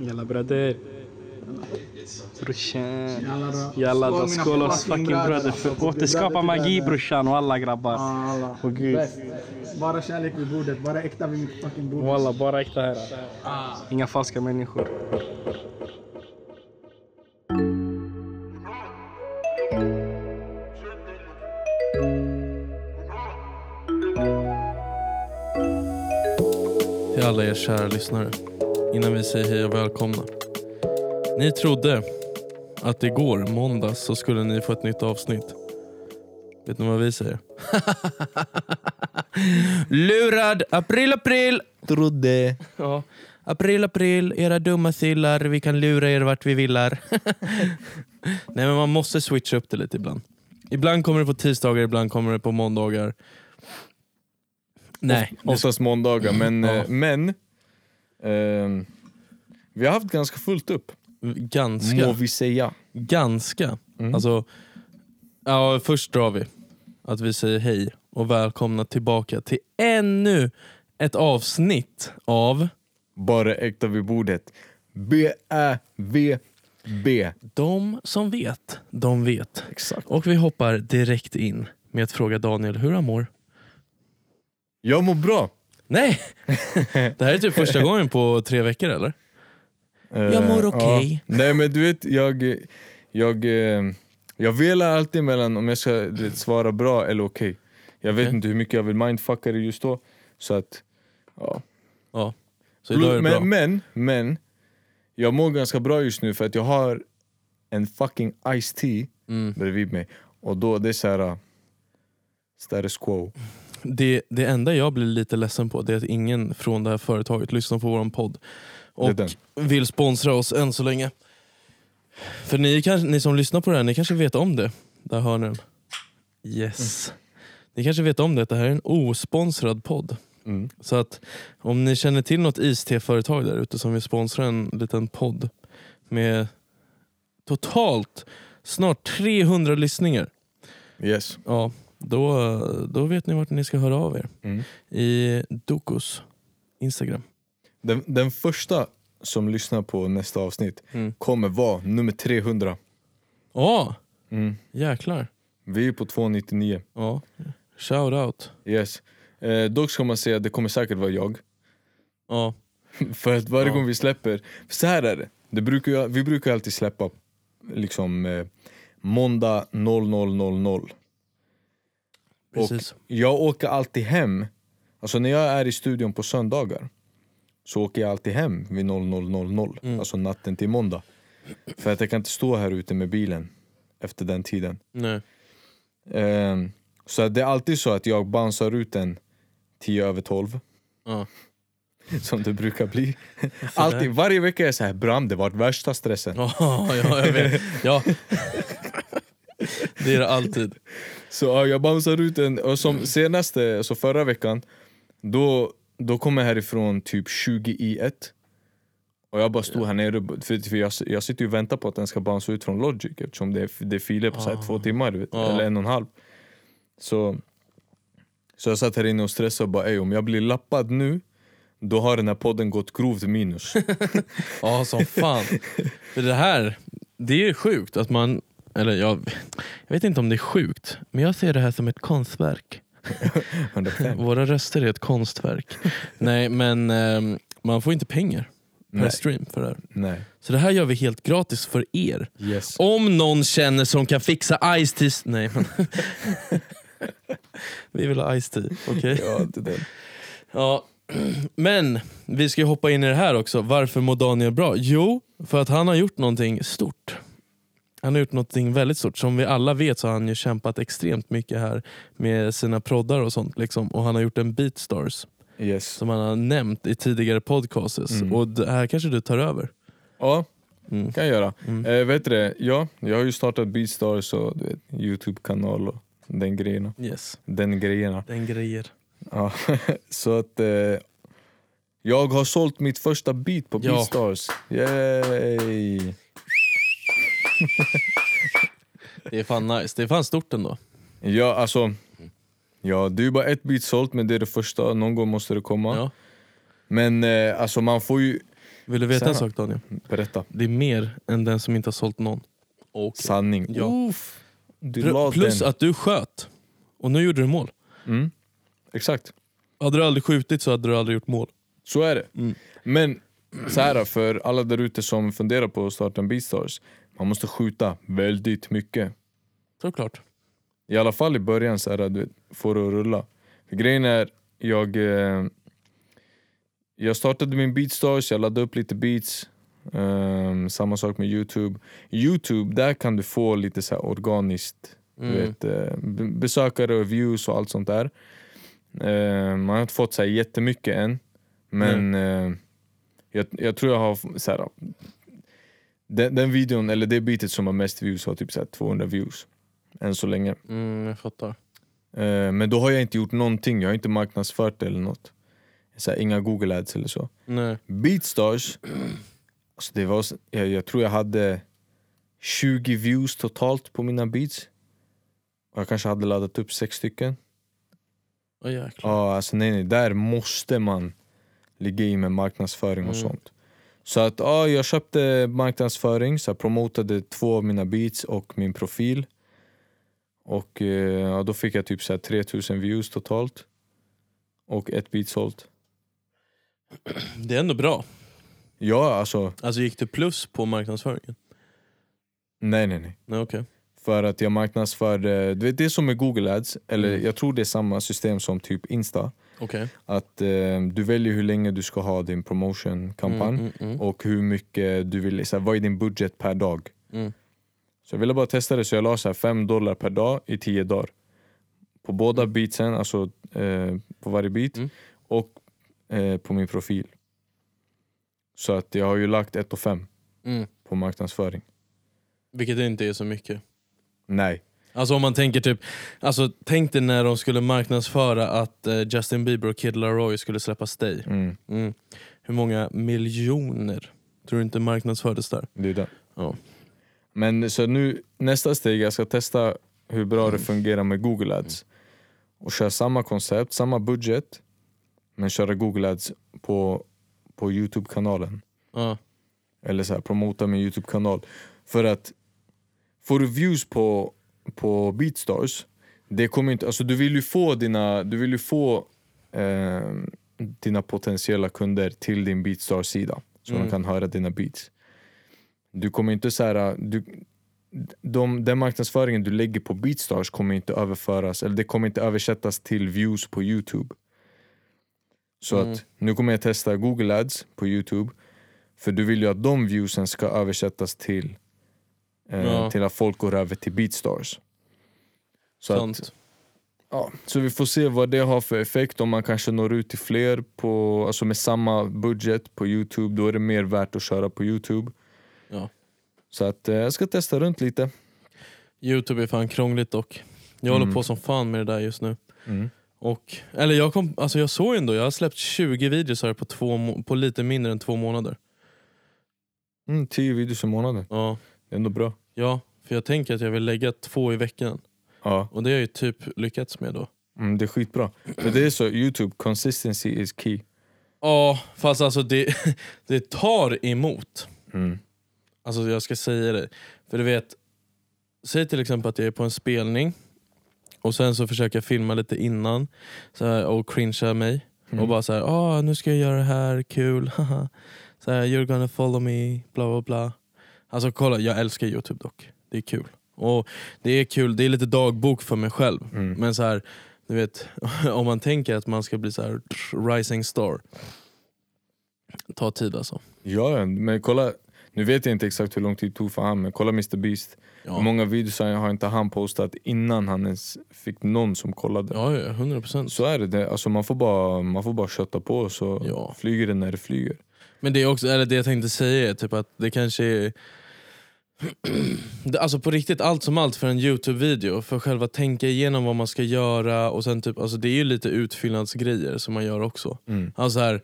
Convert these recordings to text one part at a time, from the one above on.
Jalla bröder. Brorsan. Jalla då. Skål oss fucking bröder. För återskapa magi brorsan och alla grabbar. Åh gud. Bara kärlek vid bordet, bara äkta vid mitt fucking bord. Walla, bara äkta här. Ah. Inga falska människor. Till alla er kära lyssnare. Innan vi säger hej och välkomna. Ni trodde att igår, måndag, så skulle ni få ett nytt avsnitt. Vet ni vad vi säger? Lurad! April, april! Trodde. Ja. April, april, era dumma sillar. Vi kan lura er vart vi villar. Nej men man måste switcha upp det lite ibland. Ibland kommer det på tisdagar, ibland kommer det på måndagar. Nej, Oftast måndagar, men, Ja. eh, men ehm, vi har haft ganska fullt upp, ganska. må vi säga. Ganska. Mm. Alltså, ja, först drar vi att vi säger hej och välkomna tillbaka till ännu ett avsnitt av Bara äkta vid bordet. B-Ä-V-B. De som vet, de vet. Exakt. Och vi hoppar direkt in med att fråga Daniel hur han mår. Jag mår bra. Nej! Det här är typ första gången på tre veckor eller? Jag mår Eh, okej. ja. Nej men du vet, jag, jag, eh, jag velar alltid mellan om jag ska vet, svara bra eller okej. Jag vet Okej. inte hur mycket jag vill mindfucka det just då. Så att, ja. Ja. Så idag är det bra. men, men, men, jag mår ganska bra just nu för att jag har en fucking Ice tea Mm. bredvid mig. Och då det är såhär, uh, status quo. Det, det enda jag blir lite ledsen på det är att ingen från det här företaget lyssnar på vår podd. Och Det är vill sponsra oss än så länge. För ni, kanske, ni som lyssnar på det här, ni kanske vet om det. Där hör ni den. Yes. Ni kanske vet om det, att det här är en osponsrad podd. Mm. Så att om ni känner till något iste-företag där ute som vill sponsra en liten podd med totalt snart 300 lyssningar. Yes. Ja, då, då vet ni vart ni ska höra av er. Mm. I Dokos Instagram. Den, den första som lyssnar på nästa avsnitt Mm. kommer vara nummer 300. Ja, Mm. jäklar. Vi är på 299. Ja. Shout out. Yes. Eh, dock ska man säga att det kommer säkert vara jag. Ja. För att varje Ja. gång vi släpper, så här är det. det brukar vi brukar alltid släppa liksom eh, måndag 00.00. Precis. Jag åker alltid hem, alltså när jag är i studion på söndagar så åker jag alltid hem vid 00.00, Mm. alltså natten till måndag. För att jag kan inte stå här ute med bilen efter den tiden. Ehm, så det är alltid så att jag bouncear ut en 10 över 12 Ja. Som det brukar bli. Alltid, varje vecka är jag så här, Bram det var värsta stressen. Ja, ja, jag vet. Ja. Det är det alltid. Så ja, jag bouncear ut en, och som senaste, alltså förra veckan Då, då kom jag härifrån typ 20 i 1 Och jag bara stod här nere, för, för jag, jag sitter ju och väntar på att den ska bounce ut från Logic Eftersom det det är filer på så här Ah. två timmar, du vet, Ja. eller en och en halv Så, så jag satt här inne och stressade och bara om jag blir lappad nu Då har den här podden gått grovt minus Ja, som fan. För det här, det är sjukt att man... Eller jag, jag vet inte om det är sjukt, men jag ser det här som ett konstverk. 100%. Våra röster är ett konstverk. Nej, men ehm, man får inte pengar per Nej. stream för det här. Nej, Så det här gör vi helt gratis för er. yes Om någon känner som kan fixa Ice Tea... Nej, men... vi vill ha Ice Tea, okej? ja, det där. Ja, men vi ska hoppa in i det här också. Varför mår Daniel bra? Jo, för att han har gjort någonting stort. Han har gjort någonting väldigt stort. Som vi alla vet så har han ju kämpat extremt mycket här med sina proddar och sånt. Liksom. Och han har gjort en Beatstars Yes. som han har nämnt i tidigare podcasts. Mm. Och det här kanske du tar över. Ja, Mm. kan jag göra. Mm. Eh, vet du det? Ja, jag har ju startat Beatstars och du vet, Youtube-kanal och den grejerna. Yes, Den grejerna. den grejer. Ja. så att eh, jag har sålt mitt första beat på Ja. Beatstars. Yay! Det är fan nice. Det är fan stort ändå. Ja, alltså. Ja, det är ju bara ett beat sålt men det är det första. Någon gång måste det komma. Ja. Men eh, alltså man får ju Vill du veta en Så här. sak Daniel? Berätta. Det är mer än den som inte har sålt någon. Och Sanning. Ja. Du la Plus den. att du sköt. Och nu gjorde du mål. Mm. Exakt. Hade du aldrig skjutit så hade du aldrig gjort mål. Så är det. Mm. Men så här för alla där ute som funderar på att starta en Beatstars. Man måste skjuta väldigt mycket. Såklart. I alla fall i början så här, du får det att rulla. För grejen är, jag, eh, jag startade min Beatstars, jag laddade upp lite beats. Ehm, samma sak med Youtube. Youtube, där kan du få lite så här organiskt Mm. vet, eh, besökare och views och allt sånt där. Eh, man har inte fått så här jättemycket än. Men eh, jag, jag tror jag har så här, den, den videon, eller det beatet som har mest views har typ så här 200 views. Än så länge. Mm, jag fattar. Eh, men då har jag inte gjort någonting, jag har inte marknadsfört det eller något. Så här, inga google ads eller så. Nej. Beatstars, alltså det var, jag, jag tror jag hade 20 views totalt på mina beats. Och jag kanske hade laddat upp sex stycken. Jäklar. Ja, alltså nej, nej, där måste man ligga i med marknadsföring och Mm. sånt. Så att ja, jag köpte marknadsföring, så jag promotade två av mina beats och min profil. Och eh, ja, då fick jag typ så här 3000 views totalt. Och ett beat sålt. Det är ändå bra. Ja, alltså Alltså gick du plus på marknadsföringen? nej, nej, nej. Nej okej. För att jag marknadsförde, du vet det är som med google ads, eller Mm. jag tror det är samma system som typ insta. Okej. Att eh, du väljer hur länge du ska ha din promotion-kampanj. Mm, mm, mm. och hur mycket du vill, så här, vad är din budget per dag? Mm. Så jag ville bara testa det så jag la så här 5 dollar per dag i 10 dagar. På båda beatsen, alltså eh, på varje beat Mm. och eh, på min profil. Så att jag har ju lagt 1 och 5 Mm. på marknadsföring. Vilket inte är så mycket. Nej. Alltså om man tänker typ, alltså tänk dig när de skulle marknadsföra att eh, Justin Bieber och Kid Laroi skulle släppa Stay. Mm, Mm. Hur många miljoner tror du inte marknadsfördes där? det är det. Ja. Men så nu, nästa steg, jag ska testa hur bra det fungerar med Google Ads. Och köra samma koncept, samma budget, men köra Google Ads på, på Youtube-kanalen. Ja. Eller så här, promota min Youtube-kanal. För att får du views på, på Beatstars, det kommer inte, alltså du vill ju få dina, du vill få eh, dina potentiella kunder till din Beatstars-sida. Så Mm. de kan höra dina beats. Du kommer inte så här, du, de, den marknadsföringen du lägger på Beatstars kommer inte överföras, eller det kommer inte översättas till views på Youtube. Så Mm. att nu kommer jag testa Google Ads på Youtube. För du vill ju att de viewsen ska översättas till, eh, Ja. till att folk går över till Beatstars. Så, att, Sant. ja, så vi får se vad det har för effekt, om man kanske når ut till fler på, alltså med samma budget på Youtube, då är det mer värt att köra på Youtube. Ja. Så att eh, jag ska testa runt lite. Youtube är fan krångligt dock. Jag håller Mm. på som fan med det där just nu. Mm. Och, eller jag, kom, alltså jag såg ändå, jag har släppt 20 videos här på, två, på lite mindre än två månader. Mm, tio videos i månaden, Ja, det är ändå bra. ja, för jag tänker att jag vill lägga två i veckan. Ja, Och det har jag ju typ lyckats med då. mm, det är skitbra. För det är så, Youtube, consistency is key. Ja, fast alltså det, det tar emot. Mm. Alltså jag ska säga det. För du vet, säg till exempel att jag är på en spelning och sen så försöker jag filma lite innan så här, och cringea mig. Mm. Och bara så här, ah, nu ska jag göra det här, kul, haha. så här, You're gonna follow me, bla bla bla. Alltså kolla, jag älskar youtube dock. Det är kul. Och det är kul, det är lite dagbok för mig själv. Mm. Men så här, du vet, om man tänker att man ska bli så här rising star. Ta tid alltså. Ja, men kolla, nu vet jag inte exakt hur lång tid det tog för han, men kolla Mr Beast. Hur Ja, många videos har inte han postat innan han ens fick någon som kollade? ja, ja 100%. Så är det, det. Alltså man, får bara, man får bara kötta på så Ja. flyger det när det flyger. Men det är också, eller det jag tänkte säga är typ att det kanske är Alltså på riktigt, allt som allt för en Youtube-video, för själva tänka igenom vad man ska göra och sen typ, alltså det är ju lite utfyllnadsgrejer som man gör också. Mm. Alltså här,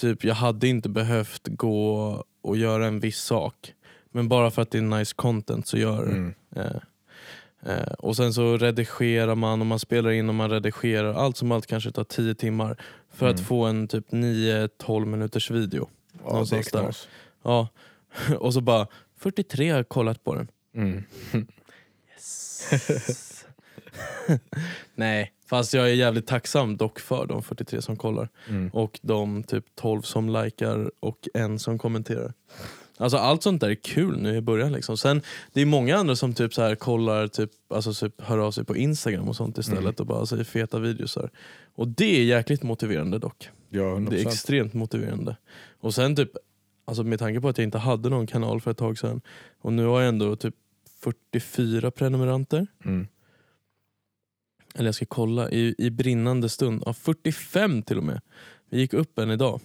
typ jag hade inte behövt gå och göra en viss sak, men bara för att det är nice content så gör det. Mm. Eh, eh, och sen så redigerar man och man spelar in och man redigerar. Allt som allt kanske tar 10 timmar för att Mm. få en typ 9-12 minuters video. Ja, det är Någonstans där. Ja. Och så bara 43 har kollat på den. Mm. Nej, fast jag är jävligt tacksam dock för de 43 som kollar. Mm. Och de typ 12 som likar och en som kommenterar. Alltså allt sånt där är kul nu i början. Liksom. Sen, det är många andra som typ så här kollar, typ, alltså typ hör av sig på Instagram och sånt istället Mm. och bara säger feta videos. Här. Och det är jäkligt motiverande dock. Ja, 100%. Det är extremt motiverande. Och sen typ, alltså med tanke på att jag inte hade någon kanal för ett tag sedan och nu har jag ändå typ 44 prenumeranter. Mm. Eller jag ska kolla, i, i brinnande stund. Ja, 45 till och med. Vi gick upp en idag.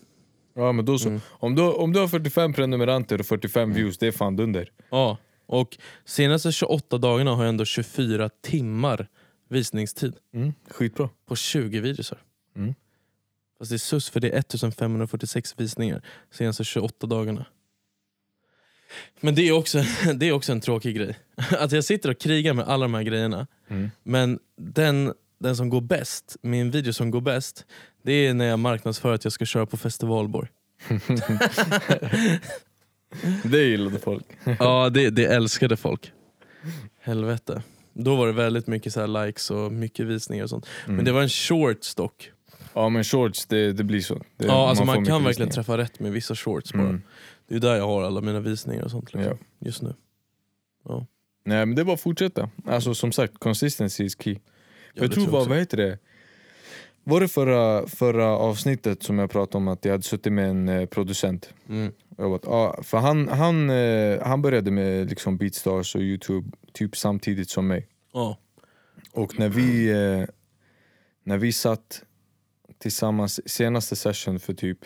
Ja men då så. Mm. Om, du, om du har 45 prenumeranter och 45 views, det är fan dunder. Ja, och senaste 28 dagarna har jag ändå 24 timmar visningstid Mm. Skitbra. på 20 videos. Mm. Fast det är sus för det är 1546 visningar senaste 28 dagarna. Men det är också, det är också en tråkig grej. Att jag sitter och krigar med alla de här grejerna Mm. Men den, den som går bäst, min video som går bäst, det är när jag marknadsför att jag ska köra på festivalborg. Det gillade folk. Ja, det, det älskade folk. Helvete. Då var det väldigt mycket så här likes och mycket visningar och sånt. Mm. Men det var en shorts dock. Ja men shorts, det, det blir så. Det, ja, alltså man, kan verkligen visningar. träffa rätt med vissa shorts bara. Mm. Det är där jag har alla mina visningar och sånt liksom, Ja. just nu. Nej men det är bara att fortsätta. Alltså som sagt, consistency is key. Ja, jag tror jag bara, vad heter det? Var det förra, förra avsnittet som jag pratade om att jag hade suttit med en eh, producent? Mm. Bara, ja, för han, han, eh, han började med liksom Beatstars och Youtube typ samtidigt som mig. Ja. Och när vi, eh, när vi satt tillsammans senaste session för typ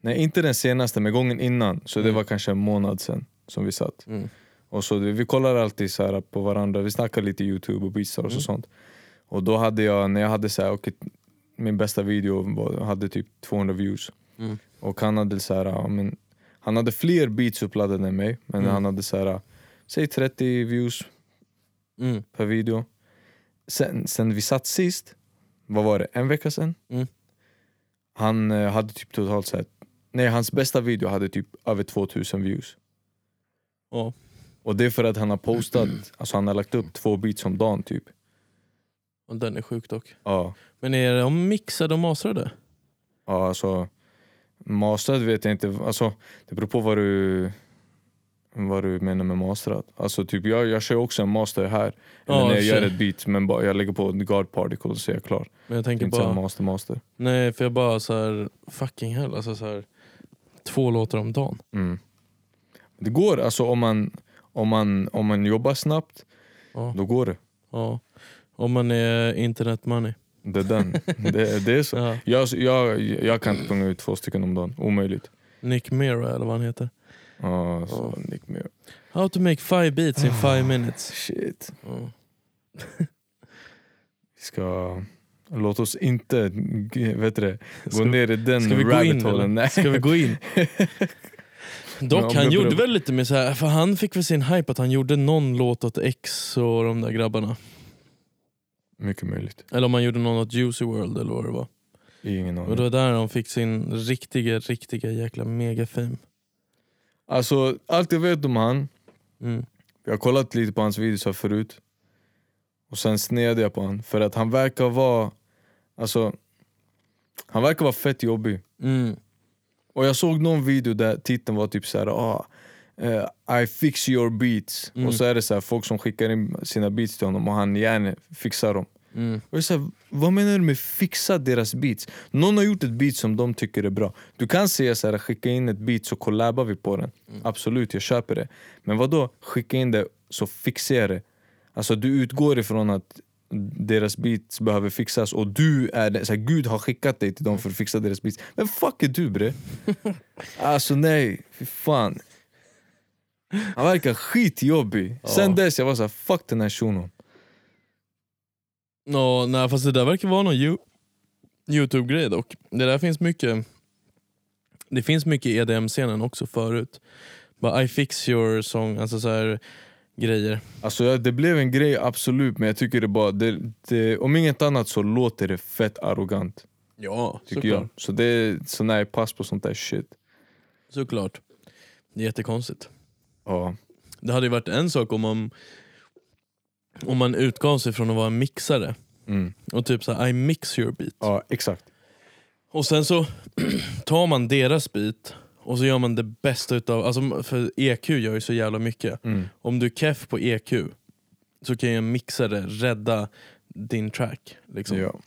Nej inte den senaste men gången innan, så det Mm. var kanske en månad sen som vi satt. Mm. Och så vi kollar alltid så här på varandra, vi snackar lite youtube och beatstars Mm. och sånt. Och då hade jag, när jag hade så här, okej, min bästa video var, hade typ 200 views. Mm. Och han hade så här, men, han hade fler beats uppladdade än mig, men Mm. han hade så här, säg 30 views Mm. per video. Sen, sen vi satt sist, vad var det, en vecka sen? Mm. Han eh, hade typ totalt sett, nej hans bästa video hade typ över 2000 views. Ja. Och det är för att han har postat, alltså han har lagt upp två beats om dagen typ. Och den är sjuk dock. Ja, Men är de mixade och mastrade? ja alltså masterad vet jag inte, alltså det beror på vad du vad du menar med masterad. Alltså typ jag, jag kör också en master här, Ja, när jag gör ett beat men bara, jag lägger på guard particle så är jag klar. Men jag tänker inte bara, master master. nej för jag bara så här fucking hell, alltså så här, två låtar om dagen. Mm. Det går, alltså om man, om man, om man jobbar snabbt, Ja. då går det. Ja. Om man är internet money. Det är den. det, det är så. Ja. Jag, jag, jag kan inte punga ut två stycken om dagen, omöjligt. Nick Mira eller vad han heter. Ja, så. Nick Muir. How to make five beats in five minutes. Shit. Vi ska... Låt oss inte vet du gå Ska- ner i den Ska vi gå rabbit in. Nej. Ska vi gå in? Dock, han gjorde väl lite med så här, för han fick väl sin hype att han gjorde någon låt åt X och de där grabbarna. Mycket möjligt. Eller om han gjorde någon åt Juicy World eller vad det var. Ingen Och aning. det var där de fick sin riktiga, riktiga jäkla megafame. Alltså, allt jag vet om han, Mm. jag har kollat lite på hans videos här förut. Och sen snedde jag på han. För att han verkar vara... Alltså... Han verkar vara fett jobbig. Mm. Och jag såg någon video där titeln var typ såhär ah, eh, I fix your beats. Mm. Och så är det så här, folk som skickar in sina beats till honom och han gärna fixar dem. Mm. Och så här, vad menar du med fixa deras beats? Någon har gjort ett beat som de tycker är bra. Du kan säga så här, skicka in ett beat så collabar vi på den. Mm. Absolut, jag köper det. Men vad då skicka in det så fixar jag det. Alltså du utgår ifrån att deras beats behöver fixas och du är den, så här, Gud har skickat dig till dem för att fixa deras beats. Men fuck är du bre? alltså nej, fy fan. Han verkar skitjobbig. Sen dess jag var så här, fuck den här shunon. Nå, nej, fast det där verkar vara någon You- Youtube-grej dock. Det där finns mycket Det finns mycket i EDM-scenen också förut. Bara I fix your song, alltså så här grejer. Alltså ja, det blev en grej absolut men jag tycker det bara, det, det, om inget annat så låter det fett arrogant. Ja, Tycker jag. Så, det, så nej, pass på sånt där shit. Såklart. Det är jättekonstigt. Ja. Det hade ju varit en sak om man, om man utgav sig från att vara en mixare Mm. och typ såhär I mix your beat. ja, exakt. Och sen så tar man deras beat och så gör man det bästa utav, alltså för EQ gör ju så jävla mycket. Mm. Om du är keff på EQ så kan ju en mixare rädda din track. Liksom. Ja.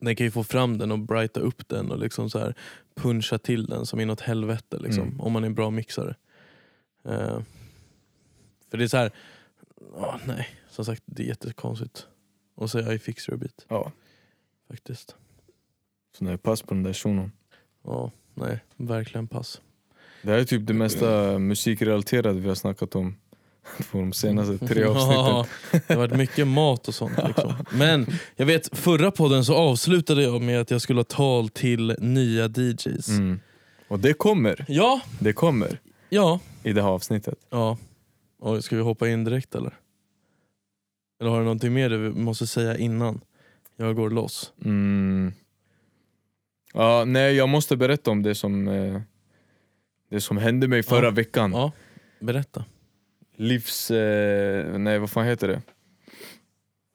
Den kan ju få fram den och brighta upp den och liksom så här puncha till den som inåt helvete liksom, Mm. om man är en bra mixare. Eh, för det är så här, ah, nej, som sagt det är jättekonstigt att säga I fix your beat ja. faktiskt. Så jag pass på den där shunon. Ja, nej, verkligen pass. Det här är typ det mesta musikrelaterade vi har snackat om på de senaste tre avsnitten. Ja, det har varit mycket mat och sånt. Liksom. Men jag vet, förra podden så avslutade jag med att jag skulle ha tal till nya DJs. Mm. Och det kommer, Ja, det kommer ja, i det här avsnittet. ja. Oj, ska vi hoppa in direkt eller? Eller har du någonting mer du måste säga innan jag går loss? Mm. Ja, nej, jag måste berätta om det som, eh, det som hände mig förra Ja. veckan. Ja, berätta. Livs... Eh, nej, vad fan heter det?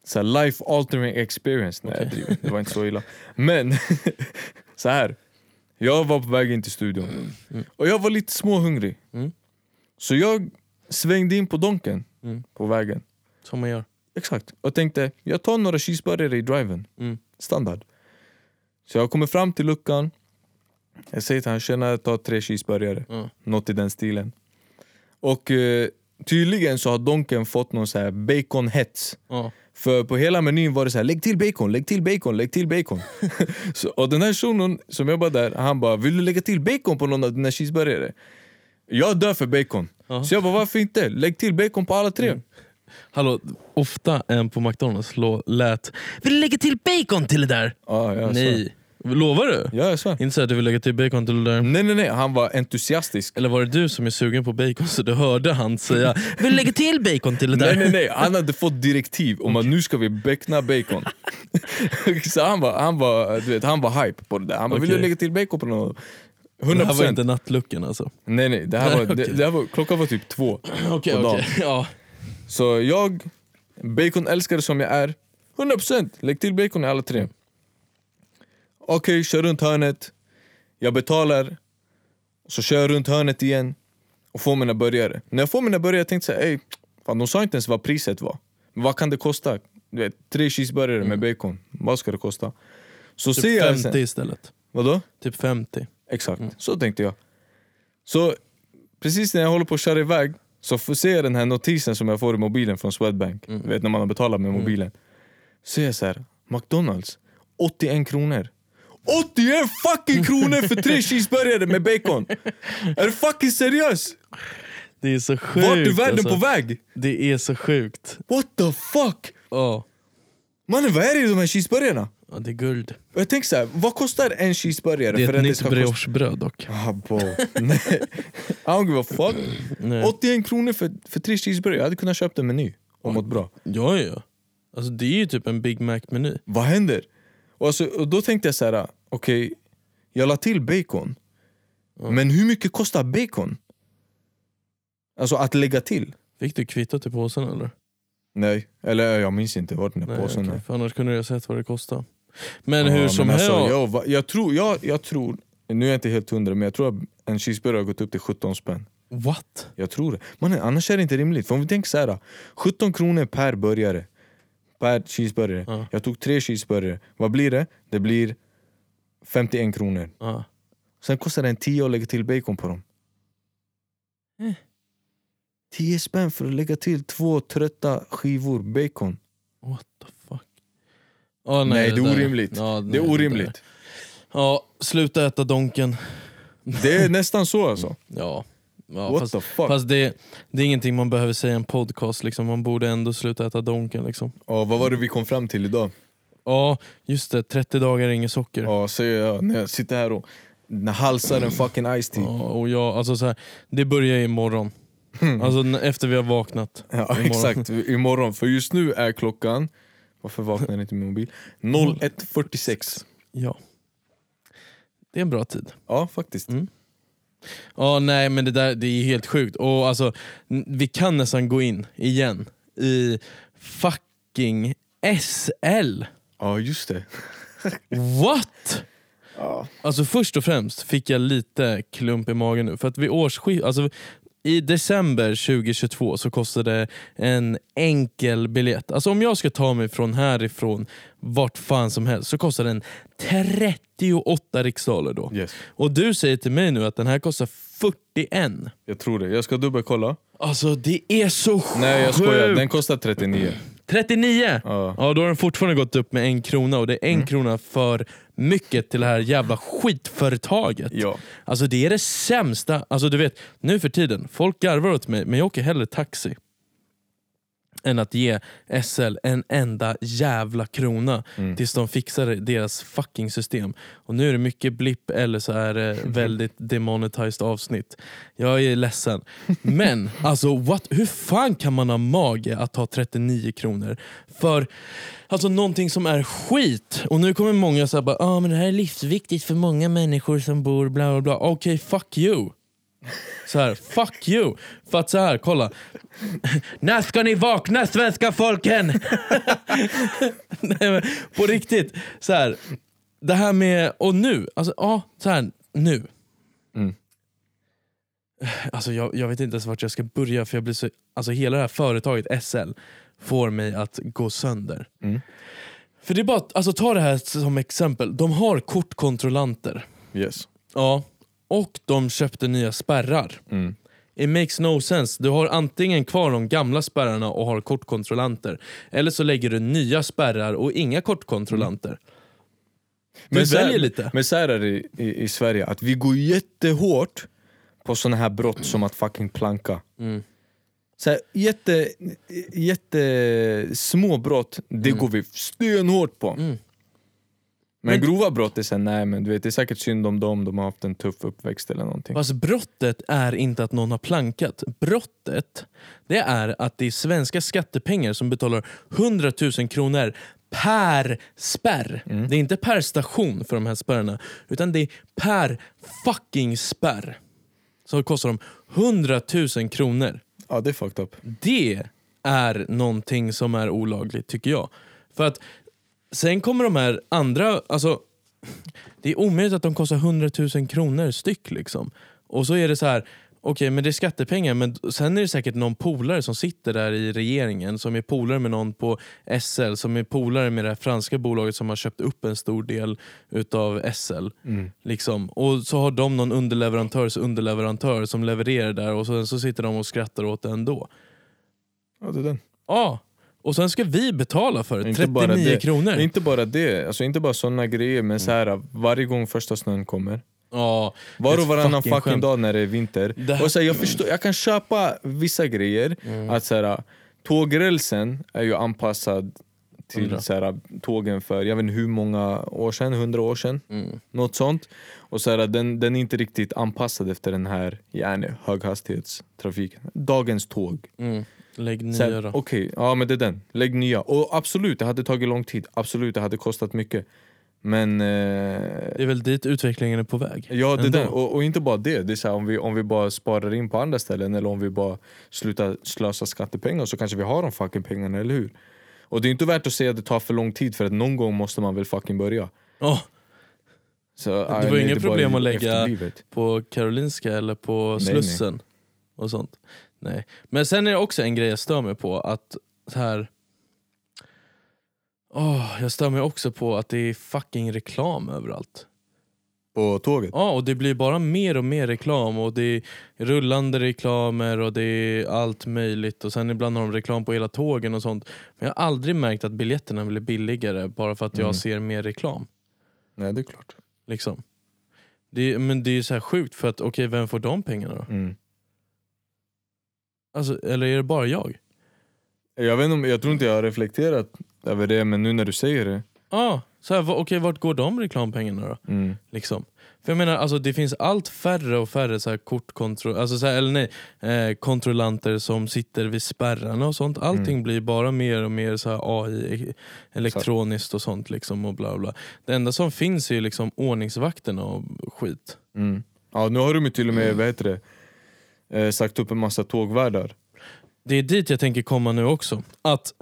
Så här, life altering experience. Nej, jag driver. det var inte så illa. Men, så här. Jag var på väg in till studion Mm. och jag var lite småhungrig. Mm. Så jag svängde in på Donken Mm. på vägen. Som man gör. Exakt. Och tänkte, jag tar några cheeseburgare i driven. Mm. Standard. Så jag kommer fram till luckan. Jag säger till honom, tjena jag tar tre cheeseburgare. Ja. Något i den stilen. Och eh, tydligen så har Donken fått någon så här baconhets. Ja. För på hela menyn var det så här, lägg till bacon, lägg till bacon, lägg till bacon. så, och den här shunon som jobbar där, han bara, vill du lägga till bacon på någon av dina cheeseburgare? Jag dör för bacon. Ja. Så jag bara, varför inte? Lägg till bacon på alla tre. Mm. Hallå, ofta en på McDonalds lät Vill du lägga till bacon till det där? Ja, jag svär. Nej. Lovar du? Ja, jag svär. Inte så att du vill lägga till bacon till det där? Nej nej nej, han var entusiastisk. Eller var det du som är sugen på bacon så du hörde han säga Vill du lägga till bacon till det där? Nej nej nej, han hade fått direktiv om att nu ska vi beckna bacon. så han var, han, var, du vet, han var hype på det där. Han bara, vill du lägga till bacon på något? Det här var 100% inte nattlucken alltså? Nej nej, det här var, det, det här var, klockan var typ två. Okej, På dagen. okej. Ja. Så jag, baconälskare som jag är, 100% lägg till bacon i alla tre. Okej, kör runt hörnet. Jag betalar. Så kör jag runt hörnet igen och får mina burgare. När jag får mina burgare tänkte jag, ey, fan, de sa inte ens vad priset var. Men vad kan det kosta? Du vet, tre cheeseburgare med bacon, vad ska det kosta? Så ser Typ jag 50 sen, istället. vadå? Typ 50. Exakt, så tänkte jag. Så precis när jag håller på att köra iväg så får se jag den här notisen som jag får i mobilen från Swedbank. Du vet när man har betalat med mobilen. Ser jag så här, McDonalds, 81 kronor. 81 fucking kronor för tre cheeseburgare med bacon! Är du fucking seriös? Det är så sjukt Vart är världen alltså. på väg? Det är så sjukt. What the fuck? Ja, Mannen vad är det i de här cheeseburgarna? Ja det är guld. Och jag tänker så här, vad kostar en cheeseburgare? Det är för ett nytt briochebröd dock. Ah, bo. Nej. I don't give a fuck. Nej. 81 kronor för, för tre cheeseburgare, jag hade kunnat köpa en meny och mått bra. Ja, ja. Alltså, det är ju typ en Big Mac-meny. Vad händer? Och, alltså, och då tänkte jag så här, okej, jag la till bacon. Men hur mycket kostar bacon? Alltså att lägga till? Fick du kvitto till påsen eller? Nej, eller jag minns inte vart den där Nej, påsen okej, är. för annars kunde ha sett vad det kostade. Men hur som helst. alltså, jag, jag, tror, jag, jag tror, nu är jag inte helt hundra, men jag tror att en cheeseburgare har gått upp till 17 spänn. What? Jag tror det. Man, annars är det inte rimligt. För om vi tänker så här, 17 kronor per burgare. Per cheeseburgare. Ja. Jag tog tre cheeseburgare. Vad blir det? Det blir 51 kronor. Ja. Sen kostar det en 10 att lägga till bacon på dem. Eh. 10 spänn för att lägga till två trötta skivor bacon. What the fuck? Ja, Nej, det är där- orimligt. Ja, Det är nej, orimligt. där. Ja, sluta äta Donken. Det är nästan så alltså. Ja. ja What fast the fuck? fast det, det är ingenting man behöver säga i en podcast, liksom. man borde ändå sluta äta Donken. Liksom. Ja, vad var det vi kom fram till idag? Ja, just det. 30 dagar inget socker. Ja, säger jag när jag sitter här och halsar en fucking Ice tea. Ja, och jag, alltså så här, det börjar imorgon. Alltså n- efter vi har vaknat. Ja Imorgon. exakt, imorgon. För just nu är klockan, varför vaknar inte min mobil? 01.46. Ja. Det är en bra tid. Ja faktiskt. Mm. Ja, nej men det där det är helt sjukt. Och alltså, vi kan nästan gå in igen i fucking SL. Ja, just det. What? Ja. Alltså först och främst fick jag lite klump i magen nu. För att vid årsskift, alltså i december 2022 så kostade en enkel biljett, alltså om jag ska ta mig från härifrån vart fan som helst så kostar den 38 riksdaler då. Yes. Och du säger till mig nu att den här kostar 41. Jag tror det. Jag ska dubbelkolla. Alltså det är så sjukt! Nej jag skojar, den kostar 39. 39! Ja. Ja, då har den fortfarande gått upp med en krona och det är en krona för mycket till det här jävla skitföretaget. Ja. Alltså det är det sämsta, alltså du vet nu för tiden, folk garvar åt mig men jag åker hellre taxi än att ge SL en enda jävla krona tills de fixar deras fucking system. Och nu är det mycket blipp eller så är det väldigt demonetized avsnitt. Jag är ledsen. Men alltså what, hur fan kan man ha mage att ta 39 kronor för alltså, någonting som är skit? Och nu kommer många säga att ah, men det här är livsviktigt för många människor som bor bla bla bla. Okej, fuck you. Så här, fuck you. För att så här, kolla. När ska ni vakna svenska folken? Nej, men, på riktigt. Så här, det här med, och nu, alltså ja, så här, nu. Mm. Alltså jag, jag vet inte ens vart jag ska börja för jag blir så, alltså hela det här företaget SL får mig att gå sönder. Mm. För det är bara, alltså ta det här som exempel, de har kortkontrollanter. Yes. Ja, och de köpte nya spärrar. Mm. It makes no sense. Du har antingen kvar de gamla spärrarna och har kortkontrollanter. Eller så lägger du nya spärrar och inga kortkontrollanter. Du så här- väljer lite. Men så här är det i, i, i Sverige, att vi går jättehårt på såna här brott som att fucking planka. Mm. Så här, jätte, jätte små brott, det går vi stenhårt på. Mm. Men, Men- grova brott är såhär, nej men du vet det är säkert synd om dem, de har haft en tuff uppväxt eller någonting. Fast brottet är inte att någon har plankat. Brottet det är att det är svenska skattepengar som betalar 100 000 kronor per spärr. Det är inte per station för de här spärrarna, utan det är per fucking spärr. Så kostar de 100 000 kronor. Ja det är fucked up. Det är någonting som är olagligt tycker jag. För att sen kommer de här andra, alltså det är omöjligt att de kostar 100 000 kronor styck liksom. Och så är det så här, okej men det är skattepengar men sen är det säkert någon polare som sitter där i regeringen som är polare med någon på SL som är polare med det här franska bolaget som har köpt upp en stor del utav SL. Liksom. Och så har de någon underleverantörs underleverantör som levererar där och sen så sitter de och skrattar åt det ändå. Ja, det är den. Ja, och sen ska vi betala för det. Inte bara 39 det. kronor. Inte bara det, alltså inte bara såna grejer men så här varje gång första snön kommer Ja, Var och varannan fucking fucking dag när det är vinter. Det här- Och så här, jag, förstår, jag kan köpa vissa grejer, Mm. att så här, tågrälsen är ju anpassad till så här, tågen för jag vet inte hur många år sedan, hundra år sedan. Mm. Något sånt. Och så här, den, den är inte riktigt anpassad efter den här gärna, höghastighetstrafiken. Dagens tåg. Mm. Lägg nya då. Okej, ja men det är den. Lägg nya. Och absolut, det hade tagit lång tid. Absolut, det hade kostat mycket. Men... Eh, Det är väl dit utvecklingen är på väg. Ja, det det. Och, och inte bara det. det är så här, om, vi, om vi bara sparar in på andra ställen eller om vi bara slutar slösa skattepengar så kanske vi har de fucking pengarna, eller hur? Och det är inte värt att säga att det tar för lång tid för att någon gång måste man väl fucking börja. Åh, Så, det nej, var nej, inget problem att lägga på Karolinska eller på Nej, Slussen och sånt. Nej. Men sen är det också en grej jag stör mig på att så här Åh, jag stör mig också på att det är fucking reklam överallt. På tåget? Ja, och det blir bara mer och mer reklam och det är rullande reklamer och det är allt möjligt och sen ibland har de reklam på hela tågen och sånt. Men jag har aldrig märkt att biljetterna blir billigare bara för att jag Mm. ser mer reklam. Nej, det är klart. Liksom. Det, är- men det är så här sjukt för att okej, vem får de pengarna då? Mm. Alltså, eller är det bara jag? Jag, vet inte, om- jag tror inte jag har reflekterat över det, men nu när du säger det. Ja, så här, va- okej, vart går de reklampengarna då? Mm. Liksom. För jag menar, alltså, det finns allt färre och färre så här kortkontroll, alltså, så här, eller nej, eh, kontrollanter som sitter vid spärrarna och sånt. Allting blir bara mer och mer så här AI, e- elektroniskt och sånt. Liksom, och bla bla. Det enda som finns är ju liksom ordningsvakterna och skit. Mm. Ja, nu har de ju till och med vad heter det, eh, sagt upp en massa tågvärdar. Det är dit jag tänker komma nu också. Att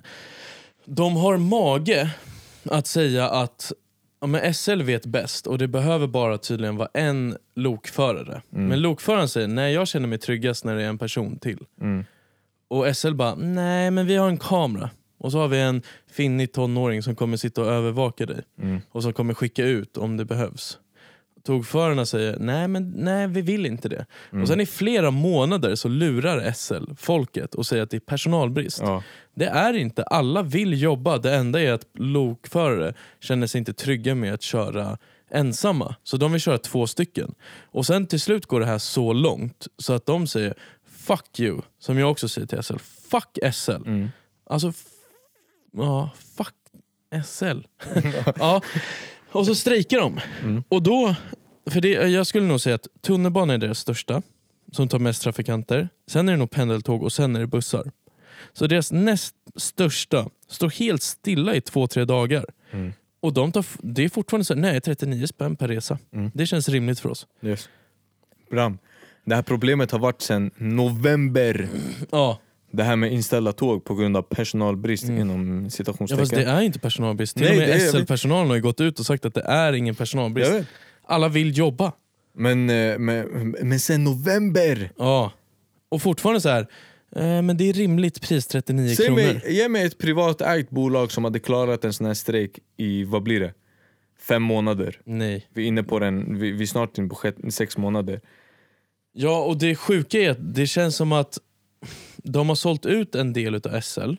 de har mage att säga att ja, men SL vet bäst och det behöver bara tydligen vara en lokförare. Men lokföraren säger nej jag känner mig tryggast när det är en person till. Mm. Och SL bara nej men vi har en kamera. Och så har vi en finnig tonåring som kommer sitta och övervaka dig. Mm. Och som kommer skicka ut om det behövs. Tågförarna säger nej men nej vi vill inte det. Mm. Och sen i flera månader så lurar SL folket och säger att det är personalbrist. Ja. Det är inte, alla vill jobba. Det enda är att lokförare känner sig inte trygga med att köra ensamma. Så de vill köra två stycken. Och sen till slut går det här så långt så att de säger fuck you, som jag också säger till SL. Fuck SL. Mm. Alltså, ja, fuck SL. ja. Och så strejkar de. Och då, för det, jag skulle nog säga att tunnelbanan är deras största, som tar mest trafikanter. Sen är det nog pendeltåg och sen är det bussar. Så deras näst största står helt stilla i två, tre dagar. Mm. Och de tar, det är fortfarande så, nej 39 spänn per resa. Mm. Det känns rimligt för oss. Yes. Bram, det här problemet har varit sedan november. Ja, Det här med inställda tåg på grund av personalbrist Mm. inom ja citationstecken. fast det är inte personalbrist. Till Nej, och med. SL-personalen har ju gått ut och sagt att det är ingen personalbrist. Alla vill jobba. Men, eh, men, men sen november! Ja. Och fortfarande så här. Eh, men det är rimligt pris 39 Säg kronor. mig, ge mig ett privatägt bolag som hade klarat en sån här strejk i, vad blir det? Fem månader. Nej. Vi är inne på den, vi, vi är snart inne på sex månader. Ja, och det sjuka är att det känns som att de har sålt ut en del av SL.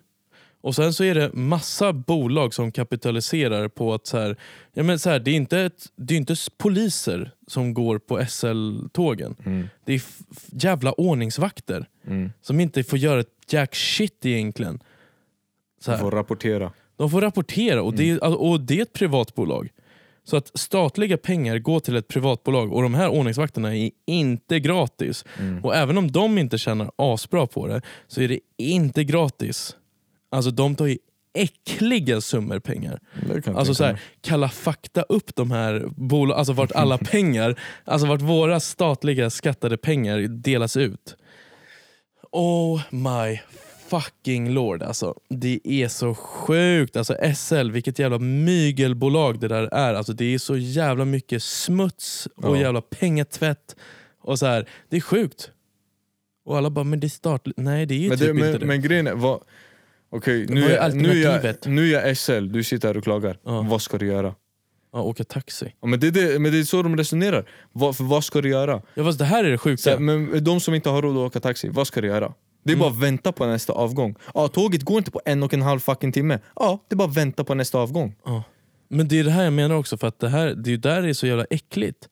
Och sen så är det massa bolag som kapitaliserar på att så här, ja men så här, det, är inte ett, det är inte poliser som går på SL-tågen. Mm. Det är jävla ordningsvakter Mm. som inte får göra ett jack shit egentligen. Så här. får rapportera. De får rapportera och det, är, och det är ett privatbolag. Så att statliga pengar går till ett privatbolag och de här ordningsvakterna är inte gratis. Mm. Och även om de inte tjänar asbra på det så är det inte gratis. Alltså de tar ju äckliga summor pengar. Alltså så här, kalla fakta upp de här bolagen, alltså vart alla pengar, alltså vart våra statliga skattade pengar delas ut. Oh my fucking lord alltså. Det är så sjukt. Alltså SL, vilket jävla mygelbolag det där är. Alltså det är så jävla mycket smuts och Ja. jävla pengatvätt. Och så här, Det är sjukt. Och alla bara, men det är statligt. Nej det är ju Men, typ det, inte men, det. men grejen är, vad, okej nu, är nu, är jag, nu är jag SL, du sitter här och klagar. Ja. Vad ska du göra? ja, åka taxi. Ja, men, det, är det, men det är så de resonerar. Vad, för vad ska du göra? Ja, fast det här är det sjuka. Så, men de som inte har råd att åka taxi, vad ska du göra? Det är bara att vänta på nästa avgång. Ja, tåget går inte på en och en halv fucking timme. Ja, det är bara att vänta på nästa avgång. Ja. Men det är det här jag menar också, för att det, här, det är ju där det är så jävla äckligt.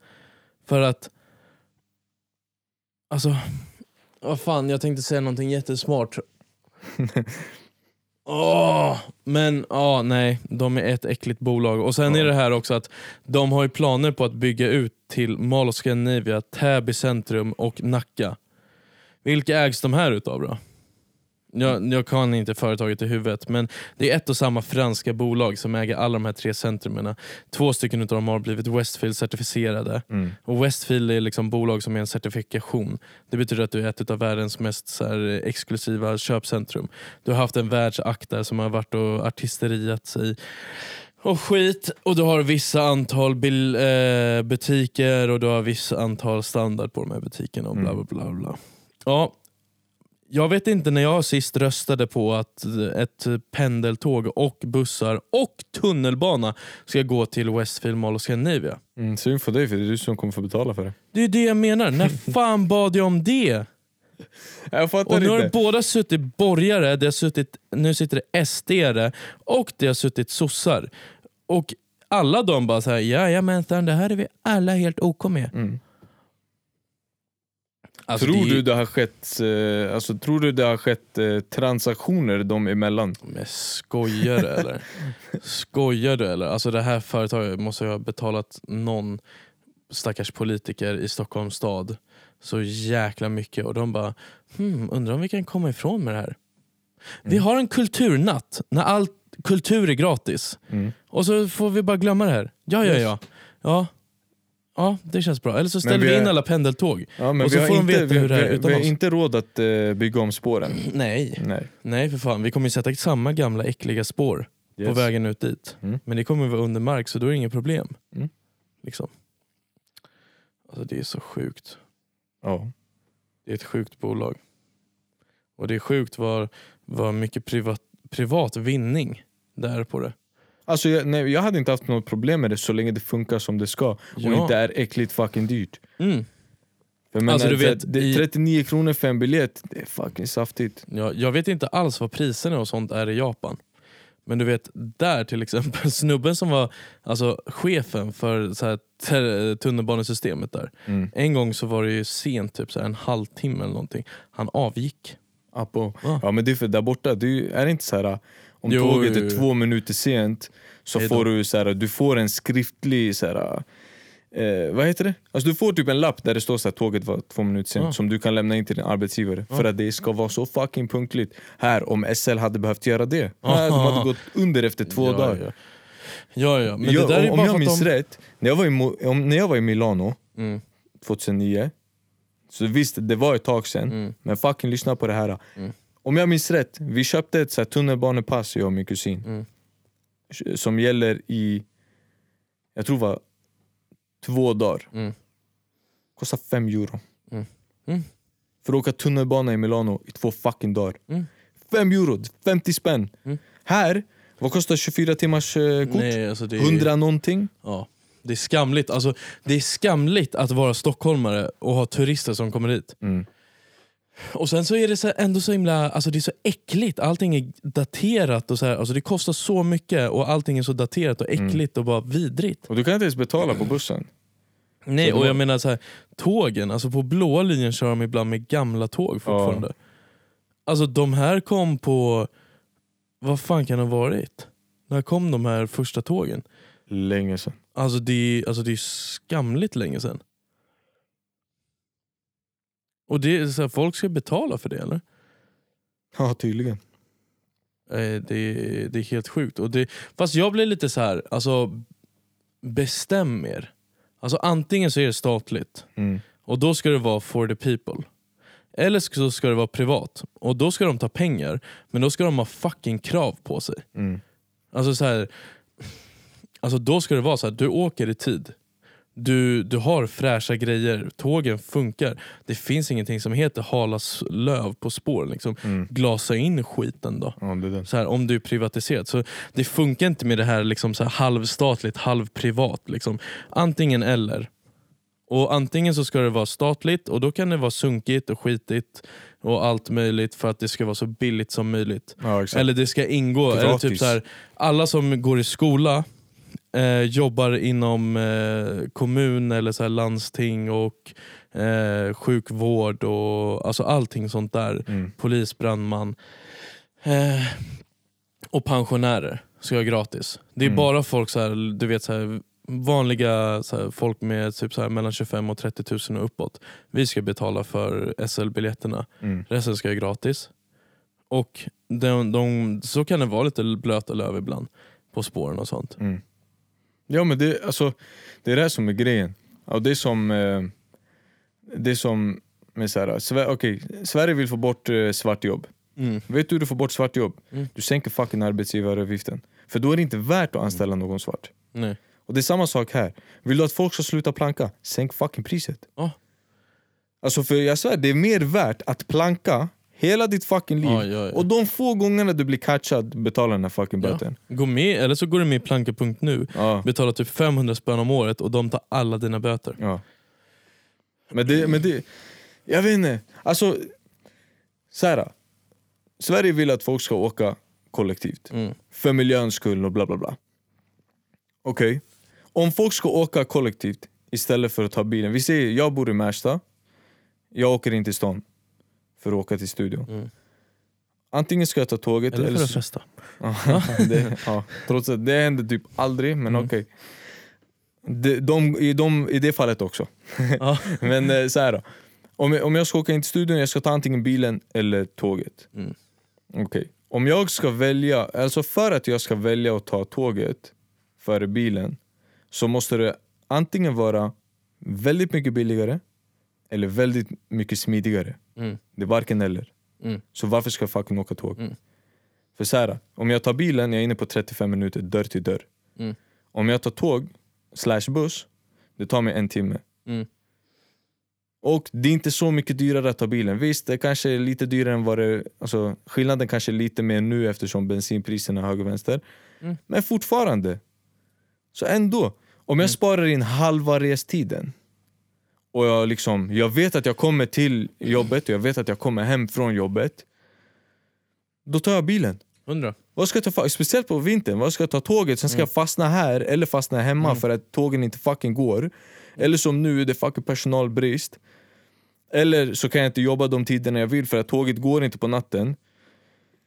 För att... Alltså... Vad fan, jag tänkte säga någonting jättesmart. Åh, men ja, nej, de är ett äckligt bolag. Och sen är det här också att de har ju planer på att bygga ut till Mall of Scandinavia, Täby centrum och Nacka. Vilka ägs de här utav då? Jag, jag kan inte företaget i huvudet, men det är ett och samma franska bolag som äger alla de här tre centrumen. Två stycken av dem har blivit Westfield-certifierade. Mm. Och Westfield är liksom bolag som är en certifikation. Det betyder att du är ett av världens mest så här, exklusiva köpcentrum. Du har haft en världsakt där som har varit och artisteriat sig och skit. Och du har vissa antal bil, eh, butiker och du har vissa antal standard på de här butikerna och bla bla bla. bla. Ja, jag vet inte när jag sist röstade på att ett pendeltåg och bussar och tunnelbana ska gå till Westfield Mall of Scandinavia. Mm, synd för dig, för det är du som kommer få betala för det. Det är det jag menar. När fan bad jag om det? Jag fattar Och nu har inte. båda suttit borgare, det har suttit, nu sitter det sd och det har suttit sossar. Och alla de bara såhär, jajamensan det här är vi alla helt OK med. Mm. Alltså, tror, det du det har skett, eh, alltså, tror du det har skett eh, transaktioner dem emellan? Men skojar du eller? skojar du eller? Alltså det här företaget måste ju ha betalat någon stackars politiker i Stockholms stad så jäkla mycket och de bara, hmm, undrar om vi kan komma ifrån med det här. Vi har en kulturnatt när all kultur är gratis Mm. och så får vi bara glömma det här. Ja, ja, ja. ja. Ja, det känns bra. Eller så ställer vi vi in alla pendeltåg. Ja, men Och vi så har får de inte, veta vi, hur det är vi, utan vi har oss. inte råd att eh, bygga om spåren. Nej, Nej. nej för fan. Vi kommer ju sätta samma gamla äckliga spår på Yes. vägen ut dit. Mm. Men det kommer vara under mark så då är det inget problem. Mm. Liksom. Alltså det är så sjukt. Ja. Det är ett sjukt bolag. Och det är sjukt vad, vad mycket privat, privat vinning det är på det. Alltså, jag, nej, jag hade inte haft något problem med det så länge det funkar som det ska och Ja. inte är äckligt fucking dyrt. Mm. Menar, Alltså, du vet, det, i- 39 kronor för en biljett, det är fucking saftigt. Ja, jag vet inte alls vad priserna och sånt är i Japan. Men du vet, där till exempel, snubben som var alltså, chefen för så här, tunnelbanesystemet där. Mm. En gång så var det ju sent, typ så här, en halvtimme eller någonting. Han avgick. Apo. Ja. Ja men det är för där borta, det är det inte så här om Jo, tåget jo, är jo. två minuter sent så Hej då. får du så här, du får en skriftlig så här, eh, vad heter det? Alltså du får typ en lapp där det står så här, tåget var två minuter sent Ja. som du kan lämna in till din arbetsgivare för att det ska vara så fucking punktligt. Här, om SL hade behövt göra det, här, de hade gått under efter två ja, dagar. Ja. ja, ja. Men jag, det där är om bara jag minns att de... rätt, när jag, var i, om, när jag var i Milano Mm, 2009 så visst, det var ett tag sen, mm, men fucking lyssna på det här. Mm. Om jag minns rätt, vi köpte ett så här tunnelbanepass jag och min kusin. Mm. Som gäller i, jag tror det var två dagar. mm. Kostar fem euro. Mm. Mm. För att åka tunnelbana i Milano i två fucking dagar. Mm. Fem euro, 50 spänn. Mm. Här, vad kostar 24 timmars eh, kort? Nej, alltså det är... 100 någonting? Ja. Det är skamligt. Alltså, det är skamligt att vara stockholmare och ha turister som kommer hit. Mm. Och sen så är det så ändå så himla, alltså det är så äckligt, allting är daterat och så här, alltså det kostar så mycket och allting är så daterat och äckligt och bara vidrigt. Och du kan inte ens betala på bussen. Nej och jag menar så här, tågen, alltså på blåa linjen kör de ibland med gamla tåg fortfarande. Alltså de här kom på, vad fan kan det ha varit? När kom de här första tågen? Länge sedan. Alltså det, alltså det är skamligt länge sedan. Och det är så här, folk ska betala för det eller? Ja, tydligen. Eh, Det är, det är helt sjukt. Och det, fast jag blir lite så här, alltså bestäm er. Alltså antingen så är det statligt Mm. och då ska det vara for the people. Eller så ska det vara privat och då ska de ta pengar men då ska de ha fucking krav på sig. Mm. Alltså så här, alltså då ska det vara så här, du åker i tid. Du, du har fräscha grejer, tågen funkar. Det finns ingenting som heter hala s- löv på spår. Liksom. Mm. Glasa in skiten då. Ja, det den. Så här, om du är privatiserad. Så det funkar inte med det här, liksom, så här halvstatligt, halvprivat. Liksom. Antingen eller. Och Antingen så ska det vara statligt och då kan det vara sunkigt och skitigt och allt möjligt för att det ska vara så billigt som möjligt. Ja. Eller det ska ingå, eller typ så här, alla som går i skola eh, jobbar inom eh, kommun eller så landsting och eh, sjukvård och alltså allting sånt där. Mm. Polis, brandman. Eh, och pensionärer ska ha gratis. Det är Mm. bara folk, så här, du vet så här, vanliga så här, folk med typ så här, mellan 25 och 30 000 och uppåt. Vi ska betala för SL-biljetterna. Mm. Resten ska vara gratis. Och de, de, så kan det vara lite blöta löv ibland på spåren och sånt. Mm. Ja men det, alltså, det är det här som är grejen. Och det är som, eh, det är som med så här, Sver- okej, Sverige vill få bort eh, svartjobb. Mm. Vet du hur du får bort svartjobb? Mm. Du sänker fucking arbetsgivaravgiften. För då är det inte värt att anställa någon svart. Nej. Och det är samma sak här. Vill du att folk ska sluta planka? Sänk fucking priset. Ja. Alltså för jag svär, det är mer värt att planka hela ditt fucking liv Ja, ja, ja. och de få gångerna du blir catchad, betala den här fucking Ja. böten. Gå med, eller så går du med i planka.nu, Ja. betalar typ 500 spänn om året och de tar alla dina böter. Ja. Men det, men det, jag vet inte. Alltså, så här. Sverige vill att folk ska åka kollektivt. Mm. För miljöns skull och bla bla bla. Okej. Om folk ska åka kollektivt istället för att ta bilen. Vi säger, jag bor i Märsta. Jag åker in till stan för att åka till studion. Mm. Antingen ska jag ta tåget Eller för eller att så, festa. Det, ja, trots att det händer typ aldrig, men Mm. okej. De, de, i, de, I det fallet också. Ja. men eh, så här då. Om jag, om jag ska åka in till studion, jag ska ta antingen bilen eller tåget. Mm. Okej. Om jag ska välja, alltså för att jag ska välja att ta tåget före bilen så måste det antingen vara väldigt mycket billigare eller väldigt mycket smidigare. Mm. Det är varken eller. Mm. Så varför ska jag fucking åka tåg? Mm. För så här, om jag tar bilen, jag är inne på 35 minuter dörr till dörr. Mm. Om jag tar tåg slash buss, det tar mig en timme. Mm. Och det är inte så mycket dyrare att ta bilen. Visst, det kanske är lite dyrare än vad det... Alltså, skillnaden kanske är lite mer nu eftersom bensinpriserna är höger och vänster. Men fortfarande. Så ändå, om jag sparar in halva restiden och jag, liksom, jag vet att jag kommer till jobbet och jag vet att jag kommer hem från jobbet. Då tar jag bilen. Hundra. Vad ska jag ta, speciellt på vintern, vad ska jag ta tåget? Sen ska Mm. jag fastna här eller fastna hemma Mm. för att tågen inte fucking går. Eller som nu, det är fucking personalbrist. Eller så kan jag inte jobba de tiderna jag vill för att tåget går inte på natten.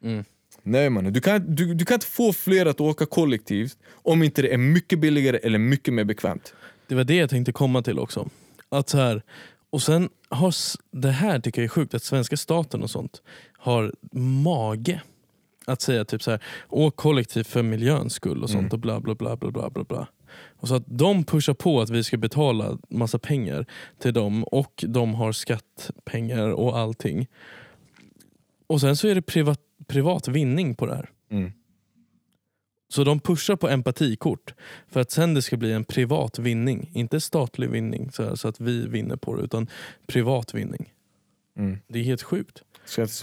Mm. Nej mannen, du kan, du, du kan inte få fler att åka kollektivt om inte det är mycket billigare eller mycket mer bekvämt. Det var det jag tänkte komma till också. Att så här, och sen har det här tycker jag är sjukt, att svenska staten och sånt har mage att säga typ så här, åk kollektivt för miljöns skull och sånt Mm. och bla bla bla bla bla bla bla. Och så att de pushar på att vi ska betala massa pengar till dem och de har skattpengar och allting. Och sen så är det privat, privat vinning på det här. Mm. Så de pushar på empatikort för att sen det ska bli en privat vinning. Inte statlig vinning så, här, så att vi vinner på det utan privat vinning. Mm. Det är helt sjukt.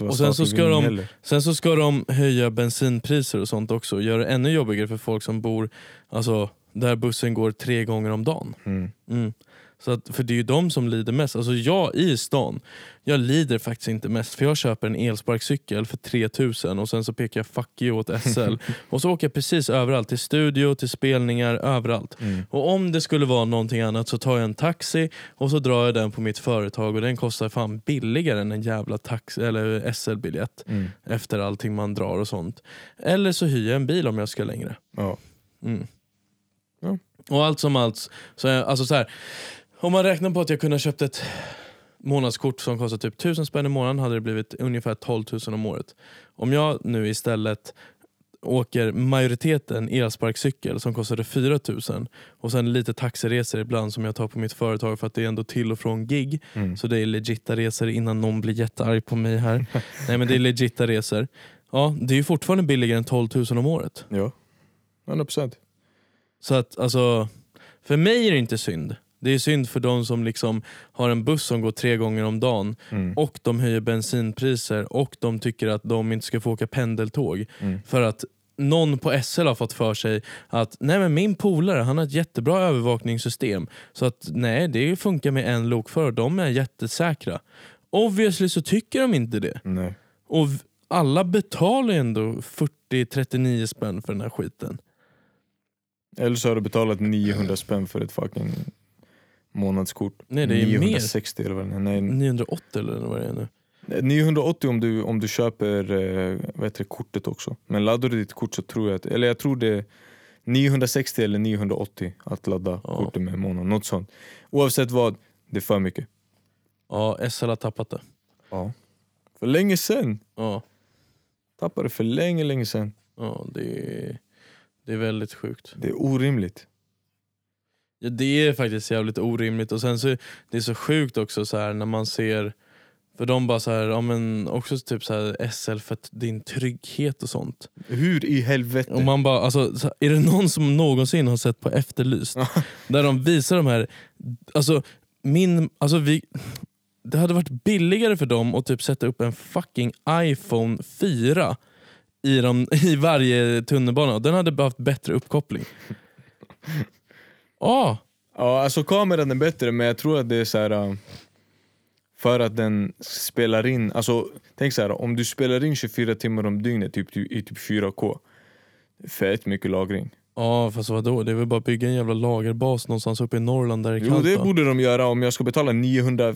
Och sen så ska de- heller. Sen så ska de höja bensinpriser och sånt också och göra det ännu jobbigare för folk som bor alltså, där bussen går tre gånger om dagen. Mm. Mm. Så att, för det är ju de som lider mest. Alltså jag i stan, jag lider faktiskt inte mest för jag köper en elsparkcykel för 3000 och sen så pekar jag fuck you åt SL. och så åker jag precis överallt, till studio, till spelningar, överallt. Mm. Och om det skulle vara någonting annat så tar jag en taxi och så drar jag den på mitt företag och den kostar fan billigare än en jävla taxi eller SL-biljett Mm. efter allting man drar och sånt. Eller så hyr jag en bil om jag ska längre. Ja. Mm. Ja. Och allt som allt, så alltså så här, om man räknar på att jag kunde ha köpt ett månadskort som kostar typ 1000 spänn i månaden hade det blivit ungefär 12 000 om året. Om jag nu istället åker majoriteten elsparkcykel som kostade 4 000 och sen lite taxiresor ibland som jag tar på mitt företag för att det är ändå till och från gig. Mm. Så det är legitta resor innan någon blir jättearg på mig här. Nej men det är legitta resor. Ja, det är ju fortfarande billigare än 12 000 om året. Ja, 100%. Så att alltså, för mig är det inte synd. Det är synd för de som liksom har en buss som går tre gånger om dagen Mm. och de höjer bensinpriser och de tycker att de inte ska få åka pendeltåg. Mm. För att någon på SL har fått för sig att nej men min polare han har ett jättebra övervakningssystem. Så att nej det funkar med en lokförare, de är jättesäkra. Obviously så tycker de inte det. Nej. Och alla betalar ändå 40-39 spänn för den här skiten. Eller så har du betalat 900 spänn för ett fucking månadskort. Nej det är mer. 960 eller vad det är. Nej, 980 eller vad det är nu. 980 om du, om du köper eh, vad heter det, kortet också. Men laddar du ditt kort så tror jag att, eller jag tror det är 960 eller 980 att ladda Ja. kortet med i månaden. Något sånt. Oavsett vad, det är för mycket. Ja, SL har tappat det. Ja. För länge sen. Ja, Tappade för länge, länge sen. ja det, är, det är väldigt sjukt. Det är orimligt. Ja, det är faktiskt jävligt orimligt och sen så det är så sjukt också så här när man ser för de bara så här, ja men också typ så här SL för att din trygghet och sånt. Hur i helvete? Och man bara, alltså, så- är det någon som någonsin har sett på Efterlyst? där de visar de här, alltså min, alltså vi, det hade varit billigare för dem att typ sätta upp en fucking iPhone 4 i, dem, i varje tunnelbana den hade haft bättre uppkoppling. Ah, Ja, alltså kameran är bättre men jag tror att det är så här. äh, För att den spelar in, alltså tänk så här, om du spelar in 24 timmar om dygnet typ, i typ 4K Fett mycket lagring. Ja fast vadå, det är väl bara att bygga en jävla lagerbas någonstans uppe i Norrland där det Jo det borde de göra, om jag ska betala 900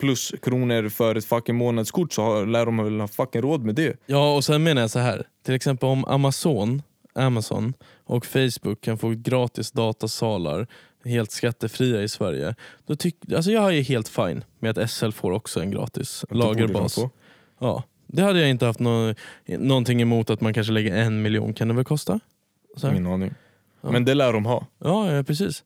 plus kronor för ett fucking månadskort så har- lär de väl ha fucking råd med det. Ja och sen menar jag så här. till exempel om Amazon, Amazon och Facebook kan få gratis datasalar helt skattefria i Sverige. Då tyck, alltså jag är helt fine med att SL får också en gratis Det lagerbas. Ja, det hade jag inte haft nå, någonting emot att man kanske lägger en miljon, kan det väl kosta? Så här. Ingen aning Ja. Men det lär de ha Ja, ja, precis.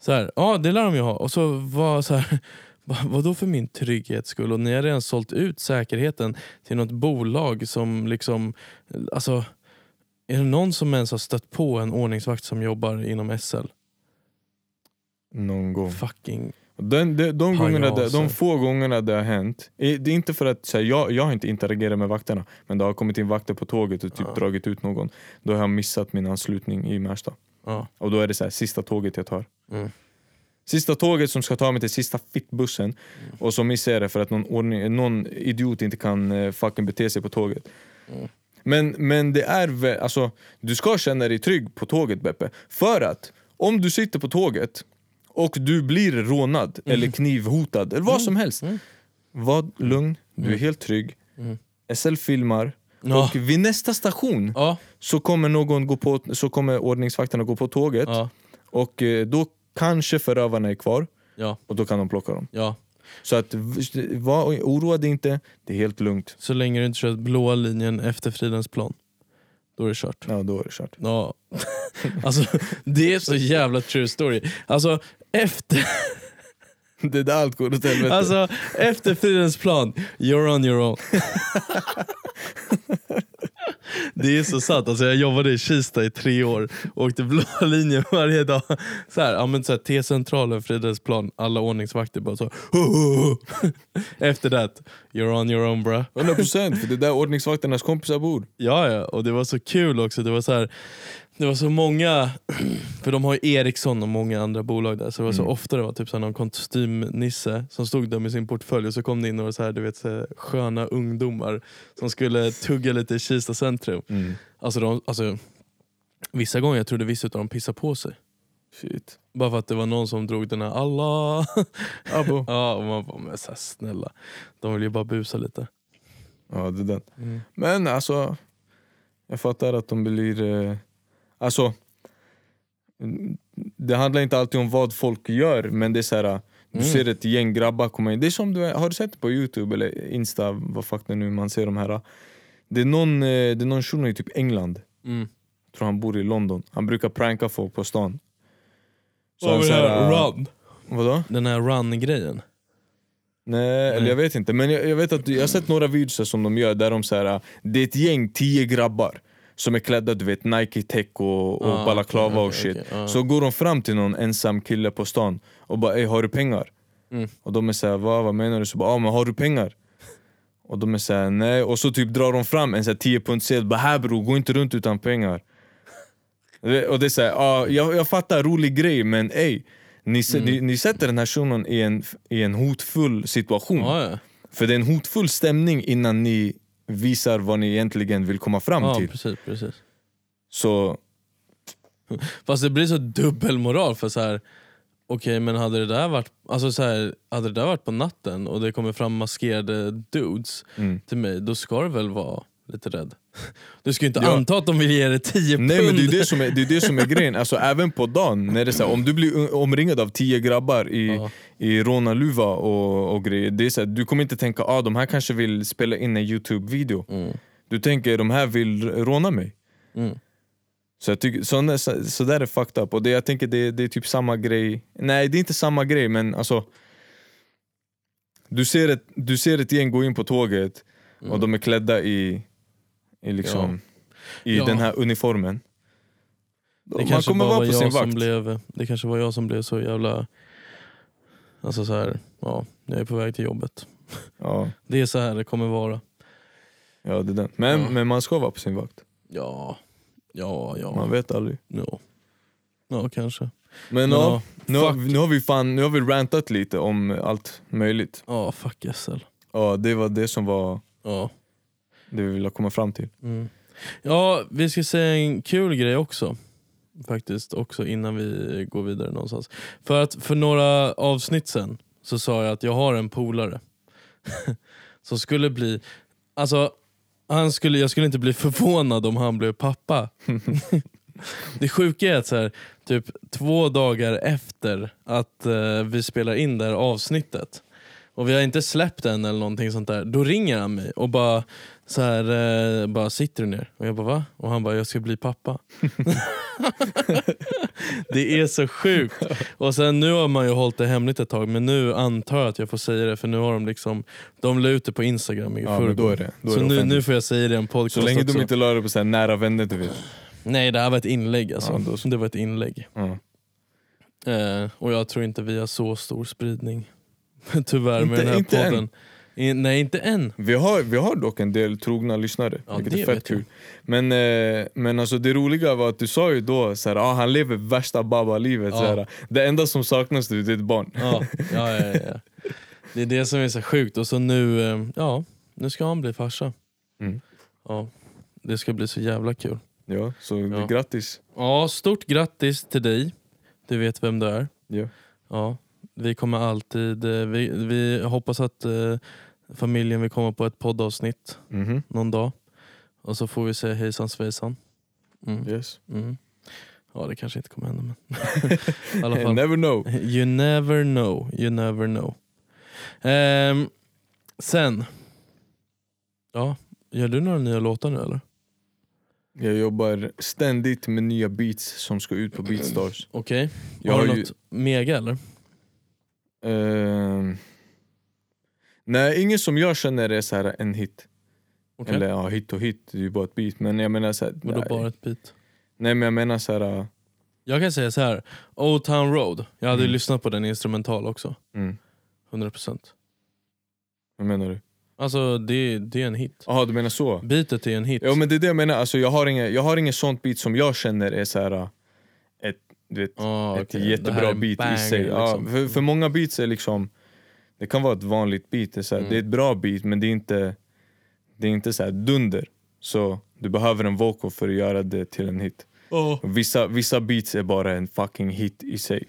Så här, ja det lär de ju ha. Och så var så här, "Va- vadå för min trygghets skull? Och ni har redan sålt ut säkerheten till något bolag som liksom, alltså är det någon som ens har stött på en ordningsvakt som jobbar inom SL? Någon gång. Fucking, Den, de, de, gångerna det, Pajaser. de få gångerna det har hänt, det är inte för att så här, jag, jag har inte interagerat med vakterna, men det har kommit in vakter på tåget och typ Ja. dragit ut någon. Då har jag missat min anslutning i Märsta. ja. Och då är det så här, sista tåget jag tar. Mm. Sista tåget som ska ta mig till sista fittbussen och så missar jag det för att någon, ordning, någon idiot inte kan eh, fucking bete sig på tåget. Mm. Men, men det är väl, alltså, du ska känna dig trygg på tåget Beppe. För att om du sitter på tåget och du blir rånad eller knivhotad eller vad som helst. Mm. Var lugn, du är helt trygg. Mm. SL filmar Ja. och vid nästa station Ja, så kommer, någon gå på, så kommer ordningsvakterna gå på tåget ja, och eh, då kanske förövarna är kvar och då kan de plocka dem. Så att, var, oroa dig inte, det är helt lugnt. Så länge du inte kör blåa linjen efter Fridens plan. Då är det kört. Ja, då är det kört. Ja. Alltså, det är så jävla true story. Alltså, efter, Det är där allt går åt helvete. alltså, efter Fridens plan, you're on your own. Det är så sant. Alltså, jag jobbade i Kista i tre år och åkte blåa linjen varje dag. Så här, ja, men så här, T-centralen, Fridens plan, alla ordningsvakter bara så. Efter det, you're on your own bra. 100% för det är där ordningsvakternas kompisar bor. Ja, ja, och det var så kul också. Det var så här, det var så många, för de har ju Ericsson och många andra bolag där, så det var så Mm. ofta det var typ så någon kostymnisse som stod där med sin portfölj och så kom det in några så här, du vet, så sköna ungdomar som skulle tugga lite i Kista centrum. Mm. Alltså, de, alltså, vissa gånger jag trodde vissa av dem pissade på sig. Shit. Bara för att det var någon som drog den här Allah. Abo. ja, och man bara, men så här, snälla. De vill ju bara busa lite. Ja, det är den. Mm. Men alltså, jag fattar att de blir... Eh, alltså, mm, det handlar inte alltid om vad folk gör, men det är så här. Du Mm. ser ett gäng grabbar komma in. Det är som du, har du sett det på youtube eller insta, vad fuck det nu man ser de här. Det är någon, det är någon shuno i typ England, Mm. tror han bor i London. Han brukar pranka folk på stan. Så Vad han så här? Run. Vadå? Den här run-grejen. Nej, eller jag vet inte. Men jag, jag vet att jag har sett några videos som de gör där de så här, det är ett gäng, tio grabbar som är klädda du vet Nike Tech och, och Ah, balaklava okej, och shit. okej, ah. Så går de fram till någon ensam kille på stan och bara ey har du pengar? Mm. Och de är såhär vad, vad menar du? Så bara ah, men har du pengar? Och de är såhär nej, och så typ drar de fram en sån här 10 punktsedel bara här bror, gå inte runt utan pengar. Och det är såhär, ah, jag, jag fattar rolig grej men ey ni, Mm. ni, ni sätter den här shunon i en, i en hotfull situation. Ja, ja. För det är en hotfull stämning innan ni visar vad ni egentligen vill komma fram ja till. precis, precis. Så Fast det blir så dubbelmoral för så här. Okej men hade det där varit alltså så här, hade det där varit på natten och det kommer fram maskerade dudes mm. till mig, då ska du väl vara lite rädd? Du ska ju inte Ja. anta att de vill ge dig 10 pund. Nej men det är det som är, det är, det som är grejen, alltså, även på dagen, när det är så här, om du blir omringad av tio grabbar i, Ja. i rånarluva och, och grejer, det är så här, du kommer inte tänka ah, de här kanske vill spela in en youtube-video. Mm. Du tänker de här vill råna mig. Mm. Så, jag tycker, så, så, så där är fucked up. Och det, jag tänker det, det är typ samma grej. Nej det är inte samma grej men alltså Du ser ett, du ser ett gäng gå in på tåget och de är klädda i, i, liksom, i den här uniformen. Det Man kanske kommer vara var på sin vakt. blev, det kanske var jag som blev så jävla, alltså så här, ja, jag är på väg till jobbet. Ja, Det är så här det kommer vara. ja, det är den. Men, Ja. men man ska vara på sin vakt. Ja, ja, ja. Man vet aldrig. ja. Ja, kanske. Men Men ja, nu, har, nu har vi fan nu har vi rantat lite om allt möjligt. Ja, fuck SL. Ja, det var det som var Ja. Det vi ville komma fram till. Mm. Ja, vi ska säga en kul grej också. Faktiskt, också innan vi går vidare någonstans. För att för några avsnitt sen så sa jag att jag har en polare som skulle bli, alltså han skulle, jag skulle inte bli förvånad om han blev pappa. det sjuka är att så här, typ två dagar efter att eh, vi spelar in det här avsnittet och vi har inte släppt den eller någonting sånt där, då ringer han mig och bara så här, eh, bara sitter du ner? Och jag bara va? Och han bara jag ska bli pappa. det är så sjukt. Och sen nu har man ju hållit det hemligt ett tag men nu antar jag att jag får säga det för nu har de liksom De la ut det på instagram i Ja, men då är det, då är Så det nu, nu får jag säga det i en podcast Så länge också. de inte la det på så här nära vänner du vet. Nej det här var ett inlägg alltså. Ja, då. Det var ett inlägg. Ja. Eh, och jag tror inte vi har så stor spridning. Tyvärr med Inte- den här inte än. I, nej inte än. Vi, har, vi har dock en del trogna lyssnare, Ja, vilket det är fett kul. Men, eh, men alltså det roliga var att du sa ju då så här, ah, han lever värsta baba-livet. Ja. Det enda som saknas nu det är ett barn. Ja, ja, ja, ja. Det är det som är så sjukt. Och så nu, eh, ja, nu ska han bli farsa. Mm. Ja, det ska bli så jävla kul. Ja, så Ja. grattis. Ja, stort grattis till dig. Du vet vem du är. Ja. Ja, vi kommer alltid, eh, vi, vi hoppas att eh, familjen vill komma på ett poddavsnitt Mhm. någon dag. Och så får vi säga hejsan svejsan. Mm. Yes. Mm. Ja det kanske inte kommer hända men alla fall. Never know. You never know, you never know. Ehm, sen, ja, gör du några nya låtar nu eller? Jag jobbar ständigt med nya beats som ska ut på Beatstars. Okej, Jag har du ju- något mega eller? Ehm, nej, ingen som jag känner är så här en hit. Okej, Eller ja, hit och hit, det är ju bara ett beat. Men jag menar så här, Vadå nej. bara ett beat? nej men jag menar så här. Jag kan säga så här. Old Town Road, jag hade Mm. lyssnat på den instrumental också. Mm, 100%. vad menar du? Alltså det, det är en hit. Jaha du menar så? Beatet är en hit. Ja men det är det jag menar, alltså, jag, har inget, jag har inget sånt beat som jag känner är så här du vet, Ah, ett jättebra beat banger, i sig. Ja, liksom. för, för många beats är liksom, det kan vara ett vanligt beat, det är, så Mm. det är ett bra beat men det är inte, det är inte så dunder. Så du behöver en vocal för att göra det till en hit. Ja, Vissa, vissa beats är bara en fucking hit i sig.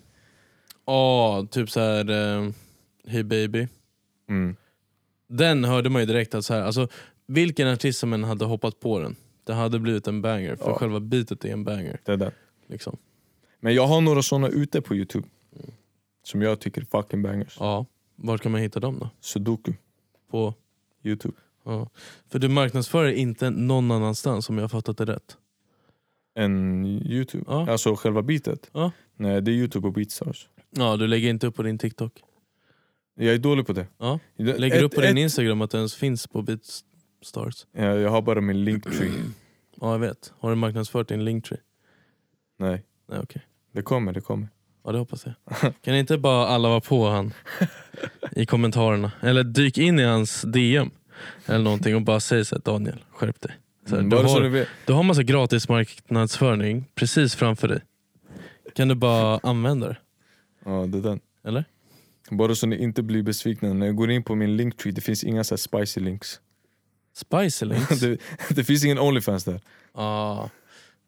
Ah, typ så här. eh, Hey baby. Mm. Den hörde man ju direkt att så här, alltså, vilken artist som än hade hoppat på den, det hade blivit en banger. För Ja. själva beatet är en banger. Det är det. Liksom. Men jag har några såna ute på youtube. Som jag tycker är fucking bangers. Ja, var kan man hitta dem då? Sudoku, På, youtube. ja. För du marknadsför det inte någon annanstans om jag har fattat det rätt. En youtube. Ja. Alltså själva beatet. Ja. Nej det är youtube och beatstars. Ja, du lägger inte upp på din TikTok. Jag är dålig på det. Ja. Lägger ett- upp på din Instagram att det ens finns på Beatstars. Ja, jag har bara min linktree. Ja jag vet. Har du marknadsfört din Linktree? Nej, Nej okej. Det kommer, det kommer. Ja det hoppas jag. Kan inte bara alla vara på han i kommentarerna? Eller dyk in i hans DM eller någonting och bara säg såhär Daniel, skärp dig. Så här, Mm, du, har, vet. du har massa gratis marknadsföring precis framför dig. Kan du bara använda det? Ja, det är den. Eller? Bara så ni inte blir besvikna, när jag går in på min linktree, det finns inga så här spicy links. Spicy links? det, det finns ingen Onlyfans där. ah.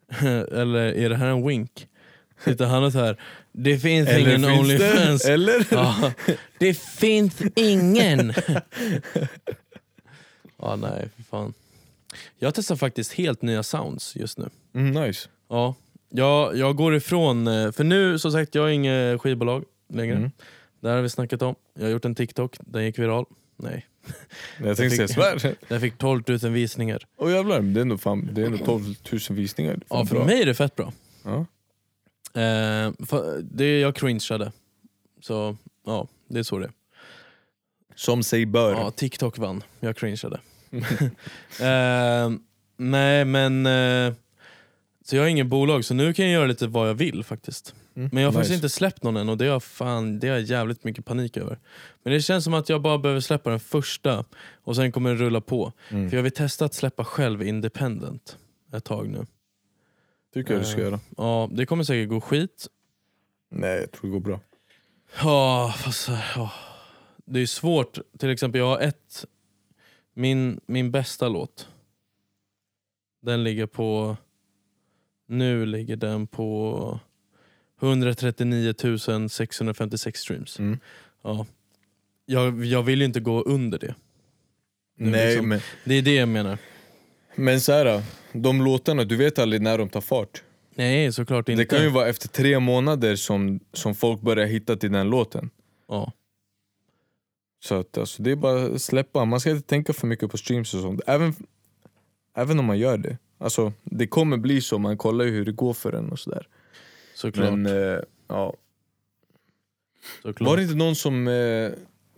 Eller är det här en wink? Sitter han och så här. det finns ingen finns det? Onlyfans. Eller? Ja, det finns ingen! Ja nej, för fan. Jag testar faktiskt helt nya sounds just nu. Mm, nice. Ja, jag, jag går ifrån, eh, för nu som sagt jag har inget skivbolag längre. Mm. Det här har vi snackat om. Jag har gjort en TikTok, den gick viral. Nej, Jag tänkte säga fick- svär. den fick 12 000 visningar. Åh jävlar, det är ändå, fan, det är ändå 12 000 visningar. Fan Ja, för bra. mig är det fett bra. Ja. Eh, det jag cringeade. Så ja, det är så det är. Som sig bör. Ja, TikTok vann. Jag cringeade. eh, nej men, eh, så jag har ingen bolag så nu kan jag göra lite vad jag vill faktiskt. Mm, Men jag har faktiskt nice. inte släppt någon än och det har, fan, det har jag jävligt mycket panik över. Men det känns som att jag bara behöver släppa den första och sen kommer det rulla på. Mm. För jag vill testa att släppa själv independent ett tag nu. Tycker jag du ska Eh. göra. Ja, det kommer säkert gå skit. Nej, jag tror det går bra. Ja, fast ja. det är svårt. Till exempel jag har ett, min, min bästa låt. Den ligger på, nu ligger den på 139 656 streams. Mm. Ja. Jag, jag vill ju inte gå under det. Nu Nej, liksom- men, Det är det jag menar. men så här, de låtarna, du vet aldrig när de tar fart. Nej, såklart inte. Det kan ju vara efter tre månader som, som folk börjar hitta till den låten. ja. Så att, alltså, det är bara att släppa, man ska inte tänka för mycket på streams och sånt. Även, även om man gör det. Alltså, det kommer bli så, man kollar ju hur det går för en och sådär. Såklart. Men eh, ja, såklart. var det inte någon som eh,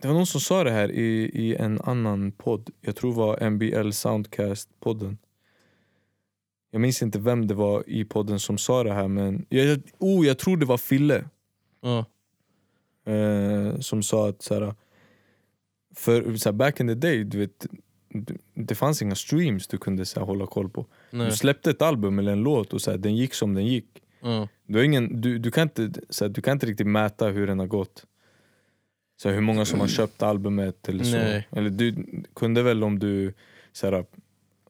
Det var någon som sa det här i, i en annan podd. Jag tror det var NBL Soundcast-podden. Jag minns inte vem det var i podden som sa det här men jag, oh, jag tror det var Fille Ja. eh, som sa att så här, för så här, back in the day, du vet, det- fanns inga streams du kunde så här, hålla koll på. Nej. Du släppte ett album eller en låt och så här, den gick som den gick. Ja. Du, har ingen, du, du, kan inte, så här, du kan inte riktigt mäta hur den har gått. Så hur många som har köpt albumet eller så. Nej. Eller du kunde väl om du... Så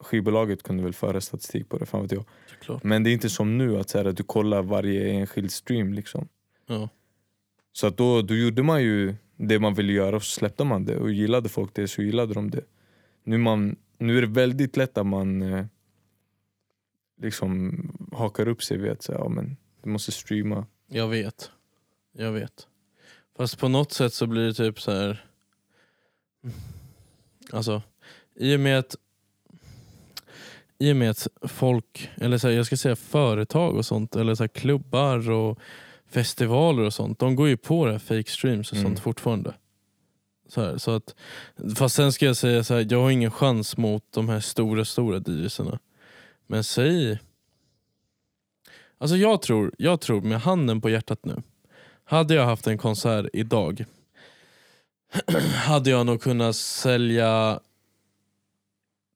skivbolaget kunde väl föra statistik på det, fan vet jag. Såklart. Men det är inte som nu att så här, att du kollar varje enskild stream. liksom Ja. Så att då, då gjorde man ju det man ville göra och så släppte man det. Och gillade folk det så gillade de det. Nu, man, nu är det väldigt lätt att man eh, liksom hakar upp sig vid att säga, ja, men du måste streama. Jag vet. Jag vet. Fast på något sätt så blir det typ så här. Alltså, i och med att i och med att folk, eller så här, jag ska säga företag och sånt, eller så här, klubbar och festivaler och sånt, de går ju på det här fake streams och Mm. sånt fortfarande. Så här, så att, fast sen ska jag säga så här, jag har ingen chans mot de här stora, stora DJsarna. Men säg... Alltså jag tror, jag tror med handen på hjärtat nu, hade jag haft en konsert idag hade jag nog kunnat sälja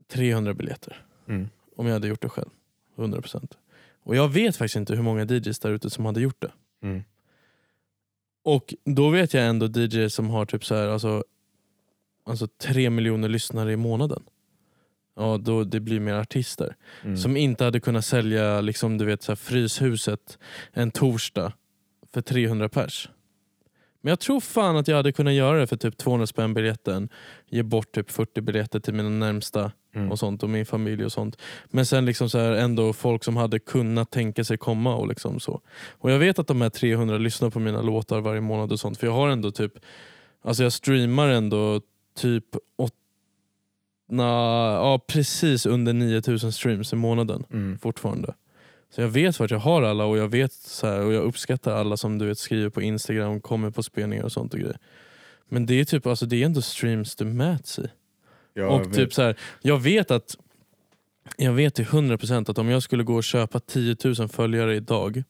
300 biljetter. Mm. Om jag hade gjort det själv. 100%. Och jag vet faktiskt inte hur många DJs där ute som hade gjort det. Mm. Och då vet jag ändå DJs som har typ så här, alltså, alltså 3 miljoner lyssnare i månaden. Ja, då det blir mer artister. Mm. Som inte hade kunnat sälja liksom, du vet, så här, Fryshuset en torsdag för 300 pers. Men jag tror fan att jag hade kunnat göra det för typ 200 spänn biljetten. Ge bort typ 40 biljetter till mina närmsta Mm. och sånt och min familj och sånt. Men sen liksom så här ändå folk som hade kunnat tänka sig komma och liksom så. Och jag vet att de här 300 lyssnar på mina låtar varje månad och sånt för jag har ändå typ, alltså jag streamar ändå typ åt, na, ja, precis under 9000 streams i månaden Mm. fortfarande. Så jag vet vart jag har alla och jag vet så här, och jag uppskattar alla som du vet skriver på Instagram, kommer på spelningar och sånt och grejer. Men det är typ alltså det är ändå streams det mäts i. Ja, och jag vet. typ så här, jag vet att jag vet till 100% att om jag skulle gå och köpa 10 000 följare idag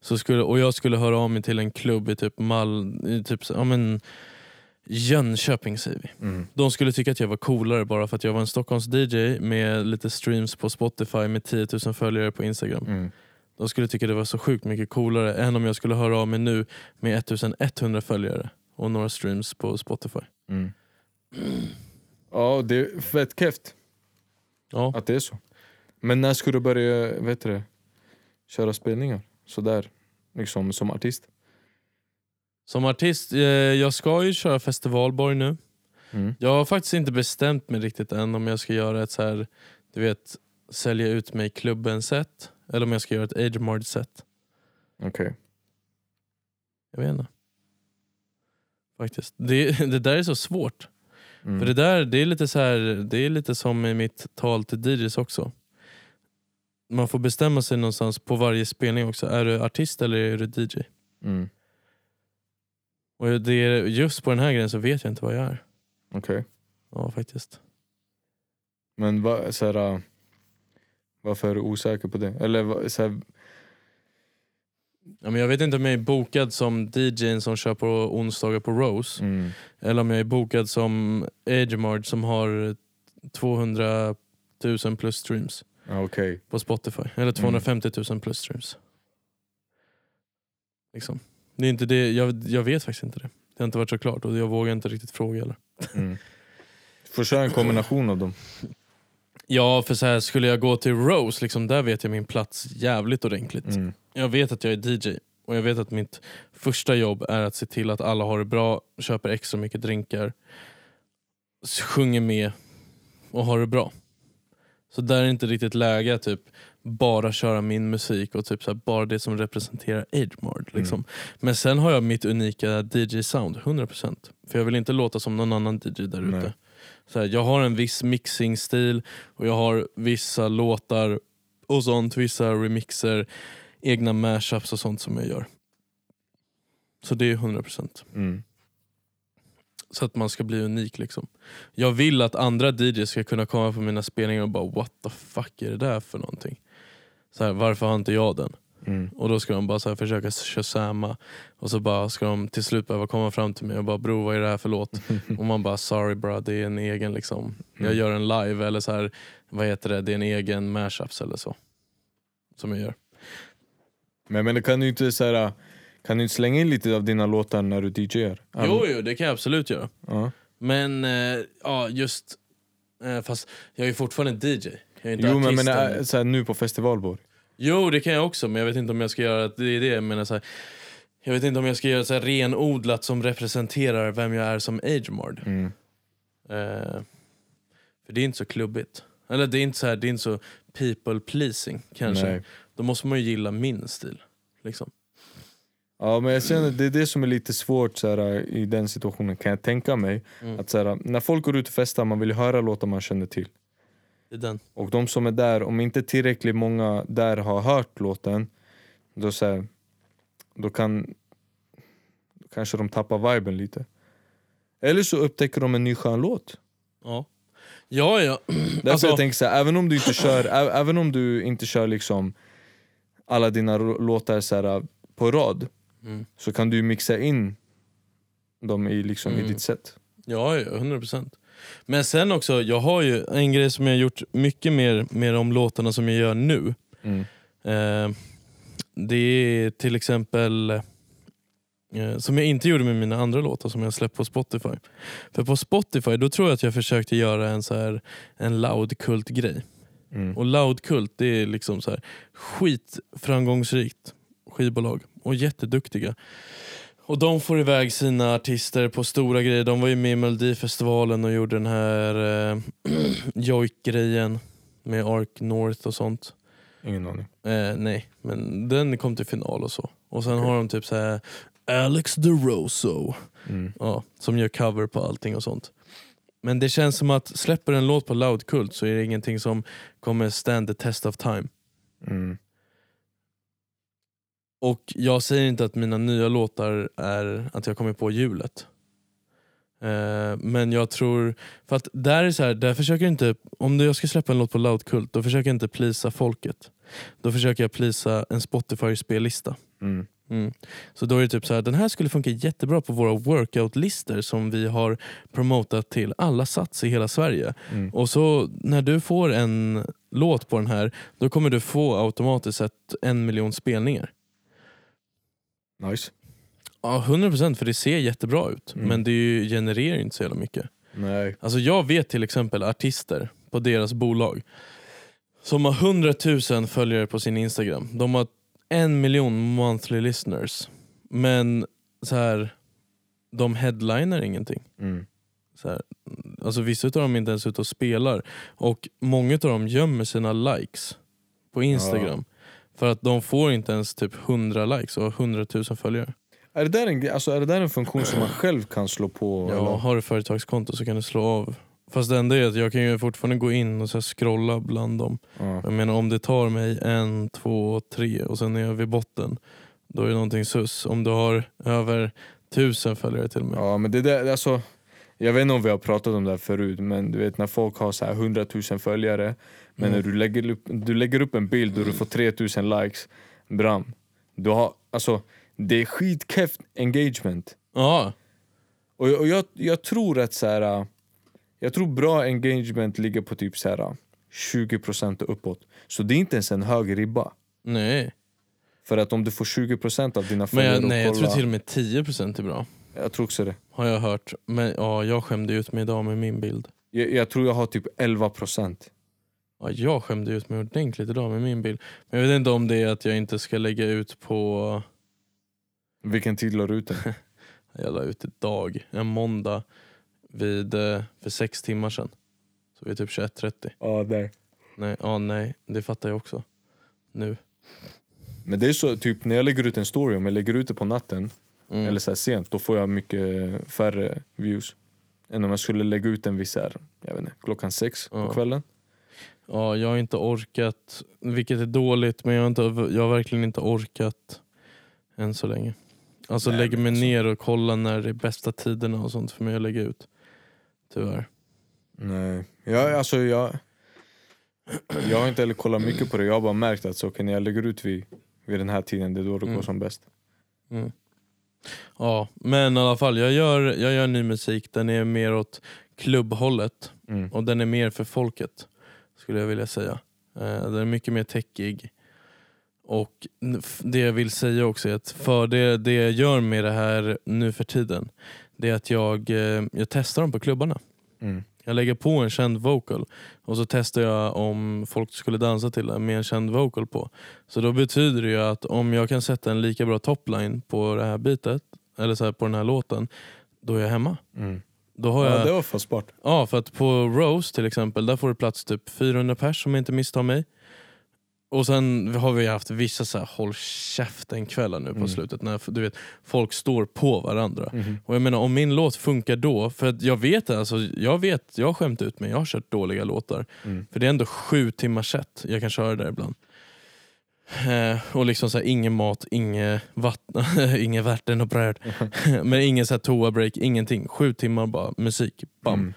så skulle, och jag skulle höra av mig till en klubb i typ Mal, i typ, ja, men, Jönköping säger vi. Mm. De skulle tycka att jag var coolare bara för att jag var en Stockholms DJ med lite streams på Spotify med 10 000 följare på Instagram. Mm. De skulle tycka det var så sjukt mycket coolare än om jag skulle höra av mig nu med 1100 följare och några streams på Spotify. Mm. Ja, det är fett keft Ja. att det är så. Men när ska du börja vet du köra spelningar? Sådär, liksom som artist? Som artist, eh, jag ska ju köra festivalborg nu. Mm. Jag har faktiskt inte bestämt mig riktigt än om jag ska göra ett så här, du vet, sälja ut mig i klubben set eller om jag ska göra ett Agemard set. Okej. Jag vet inte. Faktiskt. Det, det där är så svårt. Mm. För det där det är, lite så här, det är lite som i mitt tal till DJs också. Man får bestämma sig någonstans på varje spelning också. Är du artist eller är du DJ? Mm. Och det är, just på den här grejen så vet jag inte vad jag är. Okej. Ja faktiskt. Men va, så här, äh, varför är du osäker på det? Eller va- så här, Ja, men jag vet inte om jag är bokad som DJn som kör på onsdagar på Rose. mm. Eller om jag är bokad som Agemard som har 200 000 plus streams ja, okej. på Spotify. Eller 250 000 plus streams. Liksom. Det är inte det, jag, jag vet faktiskt inte det. Det har inte varit så klart och jag vågar inte riktigt fråga heller. Mm. Får köra en kombination av dem. Ja, för så här, skulle jag gå till Rose, liksom, där vet jag min plats jävligt ordentligt. Mm. Jag vet att jag är DJ och jag vet att mitt första jobb är att se till att alla har det bra, köper extra mycket drinkar, sjunger med och har det bra. Så där är inte riktigt läge typ bara köra min musik och typ så här, bara det som representerar Agemard. Liksom. Men sen har jag mitt unika DJ-sound, 100%. För jag vill inte låta som någon annan DJ där ute. Jag har en viss mixingstil och jag har vissa låtar och sånt, vissa remixer, egna mashups och sånt som jag gör. Så det är 100%. Mm. Så att man ska bli unik liksom. Jag vill att andra DJs ska kunna komma på mina spelningar och bara what the fuck är det där för någonting? Så här, varför har inte jag den? Mm. Och då ska de bara så här försöka shazama och så bara ska de till slut behöva komma fram till mig och bara bro vad är det här för låt? och man bara sorry bro det är en egen liksom. Jag Mm. gör en live eller så här, vad heter det, det är en egen mashups eller så. Som jag gör. Men, men det kan du inte så här, kan du inte slänga in lite av dina låtar när du DJar? Jo, jo det kan jag absolut göra. Ja. Men eh, ja just, eh, fast jag är ju fortfarande DJ. Jag är inte Jo men, artisten. men äh, så här, nu på festivalborg. Jo det kan jag också men jag vet inte om jag ska göra det är det jag menar så här, Jag vet inte om jag ska göra så här renodlat som representerar vem jag är som agemard. Mm. Eh, för det är inte så klubbigt. Eller det är inte så här, det är inte så people pleasing kanske. Nej. Då måste man ju gilla min stil. Liksom. Ja men jag känner det är det som är lite svårt så här, i den situationen kan jag tänka mig. Mm. Att så här, när folk går ut och festar, man vill höra låtar man känner till. Den. Och de som är där, om inte tillräckligt många där har hört låten, då, så här, då kan då kanske de tappar viben lite. Eller så upptäcker de en ny skön låt. Ja. Ja, ja. Därför Alltså- jag tänker så här, även om du inte kör, även om du inte kör liksom alla dina låtar så här, på rad, Mm. så kan du mixa in dem i, liksom, i Mm. ditt sätt. Ja, ja, 100%. Men sen också, jag har ju en grej som jag har gjort mycket mer med de låtarna som jag gör nu. Mm. Eh, det är till exempel, eh, som jag inte gjorde med mina andra låtar som jag släppt på Spotify. För på Spotify då tror jag att jag försökte göra en, så här, en loud grej Mm. Och loud det är liksom så här skitframgångsrikt skivbolag och jätteduktiga. Och de får iväg sina artister på stora grejer. De var ju med i Melodifestivalen och gjorde den här eh, Joik-grejen med Ark North och sånt. Ingen aning. Eh, nej, men den kom till final och så. Och sen har de typ så här Alex DeRosso Mm. ja, som gör cover på allting och sånt. Men det känns som att släpper en låt på Loud Cult så är det ingenting som kommer stand the test of time. Mm. Och jag säger inte att mina nya låtar är att jag kommer på hjulet. Eh, men jag tror, för att där är så här, där försöker jag inte, om jag ska släppa en låt på Loud Cult, då försöker jag inte plisa folket. Då försöker jag plisa en Spotify-spellista. Mm. Mm. Så då är det typ så här, den här skulle funka jättebra på våra workout-listor som vi har promotat till alla sats i hela Sverige. Mm. Och så när du får en låt på den här, då kommer du få automatiskt sett en miljon spelningar. Nice. Ja, 100% för det ser jättebra ut. Mm. Men det ju, genererar inte så jävla mycket. Nej. Alltså jag vet till exempel artister på deras bolag som har 100 000 följare på sin Instagram. De har en miljon monthly listeners. Men så här, de headliner ingenting. Mm. Så här, alltså vissa av dem är inte ens ute och spelar. Och många av dem gömmer sina likes på Instagram. För att de får inte ens typ 100 likes och har 100 000 följare. Är, det där en, alltså, är det där en funktion som man själv kan slå på? Ja, eller? har du företagskonto så kan du slå av. Fast det enda är att jag kan ju fortfarande gå in och så scrolla bland dem. Ja. Jag menar om det tar mig en, två, tre och sen är jag vid botten. Då är det någonting sus. Om du har över tusen följare till och med. Ja men det där, alltså, jag vet inte om vi har pratat om det här förut men du vet när folk har så här 100 000 följare men Mm. när du lägger, upp, du lägger upp en bild och du får 3000 likes Bram, du har, alltså, det är skitkeft engagement Ja, Och, och jag, jag tror att så här, äh, jag tror bra engagement ligger på typ så här, äh, 20% och uppåt Så det är inte ens en hög ribba nej. För att om du får 20% av dina Men följare jag, nej, jag tror kolla- till och med 10% är bra. jag tror också det Har jag hört. Men ja, jag skämde ut mig idag med min bild. jag, jag tror jag har typ 11% Ja, jag skämde ut mig ordentligt idag med min bild. Men jag vet inte om det är att jag inte ska lägga ut på... Vilken tid la du ut den? Jag la ut idag, en måndag, vid, eh, för sex timmar sedan. Så vid typ 21.30. Ja, där. Nej, ja, nej, det fattar jag också. Nu. Men det är så, typ när jag lägger ut en story, om jag lägger ut det på natten Mm. eller så här sent, då får jag mycket färre views. än om jag skulle lägga ut den vid så här, jag vet inte, klockan sex Ja. på kvällen. Ja, jag har inte orkat, vilket är dåligt, men jag har, inte, jag har verkligen inte orkat än så länge. Alltså Nej, lägga mig alltså- ner och kolla när det är bästa tiderna och sånt för mig att lägga ut. Tyvärr. Nej, jag, alltså jag, jag har inte heller kollat mycket på det. Jag har bara märkt att så, okay, när jag lägger ut vid, vid den här tiden, det är då det går Mm. som bäst. Mm. Ja, men i alla fall, jag gör, jag gör ny musik. Den är mer åt klubbhållet Mm. och den är mer för folket. Skulle jag vilja säga. Eh, den är mycket mer techig. Och det jag vill säga också är att för det, det jag gör med det här nu för tiden, det är att jag, eh, jag testar dem på klubbarna. Mm. Jag lägger på en känd vocal och så testar jag om folk skulle dansa till den med en känd vocal på. Så då betyder det ju att om jag kan sätta en lika bra topline på det här bitet, eller så här på den här låten, då är jag hemma. Mm. Då har Ja, jag, det var fan smart. ja, för att på Rose till exempel, där får det plats typ 400 pers om jag inte misstar mig. Och sen har vi haft vissa så här, håll käften kvällar nu på Mm. slutet när du vet, folk står på varandra. Mhm. Och jag menar om min låt funkar då, för att jag vet alltså, jag vet, jag har skämt ut mig, jag har kört dåliga låtar. Mm. För det är ändå sju timmars set, jag kan köra där ibland. Eh, och liksom så här, ingen mat, inget vatten, inget vatten och bröd. Men ingen så här toa-break, ingenting. Sju timmar bara musik, bam. Mm.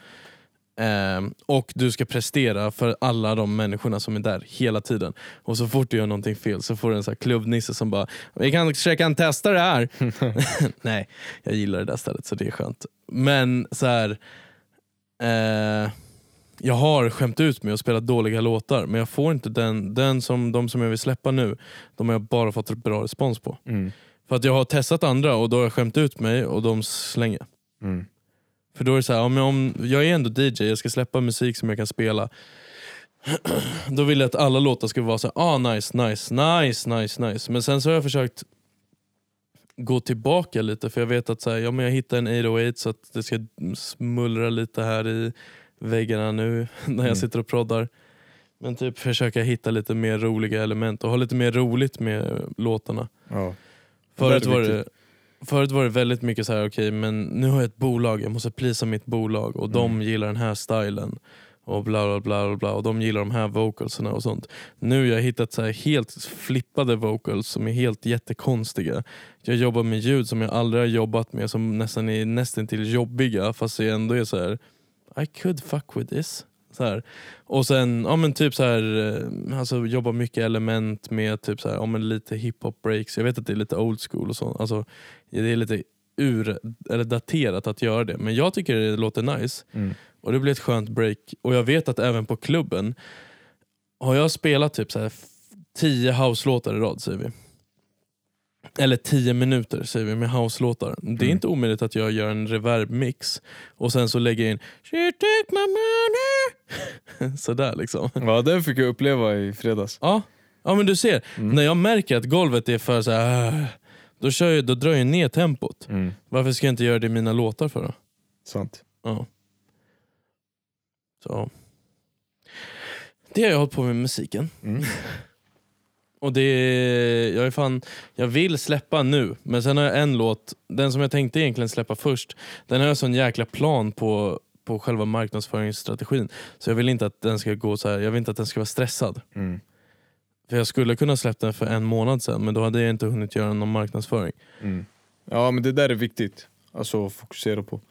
Eh, och du ska prestera för alla de människorna som är där hela tiden. Och så fort du gör någonting fel så får du en så här klubbnisse som bara Vi kan testa det här. Nej, jag gillar det där stället så det är skönt. Men så här. Eh, jag har skämt ut mig och spelat dåliga låtar men jag får inte den, den som de som jag vill släppa nu, de har jag bara fått bra respons på. Mm. För att jag har testat andra och då har jag skämt ut mig och de slänger. Mm. För då är det så här, om jag, om, jag är ändå DJ, jag ska släppa musik som jag kan spela. Då vill jag att alla låtar ska vara så här, ah nice, nice, nice, nice, nice. Men sen så har jag försökt gå tillbaka lite för jag vet att så här, ja, men jag hittar en 808 så att det ska smullra lite här i väggarna nu när jag Mm. sitter och proddar. Men typ försöka hitta lite mer roliga element och ha lite mer roligt med låtarna. Ja. Förut Det var, det, förut var det väldigt mycket så här, okej men nu har jag ett bolag, jag måste plisa mitt bolag och de Mm. gillar den här stilen. Och bla bla bla bla, och de gillar de här vocalserna och sånt. Nu har jag hittat så helt flippade vocals som är helt jättekonstiga. Jag jobbar med ljud som jag aldrig har jobbat med som nästan är nästan till jobbiga fast jag ändå är så här. I could fuck with this. Så här. Och sen ja, men typ så här, eh, alltså, jobba mycket element med typ så här, ja, men lite hiphop breaks. Jag vet att det är lite old school och sånt. Alltså, det är lite ur, eller daterat att göra det men jag tycker det låter nice. Mm. Och det blir ett skönt break. Och jag vet att även på klubben har jag spelat typ så här tio house-låtar i rad säger vi. Eller tio minuter säger vi med house-låtar. Det är Mm. inte omöjligt att jag gör en reverb-mix och sen så lägger jag in She take my money. Sådär liksom. ja, det fick jag uppleva i fredags. Ja, ja men du ser. Mm. När jag märker att golvet är för så här, "Ah", då, kör jag, då drar jag ner tempot. Mm. Varför ska jag inte göra det i mina låtar för då? Sant. Ja. Så. Det har jag hållit på med musiken. Och det är, jag är fan, jag vill släppa nu, men sen har jag en låt, den som jag tänkte egentligen släppa först, den har jag sån jäkla plan på, på själva marknadsföringsstrategin. Så jag vill inte att den ska gå så här, jag vill inte att den ska vara stressad. Mm. För jag skulle kunna släppa den för en månad sedan, men då hade jag inte hunnit göra någon marknadsföring. Mm. Ja men det där är viktigt. Alltså fokusera på.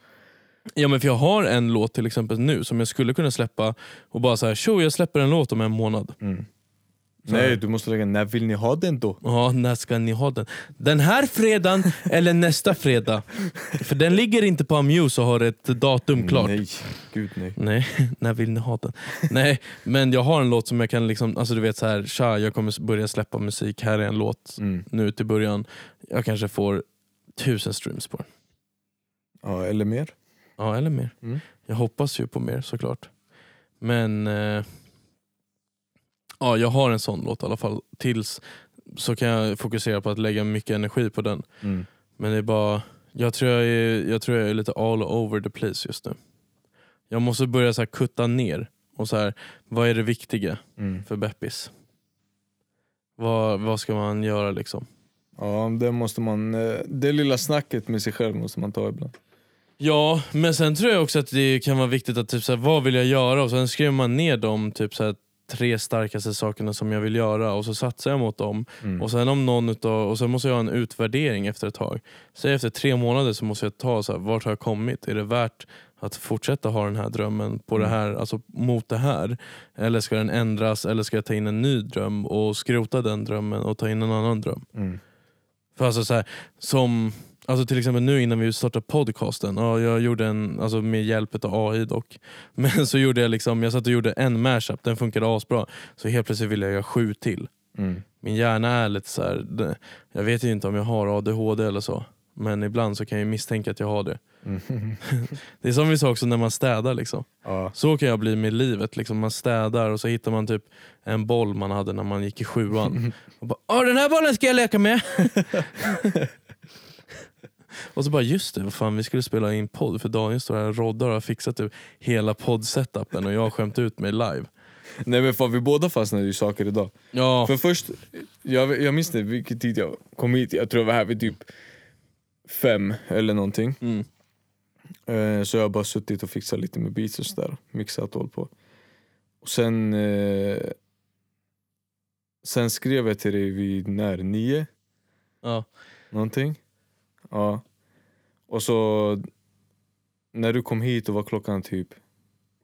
Ja men för jag har en låt till exempel nu som jag skulle kunna släppa och bara så här, tjo jag släpper en låt om en månad. Mm. Nej du måste lägga, när vill ni ha den då? Ja, när ska ni ha den? Den här fredagen eller nästa fredag? För den ligger inte på Amuse och har ett datum klart. Nej, gud nej. Nej, när vill ni ha den? Nej, men jag har en låt som jag kan liksom, alltså du vet så här, tja jag kommer börja släppa musik, här är en låt Mm. nu till början. Jag kanske får tusen streams på den. Ja, eller mer. Ja, eller mer. Mm. Jag hoppas ju på mer såklart. Men eh, ja, jag har en sån låt i alla fall. Tills så kan jag fokusera på att lägga mycket energi på den. Mm. Men det är bara, jag tror jag är, jag tror jag är lite all over the place just nu. Jag måste börja så här kutta ner. Och så här, vad är det viktiga Mm. för Beppis? Vad, vad ska man göra liksom? Ja, det måste man, eh, det lilla snacket med sig själv måste man ta ibland. Ja, men sen tror jag också att det kan vara viktigt att typ så här, vad vill jag göra? Och sen skriver man ner de typ så här, tre starkaste sakerna som jag vill göra och så satsar jag mot dem. Mm. Och sen om någon utav, och sen måste jag ha en utvärdering efter ett tag. Säg efter tre månader så måste jag ta så här, vart har jag kommit? Är det värt att fortsätta ha den här drömmen på det här, alltså mot det här? Eller ska den ändras eller ska jag ta in en ny dröm och skrota den drömmen och ta in en annan dröm? Mm. För alltså så här, som, alltså till exempel nu innan vi startade podcasten, ja, jag gjorde en, alltså med hjälp av AI dock, men så gjorde jag liksom, jag satt och gjorde en mashup, den funkade asbra. Så helt plötsligt ville jag göra sju till. Mm. Min hjärna är lite så här, jag vet ju inte om jag har ADHD eller så, men ibland så kan jag misstänka att jag har det. Mm. Det är som vi sa också när man städar. Liksom. Ja. Så kan jag bli med livet. Liksom. Man städar och så hittar man typ en boll man hade när man gick i sjuan. Och bara, den här bollen ska jag leka med! Och så bara, just det, vad fan, vi skulle spela in podd för Daniel står här och roddar och har fixat typ hela podd-setupen och jag har skämt ut mig live. Nej men fan vi båda fastnade i saker idag. Ja, För först, jag, jag minns inte vilken tid jag kom hit, jag tror jag var här vid typ fem eller någonting. mm. Eh, Så jag har bara suttit och fixat lite med beats och sådär, mixat och hållit på. Och sen, eh, sen skrev jag till dig vid när, nio? ja. Någonting? Ja. Och så när du kom hit och var klockan typ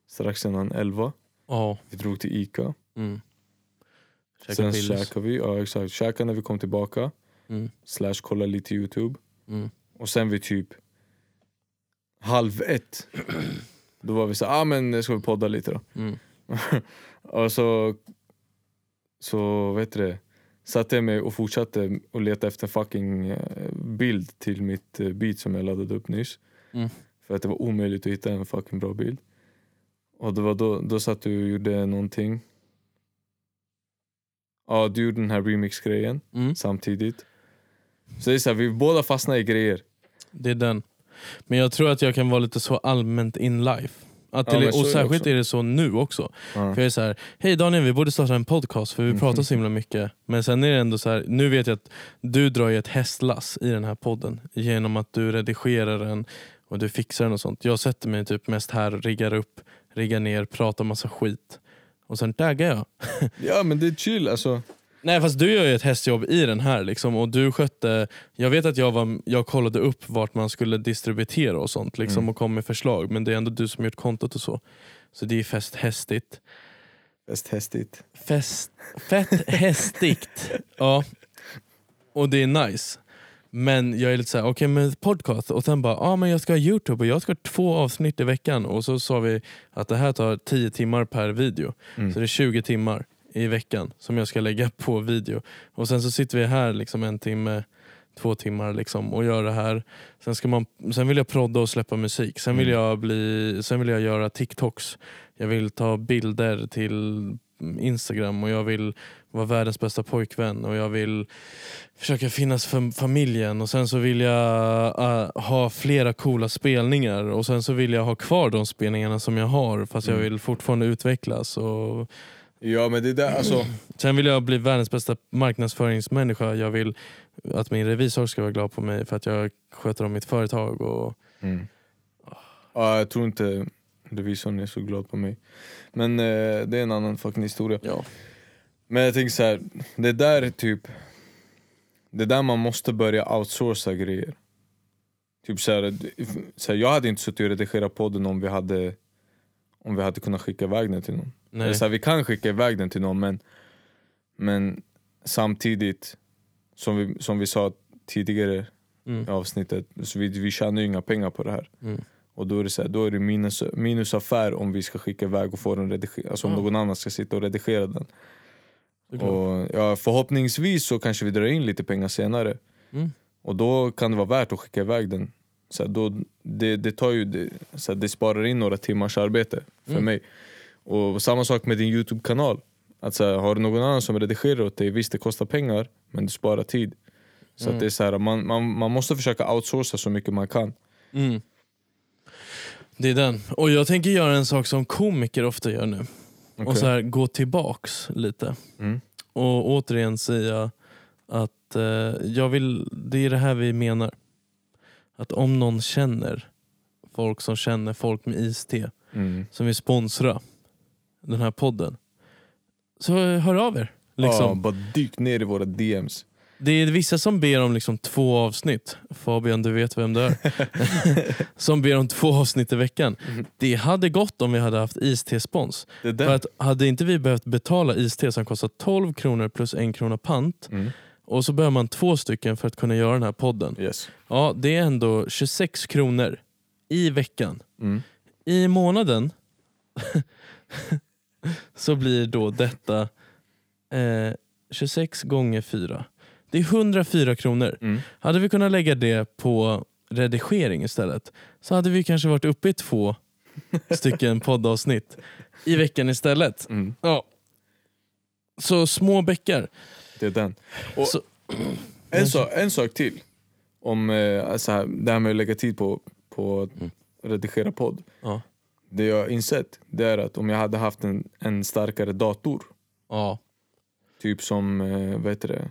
strax innan elva, ja. vi drog till Ica. Mm. Käka Sen pillers. käkade vi, ja exakt, käkade när vi kom tillbaka. Mm. Slash kolla lite youtube. Mm. Och sen vid typ halv ett, då var vi så ah men ska vi podda lite då? Mm. och så, så vet du det, satte jag mig och fortsatte och leta efter fucking eh, bild till mitt eh, beat som jag laddade upp nyss. Mm. För att det var omöjligt att hitta en fucking bra bild. Och det var då, då satt du och gjorde någonting. Ja, du gjorde den här remix-grejen Mm. samtidigt. Så det är så här, vi båda fastnar i grejer. Det är den. Men jag tror att jag kan vara lite så allmänt in life. Att Ja, det, så och särskilt också. är det så nu också. Ja. För jag är så här, hej Daniel vi borde starta en podcast för vi Mm. pratar så himla mycket. Men sen är det ändå så här, nu vet jag att du drar ett hästlass i den här podden. Genom att du redigerar den och du fixar den och sånt. Jag sätter mig typ mest här, riggar upp, riggar ner, pratar massa skit. Och sen taggar jag. Ja men det är chill alltså. Nej fast du gör ju ett hästjobb i den här liksom, och du skötte, jag vet att jag, var, jag kollade upp vart man skulle distributera och sånt liksom, Mm. och kom med förslag men det är ändå du som gjort kontot och så. Så det är fest hästigt. Fest hästigt. Fest, fett hästigt. Ja. Och det är nice. Men jag är lite såhär, okej men podcast och sen bara, ah, men jag ska ha youtube och jag ska ha två avsnitt i veckan och så sa vi att det här tar 10 timmar per video. Mm. Så det är 20 timmar i veckan som jag ska lägga på video. Och sen så sitter vi här liksom en timme, två timmar liksom och gör det här. Sen, ska man, sen vill jag prodda och släppa musik. Sen vill, Mm. jag bli, sen vill jag göra TikToks. Jag vill ta bilder till Instagram och jag vill vara världens bästa pojkvän och jag vill försöka finnas för familjen och sen så vill jag äh, ha flera coola spelningar och sen så vill jag ha kvar de spelningarna som jag har fast jag Mm. vill fortfarande utvecklas. Och Ja men det där alltså. Sen vill jag bli världens bästa marknadsföringsmänniska. Jag vill att min revisor ska vara glad på mig för att jag sköter om mitt företag. Och, Mm. Ja, jag tror inte revisorn är så glad på mig. Men eh, det är en annan fucking historia. ja. Men jag tänker så här, det där är typ Det där man måste börja outsourca grejer Typ så här, så här, jag hade inte suttit och redigerat podden om vi hade Om vi hade kunnat skicka iväg den till någon Nej. Så här, Vi kan skicka iväg den till någon men Men samtidigt Som vi, som vi sa tidigare Mm. i avsnittet så vi, vi tjänar ju inga pengar på det här Mm. Och då är det, så här, då är det minus, minusaffär om vi ska skicka iväg och få den redigerad Alltså om Ja. någon annan ska sitta och redigera den och, ja, förhoppningsvis så kanske vi drar in lite pengar senare. Mm. Och då kan det vara värt att skicka iväg den. Så här, då, det, det, tar ju, det, så här, det sparar in några timmars arbete för Mm. mig. Och samma sak med din Youtube-kanal. Att så här, har du någon annan som redigerar åt dig, visst det kostar pengar men du sparar tid. Så Mm. att det är så här, man, man, man måste försöka outsourca så mycket man kan. Mm. Det är den. Och jag tänker göra en sak som komiker ofta gör nu. Och Okej. så här, gå tillbaks lite. Mm. Och återigen säga att eh, jag vill, det är det här vi menar. Att om någon känner folk som känner folk med iste Mm. som vill sponsra den här podden. Så hör av er. Ja, Liksom. bara dyk ner i våra DMs. Det är vissa som ber om liksom två avsnitt. Fabian, du vet vem det är. som ber om två avsnitt i veckan. Det hade gått om vi hade haft För att hade inte vi behövt betala iste som kostar 12 kronor plus en krona pant Mm. och så behöver man två stycken för att kunna göra den här podden. Yes. Ja, det är ändå 26 kronor i veckan. Mm. I månaden så blir då detta eh, 26 gånger 4. Det är 104 kronor. Mm. Hade vi kunnat lägga det på redigering istället så hade vi kanske varit uppe i två stycken poddavsnitt i veckan istället. Mm. Ja. Så små bäckar. Det är den. Och Så, en, sak, en sak till. Om eh, alltså här, det här med att lägga tid på, på Mm. att redigera podd. ja. Det jag har insett det är att om jag hade haft en, en starkare dator, Ja. typ som, eh, vad heter det?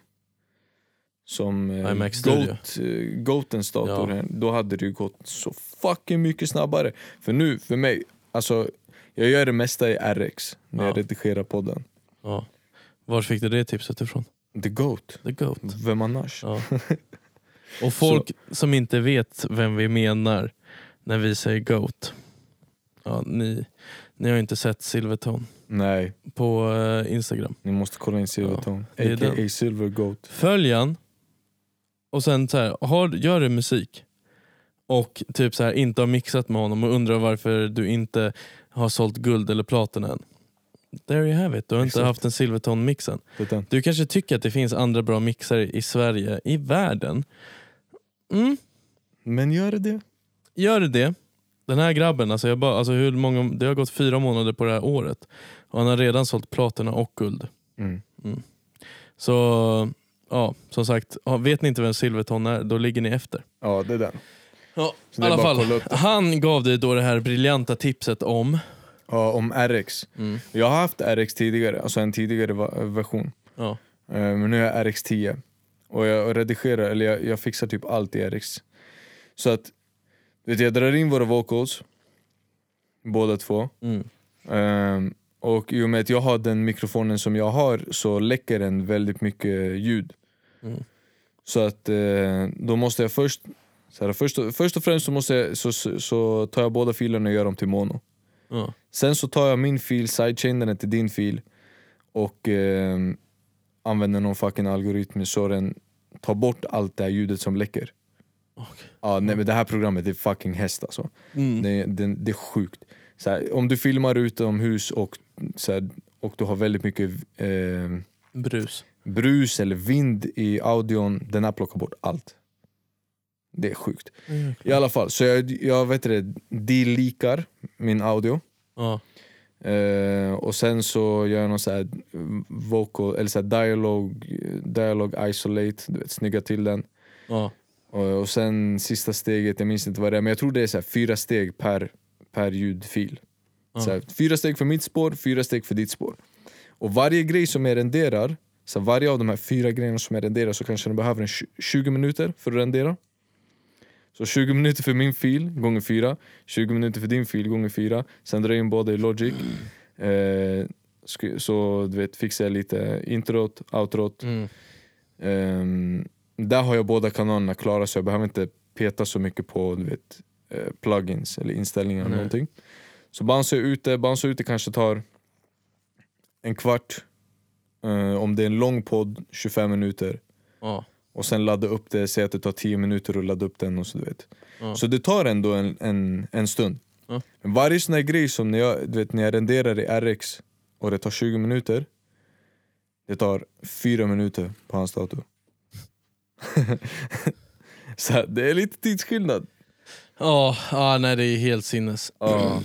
Som eh, iMac Studio. Goat, eh, Goatens dator, Ja. här, då hade det ju gått så fucking mycket snabbare. För nu, för mig, alltså jag gör det mesta i RX när jag Ja. redigerar podden. ja. Var fick du det tipset ifrån? The Goat, The Goat. vem annars? Ja. Och folk som inte vet vem vi menar när vi säger GOAT. Ja, ni, ni har inte sett Silvertone Nej, på eh, Instagram. ni måste kolla in Silvertone, det är a.k.a. den. Silver Goat. Följ han och sen så här, har, gör du musik och typ så här, inte har mixat med honom och undrar varför du inte har sålt guld eller platina än. There you have it, du har inte Exakt. haft en Silvertone-mixen. Det är den. Du kanske tycker att det finns andra bra mixare i Sverige, i världen. Mm, Men gör det? gör det. Den här grabben, alltså jag bara, alltså hur många, det har gått fyra månader på det här året och han har redan sålt platina och guld. Mm. Så ja, som sagt, vet ni inte vem Silverton är, då ligger ni efter. Ja, det är den. Ja, I alla fall, han gav dig då det här briljanta tipset om... Ja, om RX. Mm, Jag har haft RX tidigare, alltså en tidigare version. ja, Eh, Men nu är jag RX10. Och jag redigerar, eller jag, jag fixar typ allt i RX. Så att, vet du, jag drar in våra vocals, båda två. mm, Ehm, och i och med att jag har den mikrofonen som jag har så läcker den väldigt mycket ljud. Mm. Så att eh, då måste jag först, så här, först, och- först och främst så, måste jag, så, så, så tar jag båda filerna och gör dem till mono. ja, Sen så tar jag min fil, sidechainar den till din fil och eh, använder någon fucking algoritm så den tar bort allt det här ljudet som läcker. Okej. Ja, nej, men det här programmet är fucking häst alltså. mm, Det, det, det är sjukt. Så här, om du filmar utomhus och, så här, och du har väldigt mycket eh, brus. brus eller vind i audion, den här plockar bort allt. Det är sjukt. Mm. I alla fall, så jag, jag vet det, delikar min audio. Ja, Eh, och sen så gör jag någon så här vocal, eller så här dialog, dialog isolate, du vet, snygga till den. ja, Och, och sen sista steget, jag minns inte vad det är, men jag tror det är så fyra steg per, per ljudfil. Så här, fyra steg för mitt spår, fyra steg för ditt spår. Och varje grej som jag renderar, så varje av de här fyra grejerna som jag renderar så kanske den behöver en tj- 20 minuter för att rendera. Så 20 minuter för min fil gånger fyra, 20 minuter för din fil gånger fyra. Sen drar jag in båda i Logic. Eh, sk- så du vet, fixar jag lite introt, outrot. mm, Ehm, där har jag båda kanalerna klara så jag behöver inte peta så mycket på du vet, eh, plugins eller inställningar eller någonting. Så bounce ute, bounce ute kanske tar en kvart. Eh, om det är en lång podd, 25 minuter. ja, Och sen ladda upp det, säg att det tar 10 minuter att ladda upp den och så du vet. Ja. Så det tar ändå en, en, en stund. Ja. Men varje sån här grej som när jag, du vet, när jag renderar i RX och det tar 20 minuter, det tar 4 minuter på hans dator. så det är lite tidsskillnad. ja, ja, nej det är helt sinnes. Ja,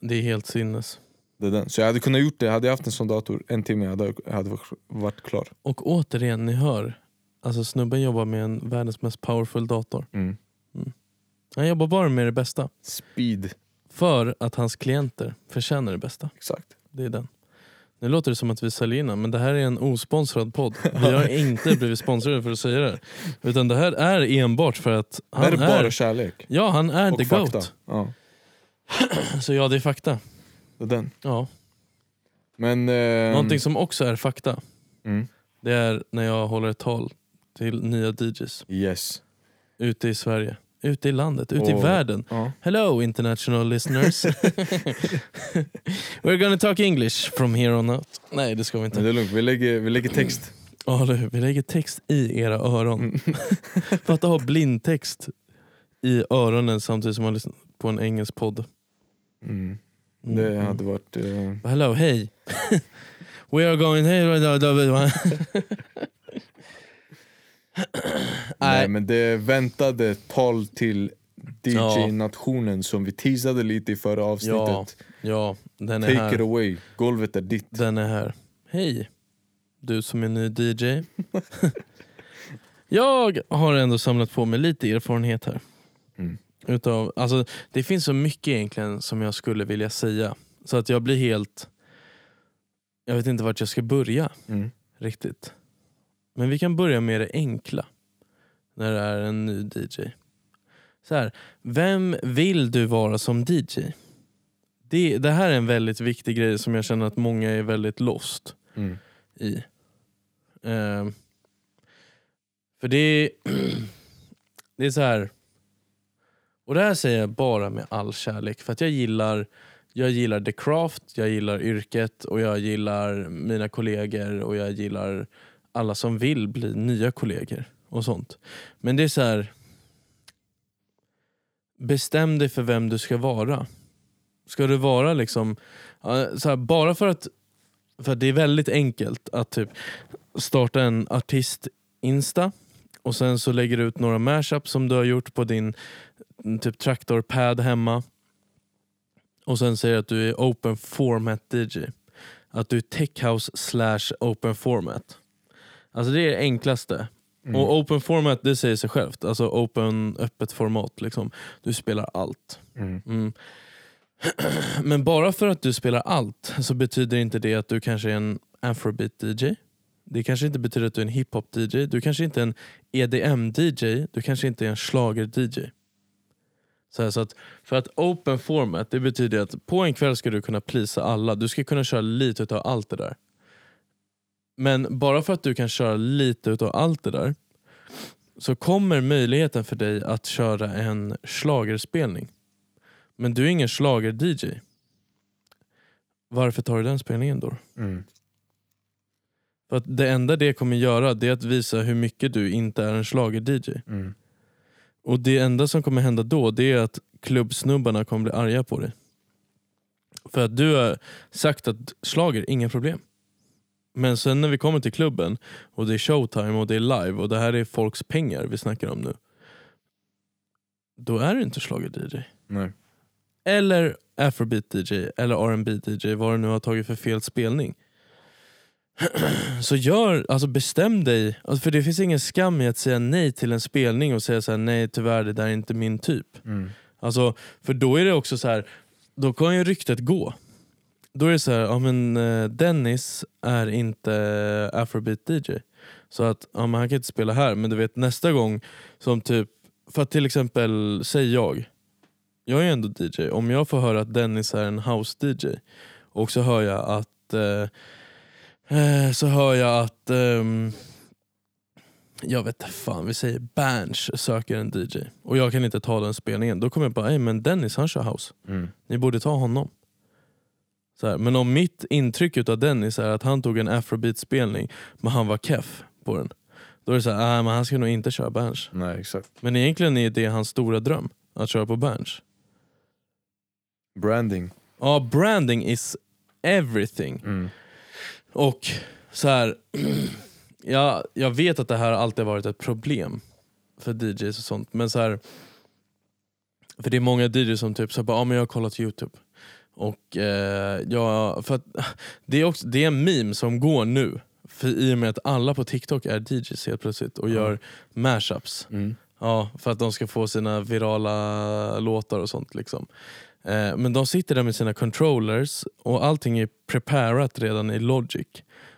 Det är helt sinnes. det är den. Så jag hade kunnat gjort det, hade jag haft en sån dator, en timme jag hade jag hade varit klar. Och återigen, ni hör. Alltså snubben jobbar med en världens mest powerful dator. Mm. Han jobbar bara med det bästa. Speed, För att hans klienter förtjänar det bästa. exakt. Det är den. Nu låter det som att vi säljer in men det här är en osponsrad podd. Vi har inte blivit sponsrade för att säga det. Utan det här är enbart för att Det han här är bara är, kärlek. ja, han är Och the fakta. GOAT. Ja, Så ja, det är fakta. det är den. Ja. Men... ehm, Någonting som också är fakta, mm, det är när jag håller ett tal till nya DJs yes. ute i Sverige. Ute i landet, ute i Och- världen. Ja. Hello international listeners. We're gonna talk English from here on out. Nej det ska vi Men inte. det är lugnt, vi lägger, vi lägger text. Ja, hur? vi lägger text i era öron. Mm. Fatta ha blindtext i öronen samtidigt som man lyssnar på en engelsk podd. Mm. Mm. Det hade varit... eh, Hello, hej. We are going. nej men det väntade tal till. DJ-nationen som vi teasade lite i förra avsnittet. ja, den är Take här. it away, golvet är ditt. Den är här. Hej, du som är ny DJ. jag har ändå samlat på mig lite erfarenhet här. Mm. Utav, alltså, det finns så mycket egentligen som jag skulle vilja säga. Så att jag blir helt... Jag vet inte vart jag ska börja Mm. riktigt. Men vi kan börja med det enkla. När det är en ny DJ. Så här, vem vill du vara som DJ? Det, det här är en väldigt viktig grej som jag känner att många är väldigt lost Mm. i. Ehm, för det är, det är så här. Och det här säger jag bara med all kärlek för att jag gillar jag gillar the craft, jag gillar yrket och jag gillar mina kollegor och jag gillar alla som vill bli nya kollegor och sånt. Men det är så här. Bestäm dig för vem du ska vara. Ska du vara liksom, så här, bara för att, för att det är väldigt enkelt att typ starta en artist-insta och sen så lägger du ut några mashups som du har gjort på din mm, typ traktorpad hemma och sen säger att du är open format DJ. Att du är tech house slash open format. Alltså det är det enklaste. Mm. Och open format det säger sig självt. Alltså open, öppet format. Liksom. Du spelar allt. Mm. Mm. Men bara för att du spelar allt så betyder inte det att du kanske är en afrobeat DJ. Det kanske inte betyder att du är en hiphop DJ. Du kanske inte är en EDM DJ. Du kanske inte är en schlager DJ. Så, här, så att för att open format det betyder att på en kväll ska du kunna plisa alla. Du ska kunna köra lite utav allt det där. Men bara för att du kan köra lite utav allt det där så kommer möjligheten för dig att köra en schlagerspelning. Men du är ingen schlager-DJ. Varför tar du den spelningen då? Mm. För att det enda det kommer göra det är att visa hur mycket du inte är en schlager-DJ. Mm. Och det enda som kommer hända då det är att klubbsnubbarna kommer bli arga på dig. För att du har sagt att slager inga problem. Men sen när vi kommer till klubben och det är showtime och det är live och det här är folks pengar vi snackar om nu. Då är du inte schlager-DJ. Nej. Eller afrobeat DJ eller R&B DJ vad du nu har tagit för fel spelning. Så gör, alltså bestäm dig, alltså för det finns ingen skam i att säga nej till en spelning och säga så här, nej tyvärr det där är inte min typ. Mm. Alltså, för då är det också så här, då kan ju ryktet gå. Då är det så här, ja men eh, Dennis är inte afrobeat DJ. Så att ja, men han kan inte spela här, men du vet nästa gång som typ, för att till exempel, säg jag. Jag är ändå DJ, om jag får höra att Dennis är en house DJ och så hör jag att eh, eh, så hör jag att ehm, jag vet fan, vi säger Berns söker en DJ och jag kan inte ta den spelningen. Då kommer jag bara, "Ey, men Dennis han kör house. Mm. Ni borde ta honom. Så här, men om mitt intryck utav Dennis är att han tog en afrobeat-spelning men han var keff på den. Då är det så här, "Ah, men han ska nog inte köra Berns. Nej, exakt. Men egentligen är det hans stora dröm, att köra på Berns. Branding. Ja, branding is everything. Mm. Och så här, jag, jag vet att det här alltid varit ett problem för DJs och sånt. Men så här, för det är många DJs som typ så här, bara, ah, men jag har kollat Youtube. Och eh, jag, för att, det, är också, det är en meme som går nu. För I och med att alla på TikTok är DJs helt plötsligt och gör mashups. Mm. Ja, för att de ska få sina virala låtar och sånt. liksom. Eh, men de sitter där med sina controllers och allting är preparat redan i Logic.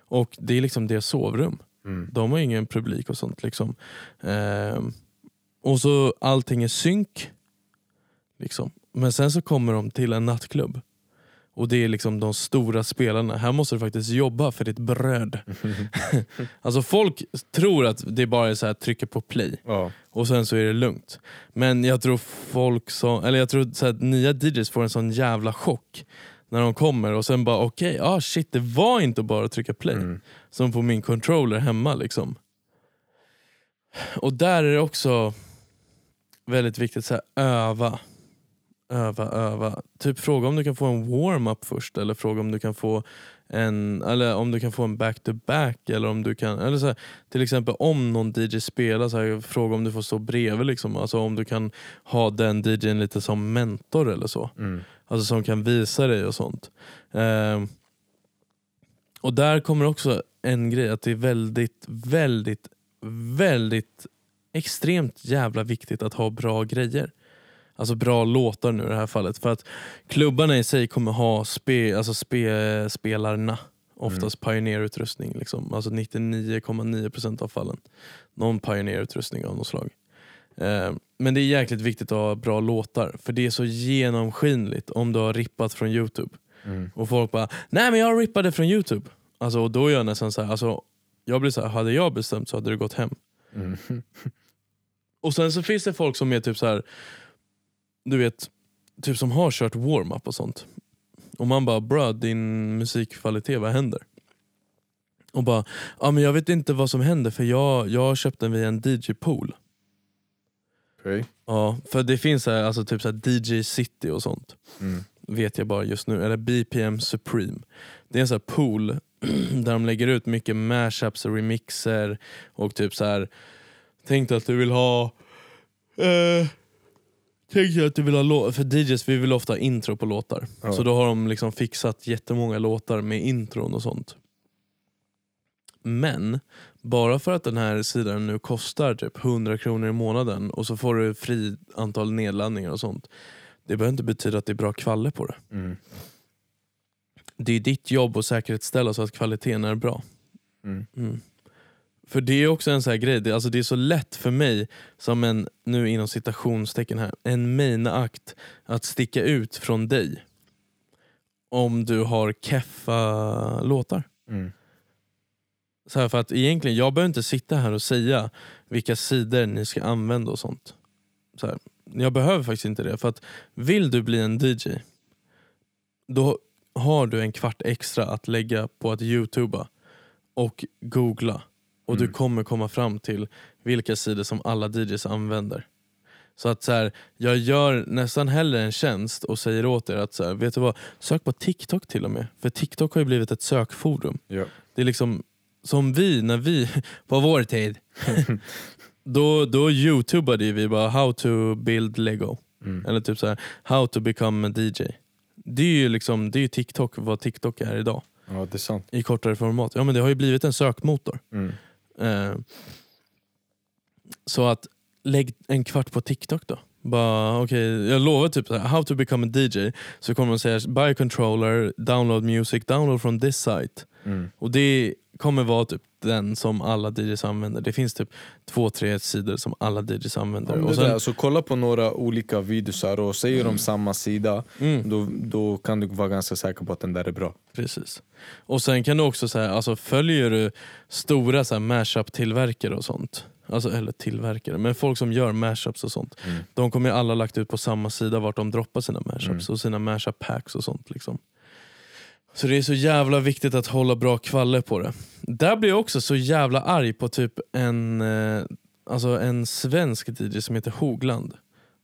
Och det är liksom deras sovrum. Mm. De har ingen publik och sånt. liksom. Eh, och så allting är synk. Liksom. Men sen så kommer de till en nattklubb. Och det är liksom de stora spelarna. Här måste du faktiskt jobba för ditt bröd. alltså folk tror att det bara är så här trycka på play Ja. och sen så är det lugnt. Men jag tror folk som, eller jag tror så att nya DJs får en sån jävla chock när de kommer och sen bara okej, ah shit det var inte bara att trycka play. Mm. Som på min controller hemma liksom. Och där är det också väldigt viktigt här, öva. Öva, öva. Typ fråga om du kan få en warm-up först eller fråga om du kan få en eller om du kan få en back-to-back eller om du kan, eller så här, till exempel om någon DJ spelar, så här, fråga om du får stå bredvid liksom. Alltså om du kan ha den DJn lite som mentor eller så. Mm. Alltså som kan visa dig och sånt. Ehm, och där kommer också en grej att det är väldigt, väldigt, väldigt extremt jävla viktigt att ha bra grejer. Alltså bra låtar nu i det här fallet. För att klubbarna i sig kommer ha spe, alltså spe, spelarna oftast pioneerutrustning. Liksom. Alltså 99,9% av fallen. Någon pioneerutrustning av något slag. Eh, men det är jäkligt viktigt att ha bra låtar. För det är så genomskinligt om du har rippat från youtube. Mm. Och folk bara, nej men jag rippade från youtube. Alltså, och då är jag nästan så här, alltså, jag blir så här, hade jag bestämt så hade det gått hem. Mm. Och sen så finns det folk som är typ så här, du vet, typ som har kört warm-up och sånt. Och man bara, bra din musikkvalitet, vad händer? Och bara, ja men jag vet inte vad som händer för jag, jag har köpt den via en DJ-pool. Okej. Ja, för det finns här, alltså typ så här DJ City och sånt. Mm. Vet jag bara just nu. Eller BPM Supreme. Det är en sån pool där de lägger ut mycket mashups och remixer och typ så här. Tänk dig att du vill ha eh, Tänk dig att du vill ha för DJs vi vill ofta ha intro på låtar. Ja. Så då har de liksom fixat jättemånga låtar med intron och sånt. Men bara för att den här sidan nu kostar typ 100 kronor i månaden och så får du fri antal nedladdningar och sånt. Det behöver inte betyda att det är bra kvalle på det. Mm. Det är ditt jobb att säkerställa så att kvaliteten är bra. Mm. Mm. För det är också en sån här grej, det, alltså det är så lätt för mig som en, nu inom citationstecken här, en main-akt att sticka ut från dig. Om du har keffa låtar. Mm. Så här, för att egentligen, jag behöver inte sitta här och säga vilka sidor ni ska använda och sånt. Så här, jag behöver faktiskt inte det. För att vill du bli en DJ, då har du en kvart extra att lägga på att youtuba och googla. Och du Mm. kommer komma fram till vilka sidor som alla DJs använder. Så att så här, jag gör nästan hellre en tjänst och säger åt er att så här, vet du vad, sök på TikTok till och med. För TikTok har ju blivit ett sökforum. Ja. Det är liksom som vi, när vi, på vår tid, då, då youtubade vi bara how to build lego. Mm. Eller typ så här, how to become a DJ. Det är ju liksom, det är TikTok vad TikTok är idag. ja, det är sant. I kortare format. Ja men det har ju blivit en sökmotor. Mm. Eh, så att lägg en kvart på TikTok då. Bara, okay, jag lovar typ så här, how to become a DJ. Så kommer de säga buy a controller, download music, download from this site. Mm. Och det kommer vara typ den som alla DJs använder. Det finns typ två, tre sidor som alla DJs använder. Och sen, där, så kolla på några olika videosar och säger de samma sida, mm, då, då kan du vara ganska säker på att den där är bra. precis. Och sen kan du också säga, alltså följer du stora så här mashup-tillverkare och sånt. Alltså, eller tillverkare, men folk som gör mashups och sånt. Mm. De kommer alla lagt ut på samma sida vart de droppar sina mashups Mm. och sina mashup packs och sånt. Liksom. Så det är så jävla viktigt att hålla bra kvalle på det. Där blir jag också så jävla arg på typ en, eh, alltså en svensk DJ som heter Hogland.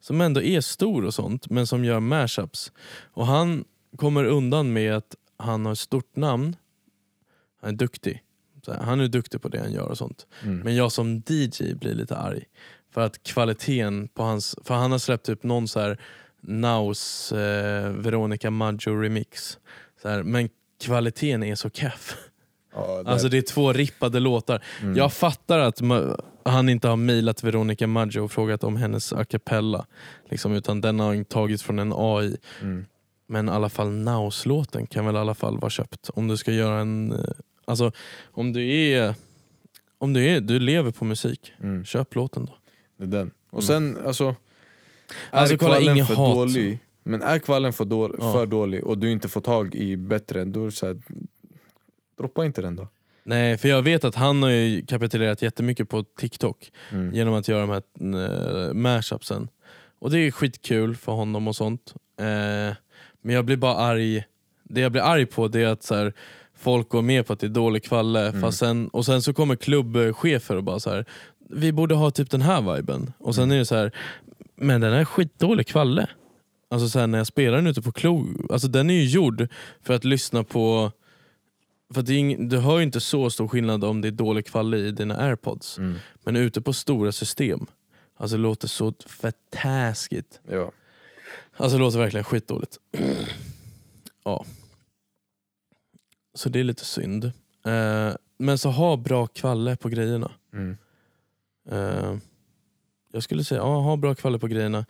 Som ändå är stor och sånt, men som gör mashups. Och han kommer undan med att han har ett stort namn, han är duktig. Här, han är duktig på det han gör och sånt. Mm. Men jag som DJ blir lite arg. För att kvaliteten på hans, för han har släppt typ någon så här Naus eh, Veronica Maggio remix. Så här, men kvaliteten är så keff. Ja, där- Alltså det är två rippade låtar. mm. Jag fattar att han inte har mejlat Veronica Maggio och frågat om hennes a cappella. Liksom, utan den har tagits från en AI. Mm. Men i alla fall Naus-låten kan väl i alla fall vara köpt. Om du ska göra en... eh, Alltså om du är... Om du, är, du lever på musik, Mm. köp låten då. Det är den. Och sen alltså... Alltså, kolla, för hat. dålig, men är kvallen för, då, Ja. för dålig och du inte får tag i bättre, då så här, Droppa inte den då. Nej, för jag vet att han har ju kapitulerat jättemycket på TikTok Mm. genom att göra de här uh, mashupsen. Och det är skitkul för honom och sånt. Eh, men jag blir bara arg. Det jag blir arg på det är att så här, folk går med på att det är dålig kvalle Mm. sen, och sen så kommer klubbchefer och bara så här. vi borde ha typ den här viben. Och sen är det så här, men den är skitdålig kvalle. Alltså så här, när jag spelar den ute på klo, alltså den är ju gjord för att lyssna på för det ing, du hör ju inte så stor skillnad om det är dålig kvalitet i dina airpods. Mm. Men ute på stora system, alltså det låter så fett taskigt. Ja. Alltså det låter verkligen skitdåligt. ja. Så det är lite synd. Eh, men så ha bra kvalle på grejerna. Mm. Eh, jag skulle säga, ja, ha bra kvalle på grejerna.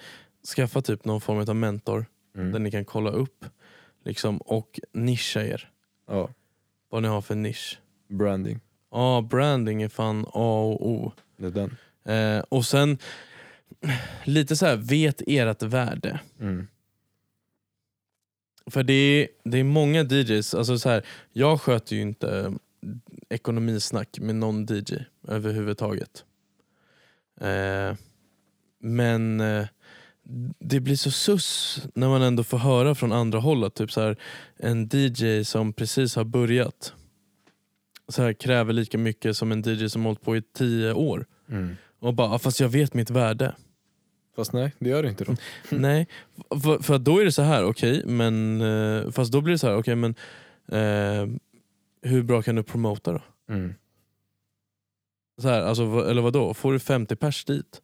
Skaffa typ någon form av mentor Mm. där ni kan kolla upp. Liksom, och nischa er. Ja. Vad ni har för nisch. Branding. Ja, branding är fan A och O. Det är den. Eh, och sen, lite så här, vet ert värde. Mm. För det är, det är många DJs, alltså så här, jag sköter ju inte ekonomisnack med någon DJ överhuvudtaget. Eh, men eh, det blir så sus när man ändå får höra från andra håll att typ så här, en DJ som precis har börjat så här, kräver lika mycket som en DJ som hållit på i tio år. Mm. Och bara, "Ah, fast jag vet mitt värde. Fast nej, det gör det inte då. Nej, för, för då är det så här, okej, men eh, fast då blir det så här, okej men eh, hur bra kan du promota då? Mm. Så här, alltså, eller vad då? Får du 50 pers dit?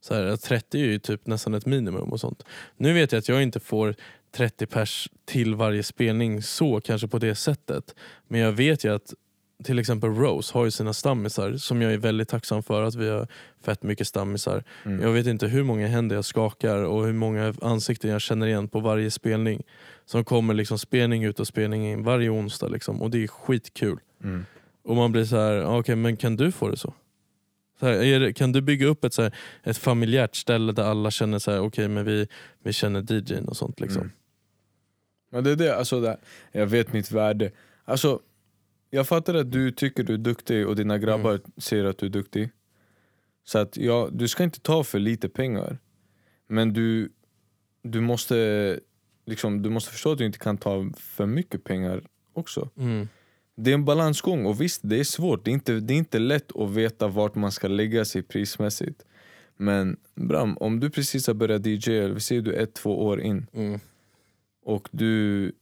Så här, 30 är ju typ nästan ett minimum och sånt. Nu vet jag att jag inte får 30 pers till varje spelning så kanske på det sättet. Men jag vet ju att till exempel Rose har ju sina stammisar som jag är väldigt tacksam för att vi har fett mycket stammisar. Mm. Jag vet inte hur många händer jag skakar och hur många ansikten jag känner igen på varje spelning. Som kommer liksom spelning ut och spelning in varje onsdag liksom. och det är skitkul. Mm. Och man blir så här, "Ah, okej men kan du få det så? Här, är det, kan du bygga upp ett, så här, ett familjärt ställe där alla känner så här, okej men vi, vi känner DJn och sånt liksom. Mm. Men det är det, alltså det, jag vet mitt värde. Alltså, jag fattar att du tycker du är duktig och dina grabbar Mm. ser att du är duktig. Så att ja, du ska inte ta för lite pengar. Men du, du, måste, liksom, du måste förstå att du inte kan ta för mycket pengar också. Mm. Det är en balansgång och visst, det är svårt. Det är inte, det är inte lätt att veta vart man ska lägga sig prismässigt. Men Bram, om du precis har börjat DJ, vi säger du ett, två år in Mm. och du,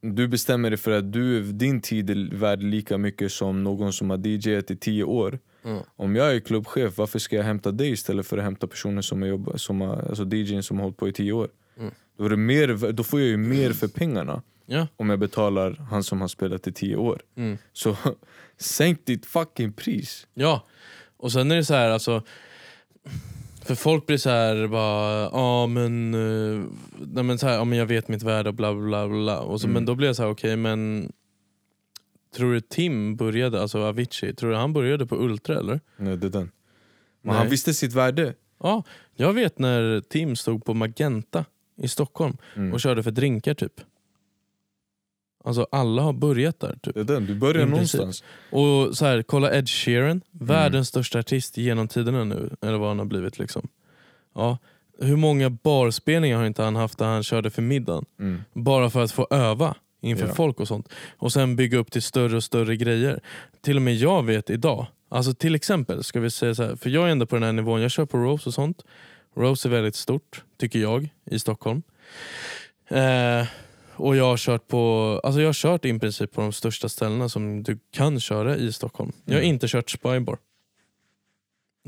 du bestämmer dig för att du, din tid är värd lika mycket som någon som har DJat i tio år. Mm. Om jag är klubbchef, varför ska jag hämta dig istället för att hämta personer som har jobbat, som har, alltså DJn som har hållit på i tio år? Mm. Då, är mer, då får jag ju mer för pengarna Ja. om jag betalar han som har spelat i tio år. Mm. Så sänk ditt fucking pris. Ja, och sen är det så här alltså för folk blir så här bara, ja men, eh, nej, men, så här, ja, men jag vet mitt värde och bla bla bla. Och så, Mm. Men då blir jag så här, okej men Tror du Tim började, alltså Avicii, tror du han började på Ultra eller? Nej, det är den. Men Nej. han visste sitt värde. Ja, jag vet när Tim stod på Magenta i Stockholm Mm. och körde för drinkar typ. Alltså alla har börjat där typ. Det är den, du börjar I princip. någonstans. Och så här, kolla Ed Sheeran, Mm. världens största artist genom tiderna nu, eller vad han har blivit. liksom. Ja. Hur många barspelningar har inte han haft där han körde för middagen? Mm. Bara för att få öva inför Ja. folk och sånt. Och sen bygga upp till större och större grejer. Till och med jag vet idag, alltså till exempel, ska vi säga så här, för jag är ändå på den här nivån, jag kör på Rose och sånt. Rose är väldigt stort, tycker jag, i Stockholm. Eh, och jag har kört på, alltså jag har kört i princip på de största ställena som du kan köra i Stockholm. Jag har Mm. inte kört Spybar.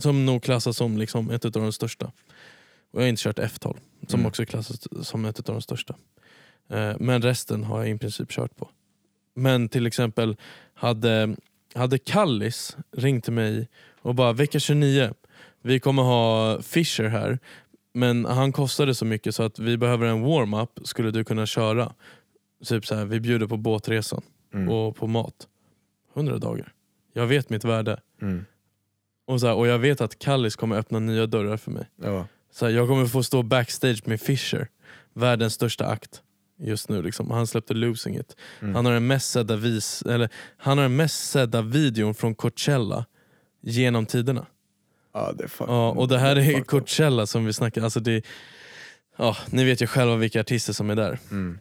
Som nog klassas som liksom ett av de största. Och jag har inte kört F12, som Mm. också klassas som ett av de största. Eh, men resten har jag i princip kört på. Men till exempel hade, hade Kallis ringt till mig och bara vecka 29, vi kommer ha Fisher här men han kostade så mycket så att vi behöver en warm-up, skulle du kunna köra? Typ så här, vi bjuder på båtresan Mm. och på mat. 100 dagar. Jag vet mitt värde. Mm. Och, så här, och jag vet att Kallis kommer öppna nya dörrar för mig. Ja. Så här, jag kommer få stå backstage med Fisher, världens största akt just nu. Liksom. Han släppte Losing It. Mm. Han, har den mest sedda vis, eller, han har den mest sedda videon från Coachella genom tiderna. Ja, det är Ja, och det här är. Coachella som vi snackar alltså det, ja, Ni vet ju själva vilka artister som är där. Mm.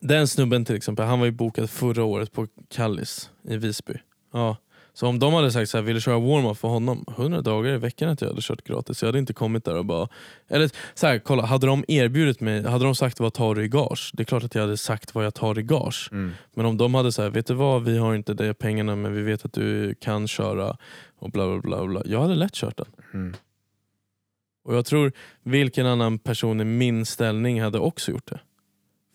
Den snubben till exempel, han var ju bokad förra året på Kallis i Visby. Ja. Så om de hade sagt så här, ville köra warm-up för honom 100 dagar i veckan att jag hade kört gratis. Jag hade inte kommit där och bara... Eller så här, kolla, hade de erbjudit mig, hade de sagt vad tar du i gage? Det är klart att jag hade sagt vad jag tar i gage. Mm. Men om de hade sagt, vet du vad, vi har inte de pengarna men vi vet att du kan köra och bla bla bla. bla. Jag hade lätt kört den. Mm. Och jag tror vilken annan person i min ställning hade också gjort det.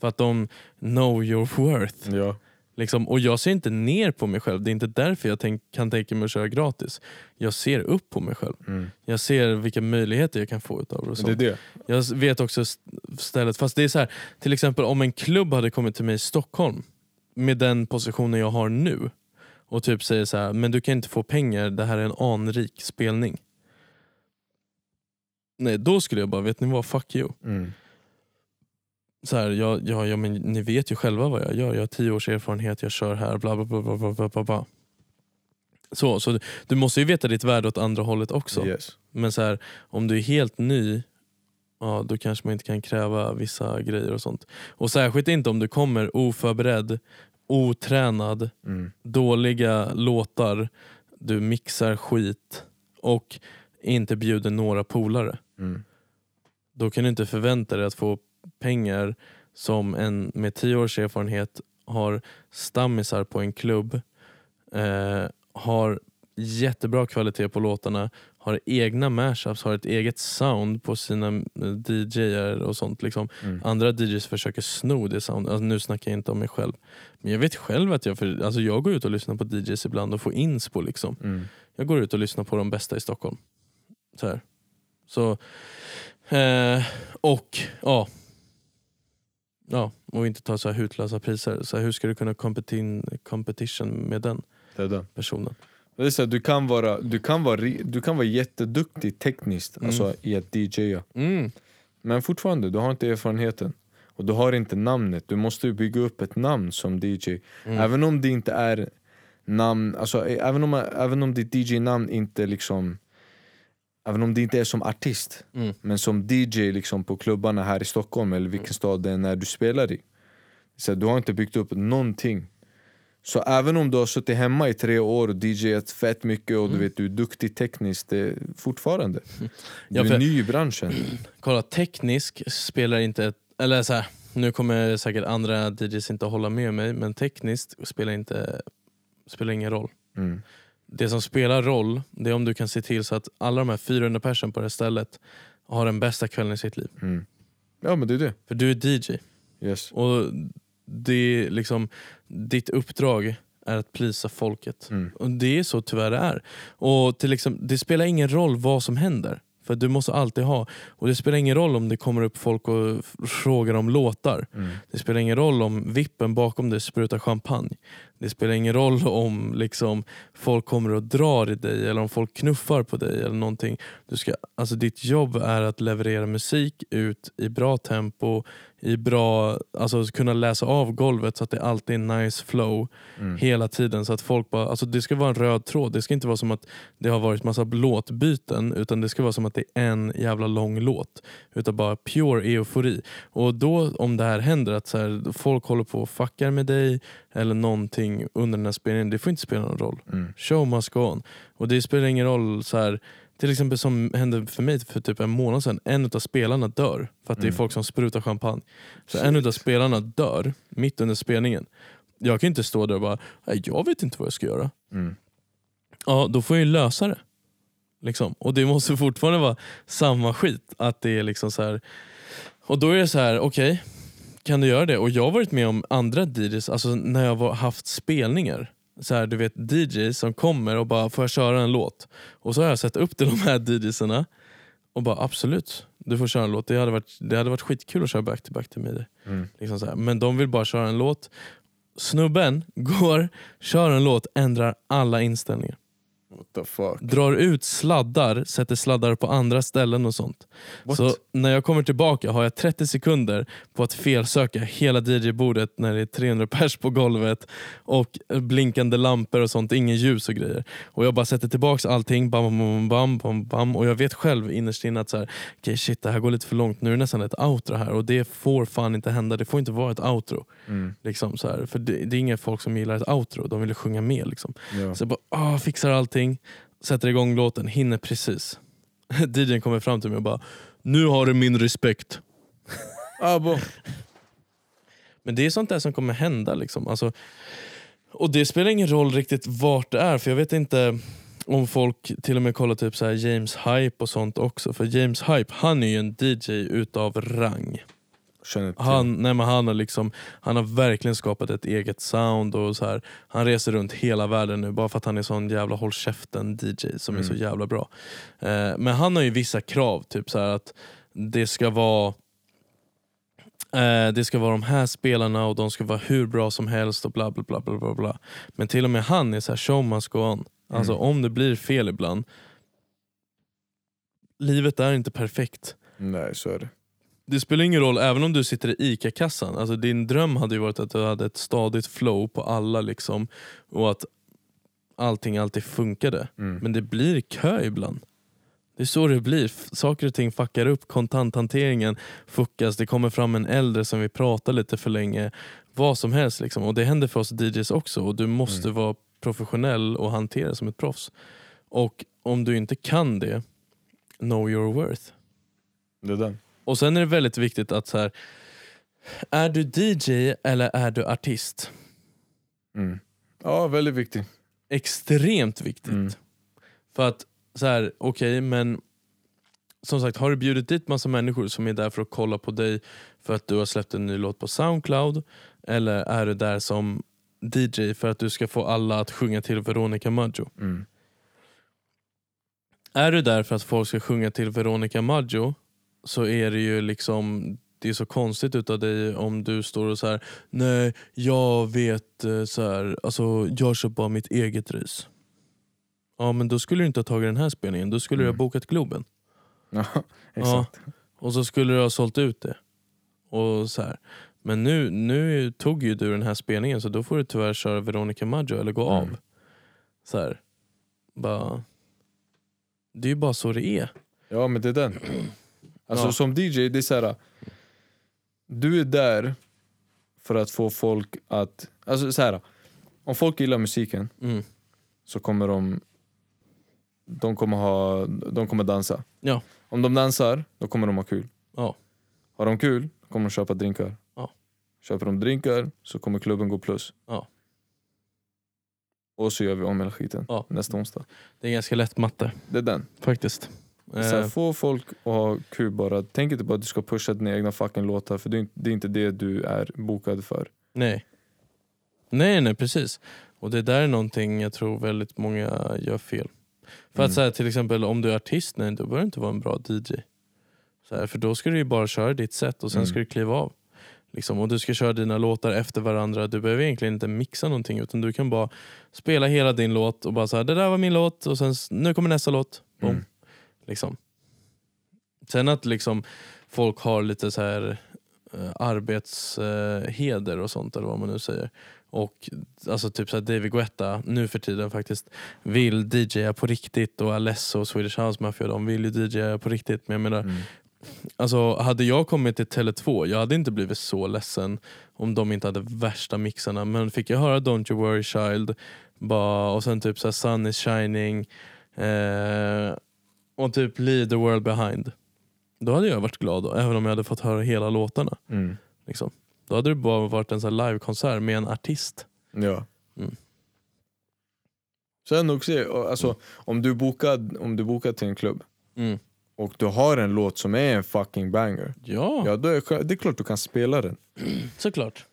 För att de know your worth. Ja. Liksom, och jag ser inte ner på mig själv, det är inte därför jag tänk, kan tänka mig att köra gratis. Jag ser upp på mig själv. Mm. Jag ser vilka möjligheter jag kan få utav det. Det det. Jag vet också st- stället, fast det är så här, till exempel om en klubb hade kommit till mig i Stockholm med den positionen jag har nu och typ säger så här, men du kan inte få pengar, det här är en anrik spelning. Nej, då skulle jag bara, vet ni vad, fuck you. Mm. Så här, ja, ja, ja, men ni vet ju själva vad jag gör, jag har tio års erfarenhet, jag kör här, bla bla bla bla bla bla, bla. Så, så du, du måste ju veta ditt värde åt andra hållet också. Yes. Men så här, om du är helt ny, ja, då kanske man inte kan kräva vissa grejer och sånt. Och särskilt inte om du kommer oförberedd, otränad, Mm. dåliga låtar, du mixar skit och inte bjuder några polare. Mm. Då kan du inte förvänta dig att få pengar som en med tio års erfarenhet har stammisar på en klubb, eh, har jättebra kvalitet på låtarna, har egna mashups, har ett eget sound på sina eh, DJer och sånt. Liksom. Mm. Andra DJs försöker sno det soundet. Alltså, nu snackar jag inte om mig själv. Men jag vet själv att jag, för, alltså, jag går ut och lyssnar på DJs ibland och får inspo. Liksom. Mm. Jag går ut och lyssnar på de bästa i Stockholm. Så här. Så, eh, och ja. Ja, och inte ta så här hutlösa priser. Så här, hur ska du kunna competin, competition med den Det är det. personen? Det är så här, du, kan vara, du, kan vara, du kan vara jätteduktig tekniskt Mm. alltså, i att DJa. Mm. Men fortfarande, du har inte erfarenheten. Och du har inte namnet. Du måste ju bygga upp ett namn som DJ. Mm. Även om det inte är namn, alltså, även, om, även om ditt DJ-namn inte liksom Även om det inte är som artist, Mm. men som DJ liksom på klubbarna här i Stockholm eller vilken stad det är när du spelar i. Så du har inte byggt upp någonting. Så även om du har suttit hemma i tre år och DJat fett mycket och du vet du är duktig tekniskt, det är fortfarande. Du Ja, är ny i branschen. Kolla, teknisk spelar inte... Ett, eller så här, nu kommer säkert andra DJs inte hålla med mig, men tekniskt spelar, inte, spelar ingen roll. Mm. Det som spelar roll, det är om du kan se till så att alla de här 400 personer på det här stället har den bästa kvällen i sitt liv. Mm. Ja men det är det. För du är DJ. Yes. Och det är liksom, ditt uppdrag är att plisa folket. Mm. Och Det är så tyvärr det är. Och till exempel, det spelar ingen roll vad som händer. För du måste alltid ha. Och det spelar ingen roll om det kommer upp folk och frågar om låtar. Mm. Det spelar ingen roll om vippen bakom dig sprutar champagne. Det spelar ingen roll om liksom, folk kommer och drar i dig eller om folk knuffar på dig eller någonting. Du ska, alltså, ditt jobb är att leverera musik ut i bra tempo, i bra, alltså kunna läsa av golvet så att det alltid är nice flow Mm. hela tiden. Så att folk bara, alltså det ska vara en röd tråd. Det ska inte vara som att det har varit massa låtbyten utan det ska vara som att det är en jävla lång låt. Utan bara pure eufori. Och då om det här händer att så här, folk håller på och fuckar med dig eller någonting under den här spelningen, det får inte spela någon roll. Mm. Show must go on. Och det spelar ingen roll så här till exempel som hände för mig för typ en månad sedan, en av spelarna dör för att det är Mm. folk som sprutar champagne. Så en av spelarna dör mitt under spelningen. Jag kan inte stå där och bara, "Nej, jag vet inte vad jag ska göra. Mm. Ja, då får jag ju lösa det. Liksom. Och det måste fortfarande vara samma skit. Att det är liksom så här. Och då är det så här, okej, kan du göra det? Och jag har varit med om andra DJs, alltså när jag har haft spelningar så här, du vet DJs som kommer och bara får jag köra en låt? Och så har jag sett upp till de här DJsarna och bara absolut, du får köra en låt. Det hade varit, det hade varit skitkul att köra back to back till mig. Mm. Liksom så här. Men de vill bara köra en låt. Snubben går, kör en låt, ändrar alla inställningar. What the fuck? Drar ut sladdar, sätter sladdar på andra ställen och sånt. What? Så när jag kommer tillbaka har jag 30 sekunder på att felsöka hela DJ-bordet när det är 300 pers på golvet och blinkande lampor och sånt, ingen ljus och grejer. Och jag bara sätter tillbaks allting, bam, bam, bam, bam, bam. och jag vet själv innerst inne att så här, okay, shit, det här går lite för långt, nu är det nästan ett outro här och det får fan inte hända, det får inte vara ett outro. Mm. Liksom, så här. För det, det är inga folk som gillar ett outro, de vill sjunga med. Liksom. Ja. Så jag bara ah, fixar allting, sätter igång låten, hinner precis. DJn kommer fram till mig och bara Nu har du min respekt. Abo. Men det är sånt där som kommer hända. Liksom. Alltså, och det spelar ingen roll riktigt vart det är, för jag vet inte om folk till och med kollar typ så här James Hype och sånt också. För James Hype, han är ju en DJ utav rang. Han, nej men han, har liksom, han har verkligen skapat ett eget sound och så här. Han reser runt hela världen nu bara för att han är sån jävla håll käften DJ som är så Mm. jävla bra. Eh, men han har ju vissa krav, typ så att det ska vara eh, det ska vara de här spelarna och de ska vara hur bra som helst och bla bla bla bla bla. bla. Men till och med han är så här show must go on. Alltså Mm. om det blir fel ibland, livet är inte perfekt Nej, så är det. Det spelar ingen roll, även om du sitter i ICA-kassan. Alltså din dröm hade ju varit att du hade ett stadigt flow på alla liksom, och att allting alltid funkade. Mm. Men det blir kö ibland. Det är så det blir. Saker och ting fuckar upp, kontanthanteringen fuckas, det kommer fram en äldre som vill prata lite för länge. Vad som helst. Liksom. Och Det händer för oss DJs också och du måste Mm. vara professionell och hantera som ett proffs. Och om du inte kan det, know your worth. Det är den. Och sen är det väldigt viktigt att så här, är du DJ eller är du artist? Mm. Ja, väldigt viktigt. Extremt viktigt. Mm. För att, så här, okej men som sagt, har du bjudit dit massa människor som är där för att kolla på dig för att du har släppt en ny låt på Soundcloud? Eller är du där som DJ för att du ska få alla att sjunga till Veronica Maggio? Mm. Är du där för att folk ska sjunga till Veronica Maggio så är det ju liksom det är så konstigt utav dig om du står och så här. nej jag vet eh, så här, alltså jag kör bara mitt eget ris. Ja men då skulle du inte ha tagit den här spelningen, då skulle du ha Mm. bokat Globen. Ja, exakt. Och så skulle du ha sålt ut det. Och så här. Men nu, nu tog ju du den här spelningen så då får du tyvärr köra Veronica Maggio eller gå av. Mm. Så här. Bara, det är ju bara så det är. Ja men det är den. Alltså Ja. som DJ, det är så här. Du är där för att få folk att... Alltså så här. Om folk gillar musiken Mm. så kommer de... De kommer, ha, de kommer dansa. Ja. Om de dansar, då kommer de ha kul. Ja. Har de kul, kommer de köpa drinkar. Ja. Köper de drinkar så kommer klubben gå plus. Ja. Och så gör vi om hela skiten Ja. nästa onsdag. Det är ganska lätt matte Det är den. faktiskt. Så här, Eh, få folk att ha kul bara. Tänk inte på att du ska pusha dina egna fucking låtar för det är inte det, du är bokad för. nej. Nej, nej precis. Och det där är någonting jag tror väldigt många gör fel. För Mm. att så här, till exempel om du är artist, nej, då behöver du inte vara en bra DJ. Så här, för då ska du ju bara köra ditt set och sen Mm. ska du kliva av. Liksom, och du ska köra dina låtar efter varandra. Du behöver egentligen inte mixa någonting utan du kan bara spela hela din låt och bara så här, det där var min låt och sen nu kommer nästa låt. Mm. Liksom. Sen att liksom folk har lite så här eh, arbetsheder och sånt eller vad man nu säger. Och alltså typ så här David Guetta nu för tiden faktiskt vill DJa på riktigt och Alesso och Swedish House Mafia de vill ju DJa på riktigt. Men jag menar, Mm. alltså, hade jag kommit till Tele2, jag hade inte blivit så ledsen om de inte hade värsta mixarna. Men fick jag höra Don't You Worry Child bara, och sen typ så Sun is shining eh, och typ Leave the world behind. Då hade jag varit glad, då, även om jag hade fått höra hela låtarna. Mm. Liksom. Då hade det bara varit en sån livekonsert med en artist. Ja. Mm. Sen också, alltså, om, du bokad, om du bokar till en klubb Mm. och du har en låt som är en fucking banger. Ja, Ja, då är, det är klart du kan spela den. såklart.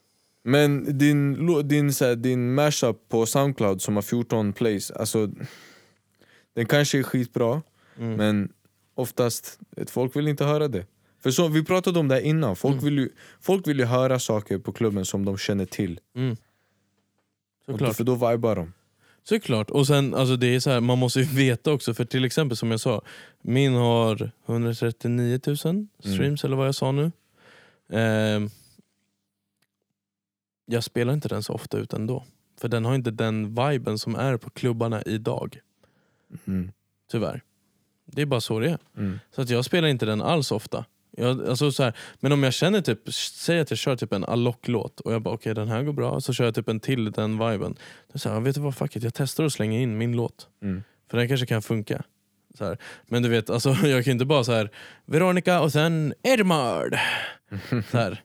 Men din, din, så här, din mashup på Soundcloud som har 14 plays, alltså den kanske är skitbra, Mm. men oftast, folk vill inte höra det. För så, vi pratade om det här innan, folk, Mm. vill ju, folk vill ju höra saker på klubben som de känner till. Mm. Och för då vibar de. Såklart. Och sen, alltså det är så här, man måste ju veta också, för till exempel som jag sa, min har 139 000 streams eller vad jag sa nu. Ehm, jag spelar inte den så ofta ut ändå. För den har inte den viben som är på klubbarna idag. Mm. Tyvärr. Det är bara så det är. Mm. Så att jag spelar inte den alls ofta. Jag, alltså så här, men om jag känner typ, säg att jag kör typ en Alok-låt och jag bara okej den här går bra, så kör jag typ en till den viben. Då säger jag, vet du vad, fuck it, jag testar att slänga in min låt. Mm. För den kanske kan funka. Så här. Men du vet, alltså, jag kan inte bara så här Veronica och sen Edmard. Så här.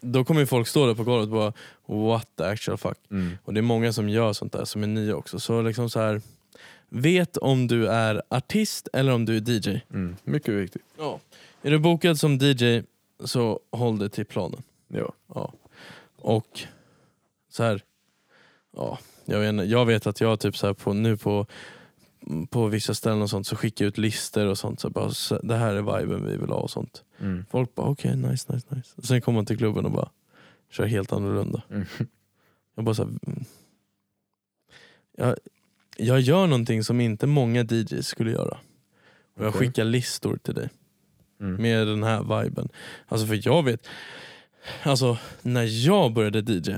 Då kommer folk stå där på golvet och bara what the actual fuck. Mm. Och det är många som gör sånt där som är nya också. Så liksom så här, vet om du är artist eller om du är DJ. Mm. Mycket viktigt. Ja. Är du bokad som DJ så håll dig till planen. Ja. Ja. Och så här, ja, jag, vet, inte, jag vet att jag typ så här på, nu på, på vissa ställen och sånt så skickar jag ut listor och sånt. Så bara, så, det här är viben vi vill ha och sånt. Mm. Folk bara okej, nice, nice, nice. Och sen kommer man till klubben och bara kör helt annorlunda. Mm. Jag bara så här, mm. jag, jag gör någonting som inte många DJs skulle göra. Och jag Okej. skickar listor till dig Mm. med den här viben. Alltså för jag vet, alltså när jag började DJ,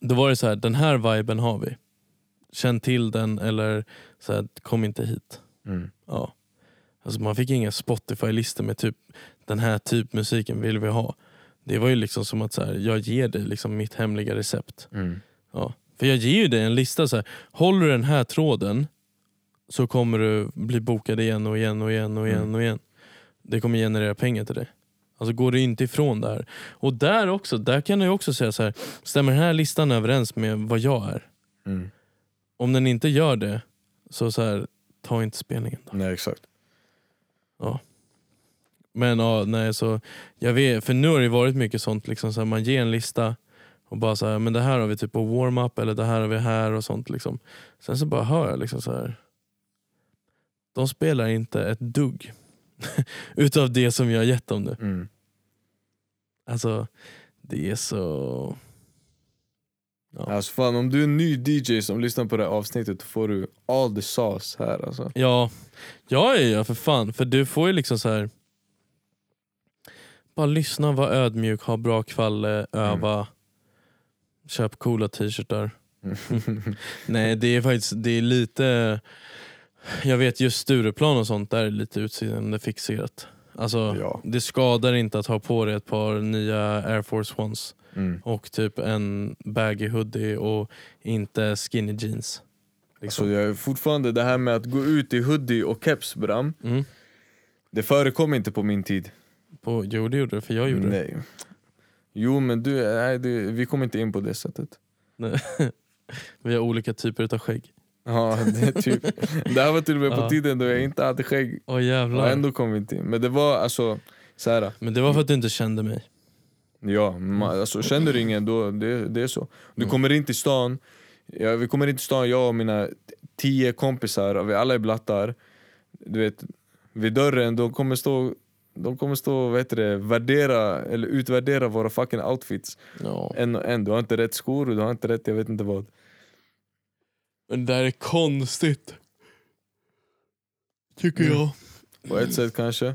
då var det så här, den här viben har vi. Känn till den eller så här, kom inte hit. Mm. Ja. Alltså man fick inga Spotify-listor med typ den här typ musiken vill vi ha. Det var ju liksom som att så här, jag ger dig liksom mitt hemliga recept. Mm. Ja. För jag ger ju dig en lista, så här, håller du den här tråden så kommer du bli bokad igen och igen och igen och igen Mm. och igen. Det kommer generera pengar till dig. Alltså går du inte ifrån det här. Och där också, där kan jag också säga så här, stämmer den här listan överens med vad jag är? Mm. Om den inte gör det, så, så här, ta inte spelningen då. Nej exakt. Men ja, nej, så jag vet, för nu har det varit mycket sånt, liksom, så här, man ger en lista och bara så här, men det här har vi typ på warm-up eller det här har vi här och sånt. Liksom. Sen så bara hör jag liksom så här. de spelar inte ett dugg utav det som jag har gett dem nu. Mm. Alltså, det är så... Ja. Alltså fan om du är en ny DJ som lyssnar på det här avsnittet då får du all the sauce här alltså. Ja, ja, ja, för fan. För du får ju liksom så här. Bara lyssna, var ödmjuk, ha bra kvalle, öva. Köp coola t-shirtar. Nej det är faktiskt det är lite Jag vet just Stureplan och sånt där är lite utseendefixerat. Alltså Ja. det skadar inte att ha på dig ett par nya Air Force Ones Mm. och typ en baggy hoodie och inte skinny jeans. Liksom. Alltså jag är fortfarande det här med att gå ut i hoodie och keps bram, Mm. det förekom inte på min tid. På, jo det gjorde det, för jag gjorde det. Nej. Jo men du, nej, det, vi kommer inte in på det sättet. Vi har olika typer av skägg. Ja, det, är typ. det här var till och med på Ja. tiden då jag inte hade skägg Åh och jävlar. ändå kom vi inte in. Men det var alltså så här, Men det var för att du inte kände mig. ja, ma, alltså, känner du ingen då, det, det är så. Du Mm. kommer in till stan, ja, vi kommer in till stan jag och mina tio kompisar, och vi alla är blattar. Du vet, vid dörren, de kommer stå de kommer stå och vet det, värdera, eller utvärdera våra fucking outfits Ja. en och en. Du har inte rätt skor, du har inte rätt jag vet inte vad. Men det där är konstigt. Tycker Mm. jag. På ett sätt kanske.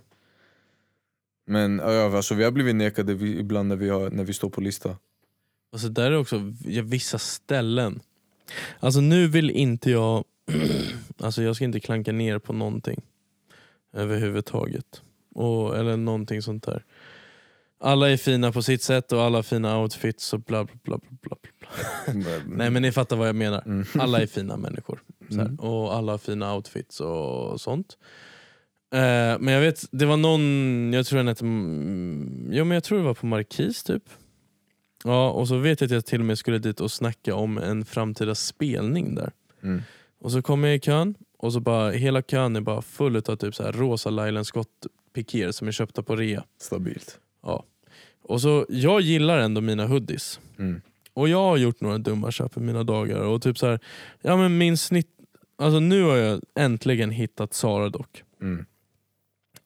Men ja, alltså, vi har blivit nekade ibland när vi, har, när vi står på lista. Alltså där är också ja, vissa ställen. Alltså nu vill inte jag, alltså jag ska inte klanka ner på någonting. Överhuvudtaget. Och, eller någonting sånt där. Alla är fina på sitt sätt och alla har fina outfits och bla bla bla. bla, bla. Men- Nej men ni fattar vad jag menar. Mm. Alla är fina människor. Mm. Och alla har fina outfits och sånt. Eh, men jag vet, det var någon, jag tror den hette, mm, jo, men jag tror det var på Markis typ. Ja, och så vet jag att jag till och med skulle dit och snacka om en framtida spelning där. Mm. Och så kommer jag i kön och så bara, hela kön är bara full av typ så här rosa Lylan Scott pikéer som är köpta på rea. Stabilt. Ja. Och så, jag gillar ändå mina hoodies. Mm. Och jag har gjort några dumma köp i mina dagar. Och typ så här, ja men min snitt, alltså nu har jag äntligen hittat Sara dock. Mm.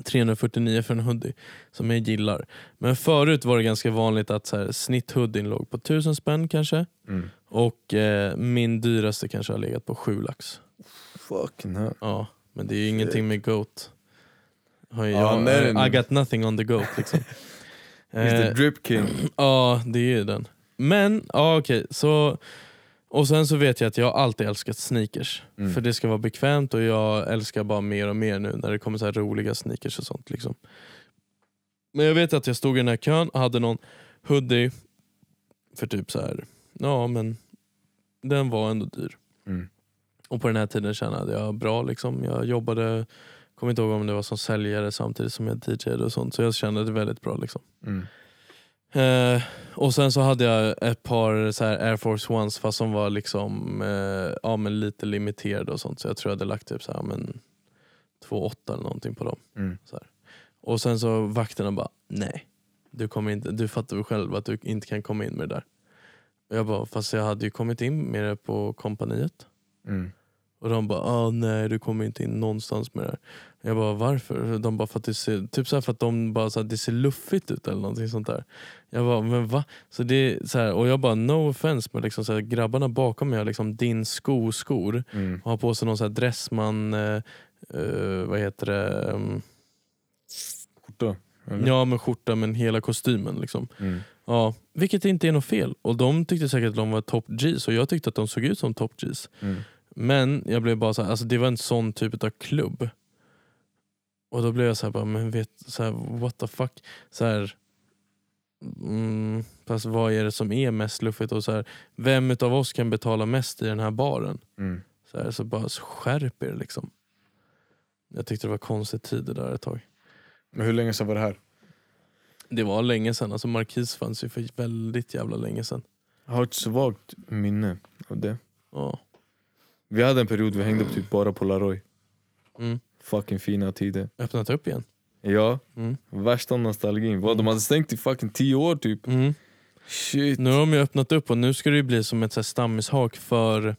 349 för en hoodie som jag gillar. Men förut var det ganska vanligt att så här, snitthoodien låg på 1000 spänn kanske. Mm. Och eh, min dyraste kanske har legat på 7 lax. Fucking hell. Ja, men det är ju ingenting med GOAT. Har ju Ja, jag, nej, nej. I got nothing on the GOAT liksom. The Eh, drip king. Ja, det är ju den. Men, ja okej. så och sen så vet jag att jag alltid älskat sneakers. Mm. För det ska vara bekvämt och jag älskar bara mer och mer nu när det kommer så här roliga sneakers och sånt. Liksom. Men jag vet att jag stod i den här kön och hade någon hoodie för typ så här. ja men den var ändå dyr. Mm. Och på den här tiden tjänade jag bra. Liksom. Jag jobbade, kommer inte ihåg om det var som säljare samtidigt som jag DJade och sånt. Så jag tjänade väldigt bra. Liksom. Mm. Eh, och sen så hade jag ett par så här Air Force Ones fast som var liksom eh, ja, men lite limiterade och sånt. Så jag tror jag hade lagt typ så här, men 2,8 eller någonting på dem. Mm. Och sen så vakterna bara, nej. Du, kommer inte, du fattar väl själv att du inte kan komma in med det där. Och jag bara, fast jag hade ju kommit in med det på kompaniet. Mm. Och de bara, ah, nej du kommer inte in någonstans med det här. Jag bara, varför? De bara, för att det ser, typ så för att de bara, så här, det ser luffigt ut eller någonting sånt där. Jag bara, men va? Så det, så här, och jag bara, no offense men liksom så här, grabbarna bakom mig har liksom din sko skor Mm. och har på sig någon så här dressman, eh, eh, vad heter det? Um, Skjorta? eller? ja men skjorta men hela kostymen liksom. Mm. Ja, vilket inte är något fel. Och de tyckte säkert att de var top G's och jag tyckte att de såg ut som top G's. Mm. Men jag blev bara så här, alltså det var en sån typ av klubb. Och då blev jag så här, bara, men vet, så här, what the fuck. Så här, mm, fast vad är det som är mest luffigt? Och så här, vem av oss kan betala mest i den här baren? Mm. Så, här, så bara så skärp er liksom. Jag tyckte det var konstigt tider där ett tag. Men hur länge sedan var det här? Det var länge sedan, alltså Marquis fanns ju för väldigt jävla länge sedan. Jag har ett svagt minne av det. Ja. Vi hade en period vi hängde typ bara på Laroy. Mm. Fucking fina tider. Öppnat upp igen. Ja, Mm. värsta nostalgin. Vad, de hade stängt i fucking tio år typ. Mm. Shit. Nu har de ju öppnat upp och nu ska det ju bli som ett så här stammishak för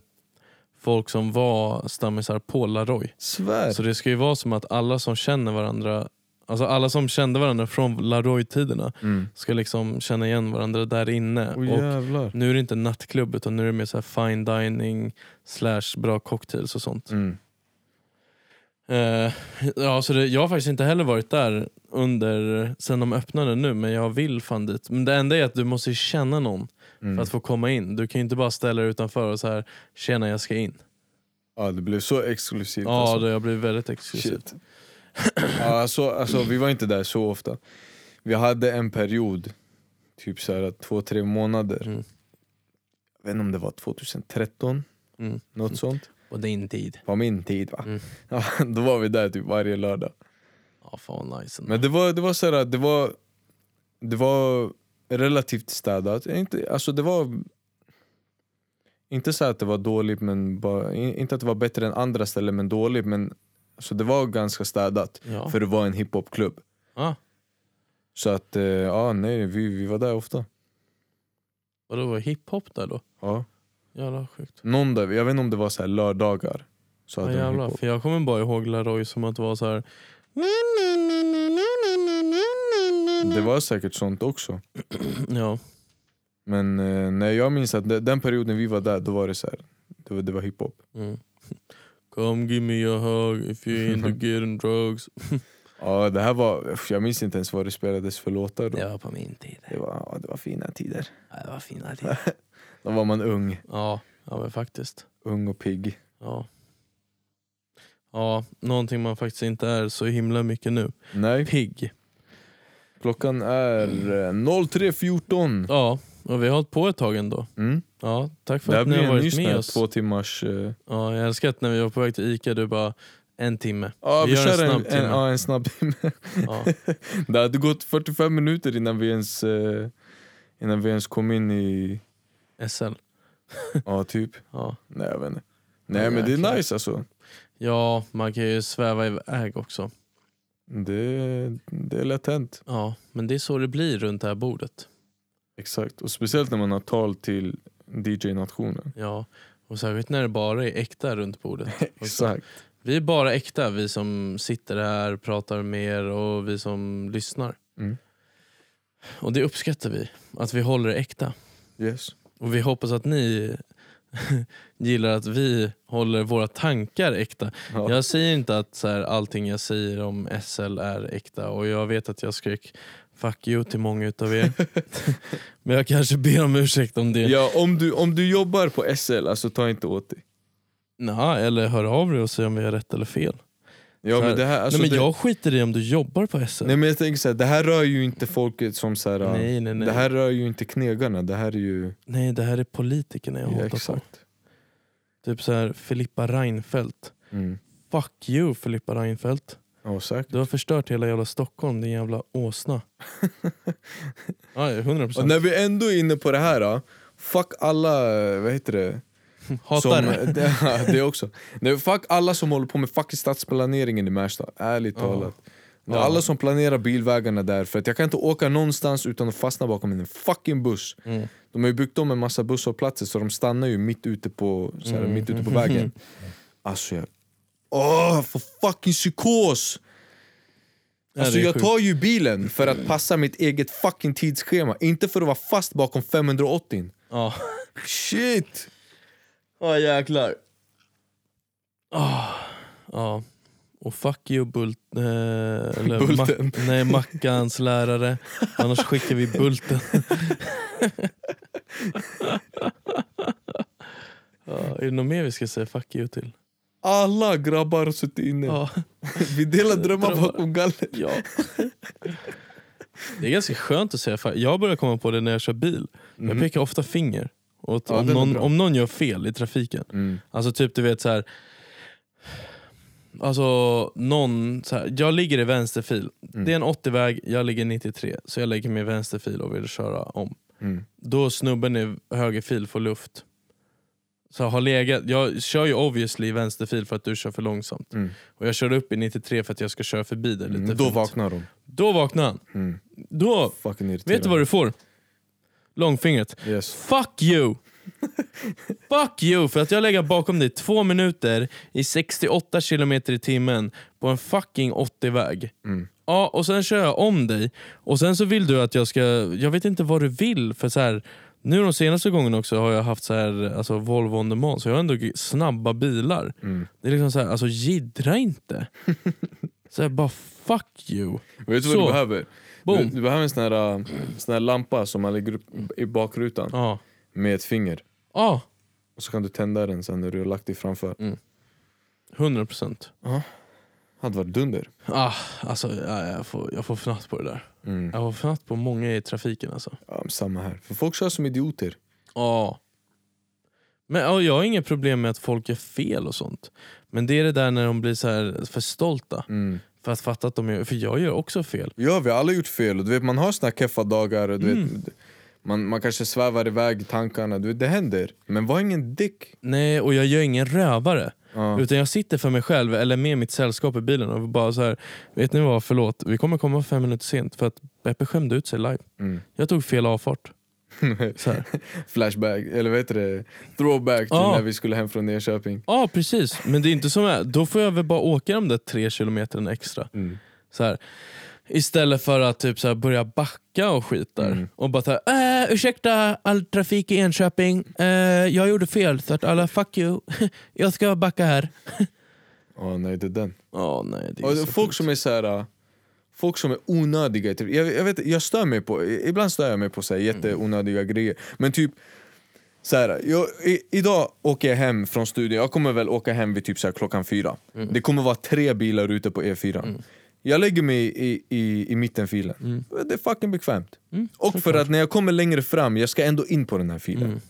folk som var stammisar på Laroy. Svär. Så det ska ju vara som att alla som känner varandra, alltså alla som kände varandra från Laroy-tiderna Mm. ska liksom känna igen varandra där inne. Åh och nu är det inte nattklubb utan nu är det mer så här fine dining slash bra cocktails och sånt. Mm. Eh, ja, så det, jag har faktiskt inte heller varit där under sen de öppnade nu men jag vill fan dit. Men det enda är att du måste känna någon Mm. för att få komma in. Du kan ju inte bara ställa dig utanför och så här tjena jag ska in. Ja, det blev så exklusivt. Ja alltså. det har blivit väldigt exklusivt. Shit. Ja, alltså, alltså, vi var inte där så ofta. Vi hade en period, typ så här, två, tre månader. Mm. Jag vet inte om det var 2013, Mm. något sånt. På din tid. På min tid va? Mm. Ja, då var vi där typ varje lördag. Ja fan nice. Men det var, det var så här, det var, det var relativt städat. Inte, alltså det var inte så att det var dåligt, men bara, in- inte att det var bättre än andra ställen men dåligt. Men alltså det var ganska städat ja. för det var en hiphopklubb. ah, Så att, eh, ja nej, vi, vi var där ofta. vadå var hiphop där då? Ja. Jävla sjukt. Någon där, jag vet inte om det var så här lördagar. Så Ja, hade de jävlar. hiphop. För jag kommer bara ihåg Laroy som att det var så här. Det var säkert sånt också. Ja. Men eh, nej, jag minns att de- den perioden vi var där, då var det så här. Det var, det var hiphop. Mm. Come give me a hug if you're into getting drugs. Ja, det här var, jag minns inte ens vad det spelades för låtar då. Det var på min tid. Det, var, ja, det var fina tider. Ja, det var fina tider. Då var man ung, Ja, ja men faktiskt. ung och pigg. Ja. ja, någonting man faktiskt inte är så himla mycket nu. Nej, Pigg. klockan är eh, 03.14. Ja, och vi har hållit på ett tag ändå. Mm. Ja, tack för Det att ni har en varit med oss. två timmars... eh, Ja, jag älskar att när vi var på väg till Ica, du bara en timme. Ja, Vi vi, gör en kör en, snabb en, timme. ja, en snabb timme. Ja, Det hade gått 45 minuter innan vi ens, eh, innan vi ens kom in i... SL. Ja, typ. Ja. Nej, jag vet inte. Nej, Ja, men det är nice alltså. ja, man kan ju sväva iväg också. Det, det är lätt hänt. Ja, men det är så det blir runt det här bordet. Exakt. Och speciellt när man har tal till DJ-nationen. Ja, och särskilt när det bara är äkta runt bordet. Exakt. Vi är bara äkta, vi som sitter här, pratar med er och vi som lyssnar. Mm. Och det uppskattar vi, att vi håller det äkta. Yes. Och vi hoppas att ni gillar att vi håller våra tankar äkta. Ja. Jag säger inte att så här, allting jag säger om SL är äkta och jag vet att jag skrek fuck you till många utav er. Men jag kanske ber om ursäkt om det. Ja, om, du, om du jobbar på SL, alltså ta inte åt dig. Nå, eller hör av dig och säg om vi har rätt eller fel. Ja, men det här, alltså nej, men det, jag skiter i om du jobbar på SL. nej, men jag tänker så här, det här rör ju inte folket som så här, nej, nej, nej. Det här rör ju inte knegarna, det här är ju... nej, det här är politikerna jag Ja, hatar på. Typ så här, Filippa Reinfeldt. Mm. Fuck you Filippa Reinfeldt. Ja, säkert. Du har förstört hela jävla Stockholm din jävla åsna. ja, 100 Och procent. när vi ändå är inne på det här, då, fuck alla, vad heter det? Hatar Som, det. också. Nej, fuck alla som håller på med fucking stadsplaneringen i Märsta, ärligt Ja. talat. Ja. Alla som planerar bilvägarna där, för att jag kan inte åka någonstans utan att fastna bakom en fucking buss. Mm. De har ju byggt om en massa busshållplatser så de stannar ju mitt ute på, så här, Mm. mitt ute på vägen. Alltså jag... Åh, jag får fucking psykos! Alltså jag sjukt. tar ju bilen för att passa mitt eget fucking tidsschema, inte för att vara fast bakom 580. Ja. Shit! Ja jäklar. Ah, ja. Och fuck you Bult... Eh, eller Bulten. Mac, nej, Mackans lärare. Annars skickar vi Bulten. ja, är det något mer vi ska säga fuck you till? Alla grabbar har suttit inne. Ja. Vi delar drömmar Drömmar. bakom galler. ja. Det är ganska skönt att säga. Jag börjar komma på det när jag kör bil. Jag Mhm. pekar ofta finger. Åt, Ja, om, någon, om någon gör fel i trafiken. Mm. Alltså typ du vet så här. Alltså någon, så här, jag ligger i vänsterfil. Mm. Det är en 80-väg, jag ligger 93. Så jag lägger mig i vänsterfil och vill köra om. Mm. Då snubben i högerfil får luft. Så jag har legat, jag kör ju obviously vänsterfil för att du kör för långsamt. Mm. Och jag kör upp i 93 för att jag ska köra förbi dig lite Mm. Då fint. vaknar de. Då vaknar han. Mm. Då, vet du vad du får? Långfingret. Yes. Fuck you! Fuck you för att jag lägger bakom dig två minuter i 68 km i timmen på en fucking 80-väg. Mm. Ja, och sen kör jag om dig och sen så vill du att jag ska, jag vet inte vad du vill för så här. Nu de senaste gångerna också har jag haft så här, alltså Volvo on demand, så jag har ändå snabba bilar. Mm. Det är liksom så här, alltså jiddra inte. så här, bara fuck you. Vet du vad du behöver? Du, du behöver en sån här, uh, sån här lampa som man lägger upp i bakrutan Ja. med ett finger. Ja, Och så kan du tända den sen när du har lagt dig framför. 100 procent. Hade varit dunder. Ah, alltså, ja, jag, får, jag får fnatt på det där. Mm. Jag får fnatt på många i trafiken alltså. Ja, samma här. För folk kör som idioter. Ja. Men ja, jag har inget problem med att folk gör fel och sånt. Men det är det där när de blir så här för stolta. Mm. För att fatta att de gör, för jag gör också fel. Ja, vi har alla gjort fel. Och du vet, man har såna keffa dagar. Och du Mm. vet, man, man kanske svävar iväg i tankarna. Du vet, det händer. Men var ingen dick. Nej, och jag gör ingen rövare. Ja. Utan jag sitter för mig själv, eller med mitt sällskap i bilen och bara så här. Vet ni vad, förlåt. Vi kommer komma fem minuter sent för att Beppe skämde ut sig live. Mm. Jag tog fel avfart. Flashback, eller vad heter det? Throwback till Ja. när vi skulle hem från Enköping. Ja precis, men det är inte som är. Då får jag väl bara åka de där tre kilometerna extra. Mm. Så här. Istället för att typ så här börja backa och skit där. Mm. Och bara såhär, äh, ursäkta all trafik i Enköping, äh, jag gjorde fel så att alla fuck you, jag ska backa här. Ja, nej det är den. Åh nej, det är Och folk som är så här, äh, Folk som är onödiga. Typ. Jag, jag, vet, jag stör mig på, ibland stör jag mig på så här, jätteonödiga grejer. Men typ, så här, jag, i, idag åker jag hem från studion, jag kommer väl åka hem vid typ så här, klockan fyra. Det kommer vara tre bilar ute på E4. Jag lägger mig i, i, i mittenfilen. Det är fucking bekvämt. Och för att när jag kommer längre fram, jag ska ändå in på den här filen.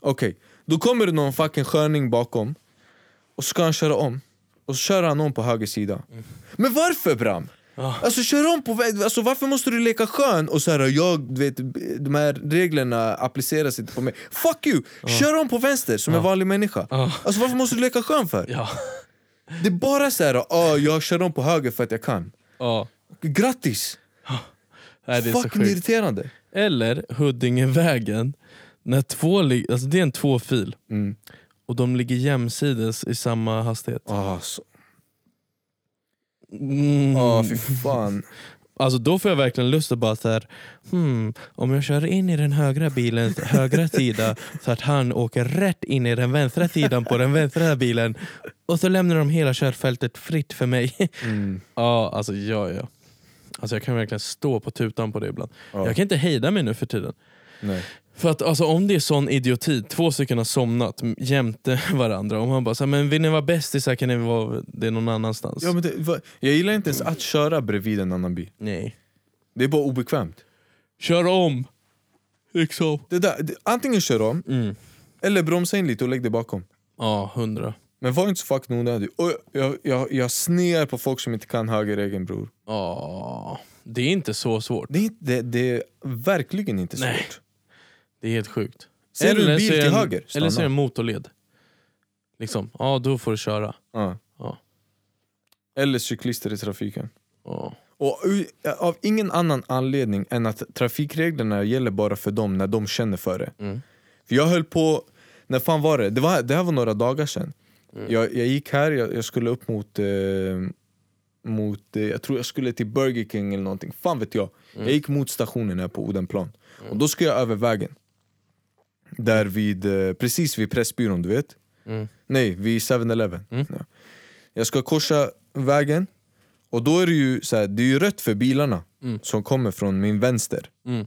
Okej, då kommer det någon fucking sköning bakom och så ska han köra om. Och så kör han om på höger sida. Men varför Bram? Alltså kör om på väg, alltså, varför måste du leka skön och så här, jag, vet, de här reglerna appliceras inte på mig. Fuck you! Kör om på vänster som en vanlig människa. Ja. Alltså varför måste du leka skön för? Ja. Det är bara så här, ah, jag kör om på höger för att jag kan. Ja. Grattis! Nej, det är så Fucking sjukt. irriterande. Eller Huddingevägen, när två alltså det är en tvåfil Mm. och de ligger jämsides i samma hastighet. Ah, så. Mm. ah, fy fan. Alltså då får jag verkligen lust att bara så här, hmm, om jag kör in i den högra bilens högra sida så att han åker rätt in i den vänstra sidan på den vänstra bilen och så lämnar de hela körfältet fritt för mig. Mm. ja, alltså ja, ja. Alltså jag kan verkligen stå på tutan på det ibland. Ja. Jag kan inte hejda mig nu för tiden. Nej. För att alltså, om det är sån idioti, två stycken har somnat jämte varandra och man bara här, men vill ni vara bästisar kan ni vara det någon annanstans. Ja, men det, va- jag gillar inte ens att köra bredvid en annan bil. Nej. Det är bara obekvämt. Kör om! Liksom. Det där, det, antingen kör om, Mm. eller bromsa in lite och lägg dig bakom. Ja, hundra. Men var inte så fucking onödig. Och jag, jag, jag snear på folk som inte kan högerregeln bror. Ja, det är inte så svårt. Det är, inte, det, det är verkligen inte Nej. svårt. Det är helt sjukt. Ser du en bil så är det till höger, Eller så är det stanna. en motorled. Liksom, ja då får du köra. Ja. Ja. Eller cyklister i trafiken. Ja. Och u- av ingen annan anledning än att trafikreglerna gäller bara för dem när de känner för det. Mm. För jag höll på, när fan var det? Det, var, det här var några dagar sedan. Mm. Jag, jag gick här, jag, jag skulle upp mot, eh, mot eh, jag tror jag skulle till Burger King eller någonting, fan vet jag. Mm. Jag gick mot stationen här på Odenplan. Och då ska jag över vägen. Där vid, eh, precis vid Pressbyrån du vet. Mm. Nej, vid 7-Eleven. Mm. Ja. Jag ska korsa vägen, och då är det ju, så här, det är ju rött för bilarna Mm. som kommer från min vänster. Mm.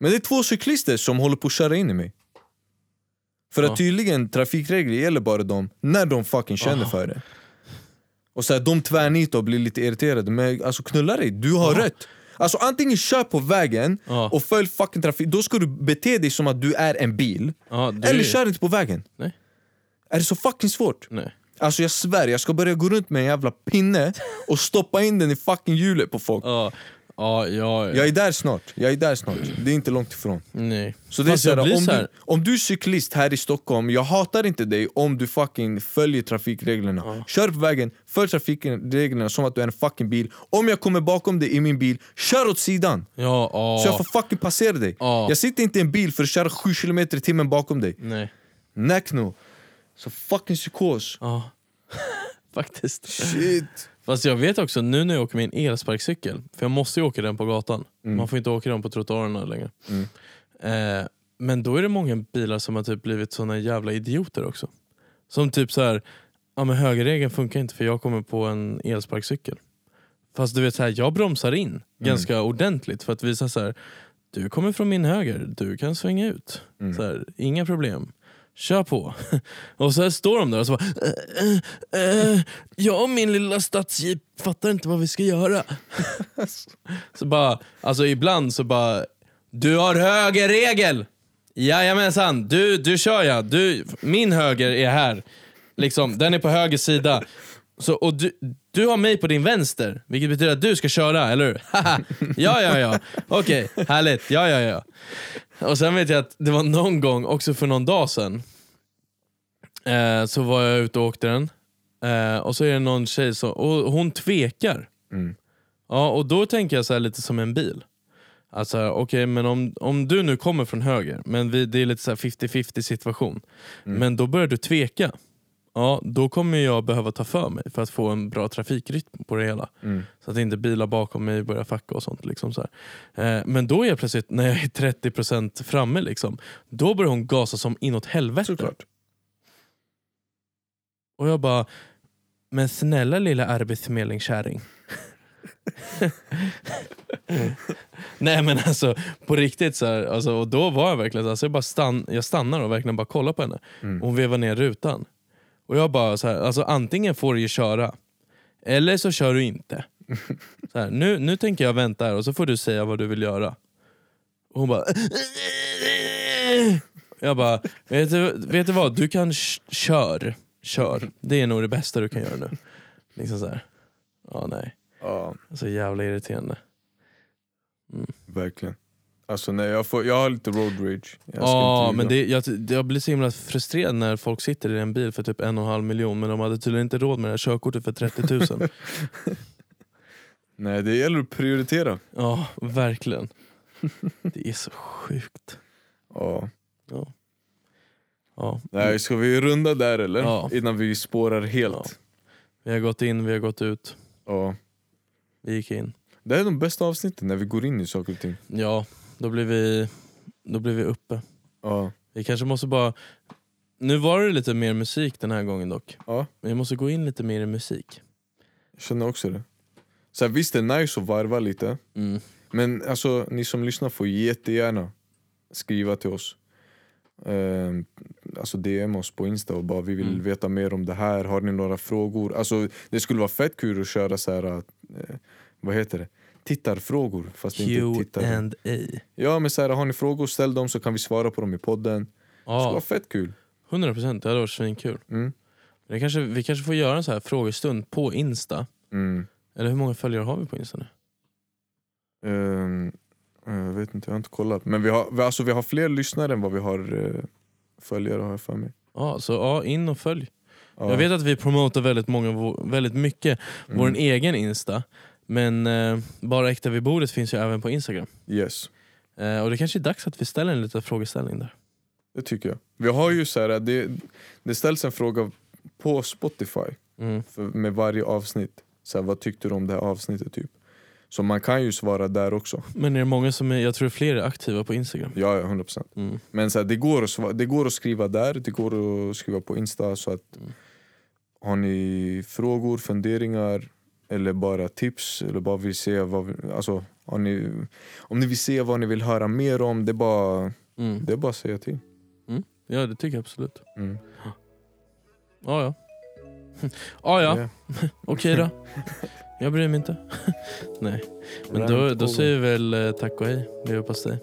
Men det är två cyklister som håller på att köra in i mig. För att tydligen trafikregler gäller bara dem när de fucking känner för det. Och så här, de tvärnitar och blir lite irriterade, men alltså knulla dig, du har rätt! Alltså antingen kör på vägen och följ fucking trafik, då ska du bete dig som att du är en bil. Du... Eller kör inte på vägen. Nej. Är det så fucking svårt? Nej. Alltså jag svär, jag ska börja gå runt med en jävla pinne och stoppa in den i fucking hjulet på folk. Ja, ja, ja. ja. Jag är där snart, jag är där snart. Det är inte långt ifrån. Nej. Så det är Fast så här, jag blir om, så Du, om du är cyklist här i Stockholm, jag hatar inte dig om du fucking följer trafikreglerna. Ja. Kör på vägen, följ trafikreglerna som att du är en fucking bil. Om jag kommer bakom dig i min bil, kör åt sidan! Ja. Så jag får fucking passera dig. Ja. Jag sitter inte i en bil för att köra 7 km i timmen bakom dig. Nej. Näkno. Så fucking psykos. Ja. Faktiskt. Shit. Fast jag vet också nu när jag åker min elsparkcykel, för jag måste ju åka den på gatan. Mm. Man får inte åka den på trottoarerna längre. Mm. Eh, men då är det många bilar som har typ blivit såna jävla idioter också. Som typ så här, ja men högerregeln funkar inte för jag kommer på en elsparkcykel. Fast du vet så här, jag bromsar in Mm. ganska ordentligt för att visa så här, du kommer från min höger, du kan svänga ut. Mm. Så här, inga problem. Kör på. Och så här står de där och så bara, äh, äh, jag och min lilla stadsjeep fattar inte vad vi ska göra. så bara, alltså ibland så bara, du har högerregel! Jajamensan, du, du kör ja. Du, min höger är här. Liksom, den är på höger sida. Så, och du, du har mig på din vänster, vilket betyder att du ska köra, eller hur? Haha. ja, ja, ja. Okej, härligt. Ja, ja, ja. Och sen vet jag att det var någon gång, också för någon dag sedan, eh, så var jag ute och åkte den. Eh, och så är det någon tjej som, och hon tvekar. Mm. Ja, och då tänker jag så här lite som en bil. Alltså okej, men om, om du nu kommer från höger, men vi, det är lite så här 50-50 situation. Mm. Men då börjar du tveka. Ja, då kommer jag behöva ta för mig för att få en bra trafikrytm på det hela. Mm. Så att inte bilar bakom mig börjar fucka och sånt. Liksom så här. Eh, men då är jag plötsligt, när jag är 30% framme, liksom, då börjar hon gasa som inåt helvete. Såklart. Och jag bara, men snälla lilla arbetsförmedlingskärring. Nej men alltså på riktigt så här, alltså, och då var jag verkligen så här, så jag, bara stann, jag stannar och verkligen bara kollar på henne. Mm. Hon vevar ner rutan. Och jag bara så här, alltså antingen får du ju köra, eller så kör du inte. Så här, nu, nu tänker jag vänta här och så får du säga vad du vill göra. Och hon bara... Jag bara, vet du, vet du vad? Du kan kör. Kör. Det är nog det bästa du kan göra nu. Liksom så här. Ja, nej. Ja, Så jävla irriterande. verkligen. Alltså nej, jag, får, jag har lite road rage. Jag Ja, men det, jag, jag blir så himla frustrerad när folk sitter i en bil för typ en och en halv miljon men de hade tydligen inte råd med det här körkortet för 30 000. Nej, det gäller att prioritera. Ja, verkligen. Det är så sjukt. Ja. Ja. Ja. Nej, ska vi runda där eller? Ja. Innan vi spårar helt. Vi har gått in, vi har gått ut. Ja. Vi gick in. Det här är de bästa avsnitten när vi går in i saker och ting. Ja, då blir vi, då blir vi uppe. Ja. Vi kanske måste bara... Nu var det lite mer musik den här gången dock. ja, Men vi måste gå in lite mer i musik. jag känner också det. Så här, visst det är nice att varva lite. Mm. Men alltså, ni som lyssnar får jättegärna skriva till oss. Ehm, alltså DM oss på Insta och bara vi vill Mm. veta mer om det här. Har ni några frågor? Alltså, det skulle vara fett kul att köra så här, eh, vad heter det? Tittarfrågor. Fast är inte. Ja men så här, har ni frågor, ställ dem så kan vi svara på dem i podden. Det skulle Ja, vara fett kul. 100% det hade varit svinkul. Mm. Det kanske, vi kanske får göra en så här frågestund på Insta. Mm. Eller hur många följare har vi på Insta nu? Ehm, jag vet inte, jag har inte kollat. Men vi har, alltså, vi har fler lyssnare än vad vi har uh, följare har jag för mig. Ja, så ja, in och följ. Ja. Jag vet att vi promotar väldigt, många, väldigt mycket Mm. vår egen Insta. Men eh, Bara Äkta vid bordet finns ju även på Instagram. Yes, Eh, och det kanske är dags att vi ställer en liten frågeställning där. det tycker jag. Vi har ju så här, det, det ställs en fråga på Spotify Mm. för, med varje avsnitt. Så här, vad tyckte du om det här avsnittet? typ Så man kan ju svara där också. Men är det många som är, jag tror fler är aktiva på Instagram. Ja, ja 100%. Mm. Men så här, det, går att sva- det går att skriva där, det går att skriva på Insta. Så att Mm. Har ni frågor, funderingar eller bara tips eller bara vill se vad vi, alltså, har ni, Om ni vill se vad ni vill höra mer om, det är bara, Mm. det är bara att säga till. Ja det tycker jag absolut. Mm. Ja ja. ja ja, Ja. okej då. Jag bryr mig inte. Nej. Men Rant då, då säger vi väl eh, tack och hej. Vi hoppas dig.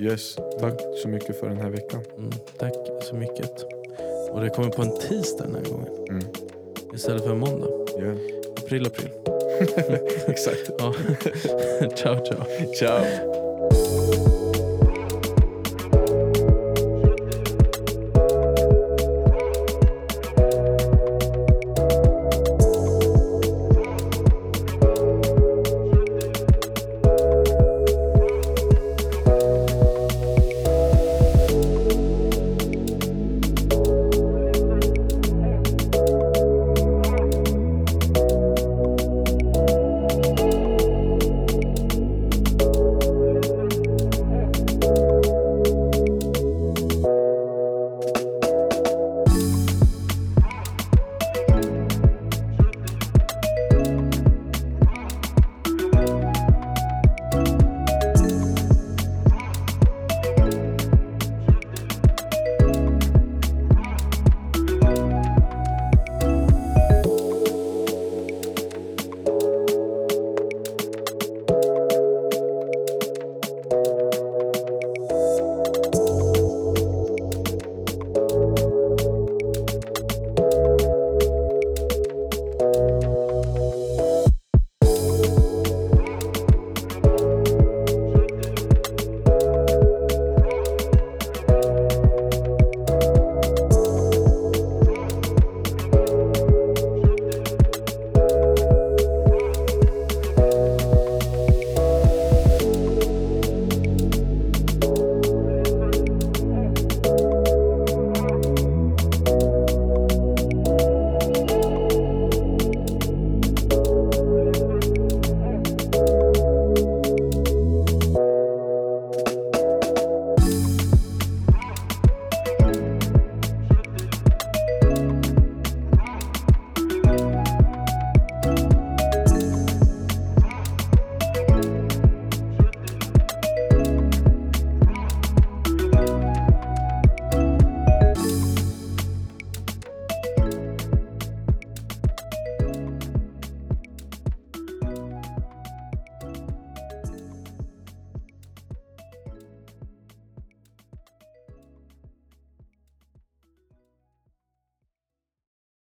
Yes, tack så mycket för den här veckan. Mm, tack så mycket. Och det kommer på en tisdag den här gången. Mm. Istället för en måndag. Ja. April april. Exakt. Ciao ciao. Ciao.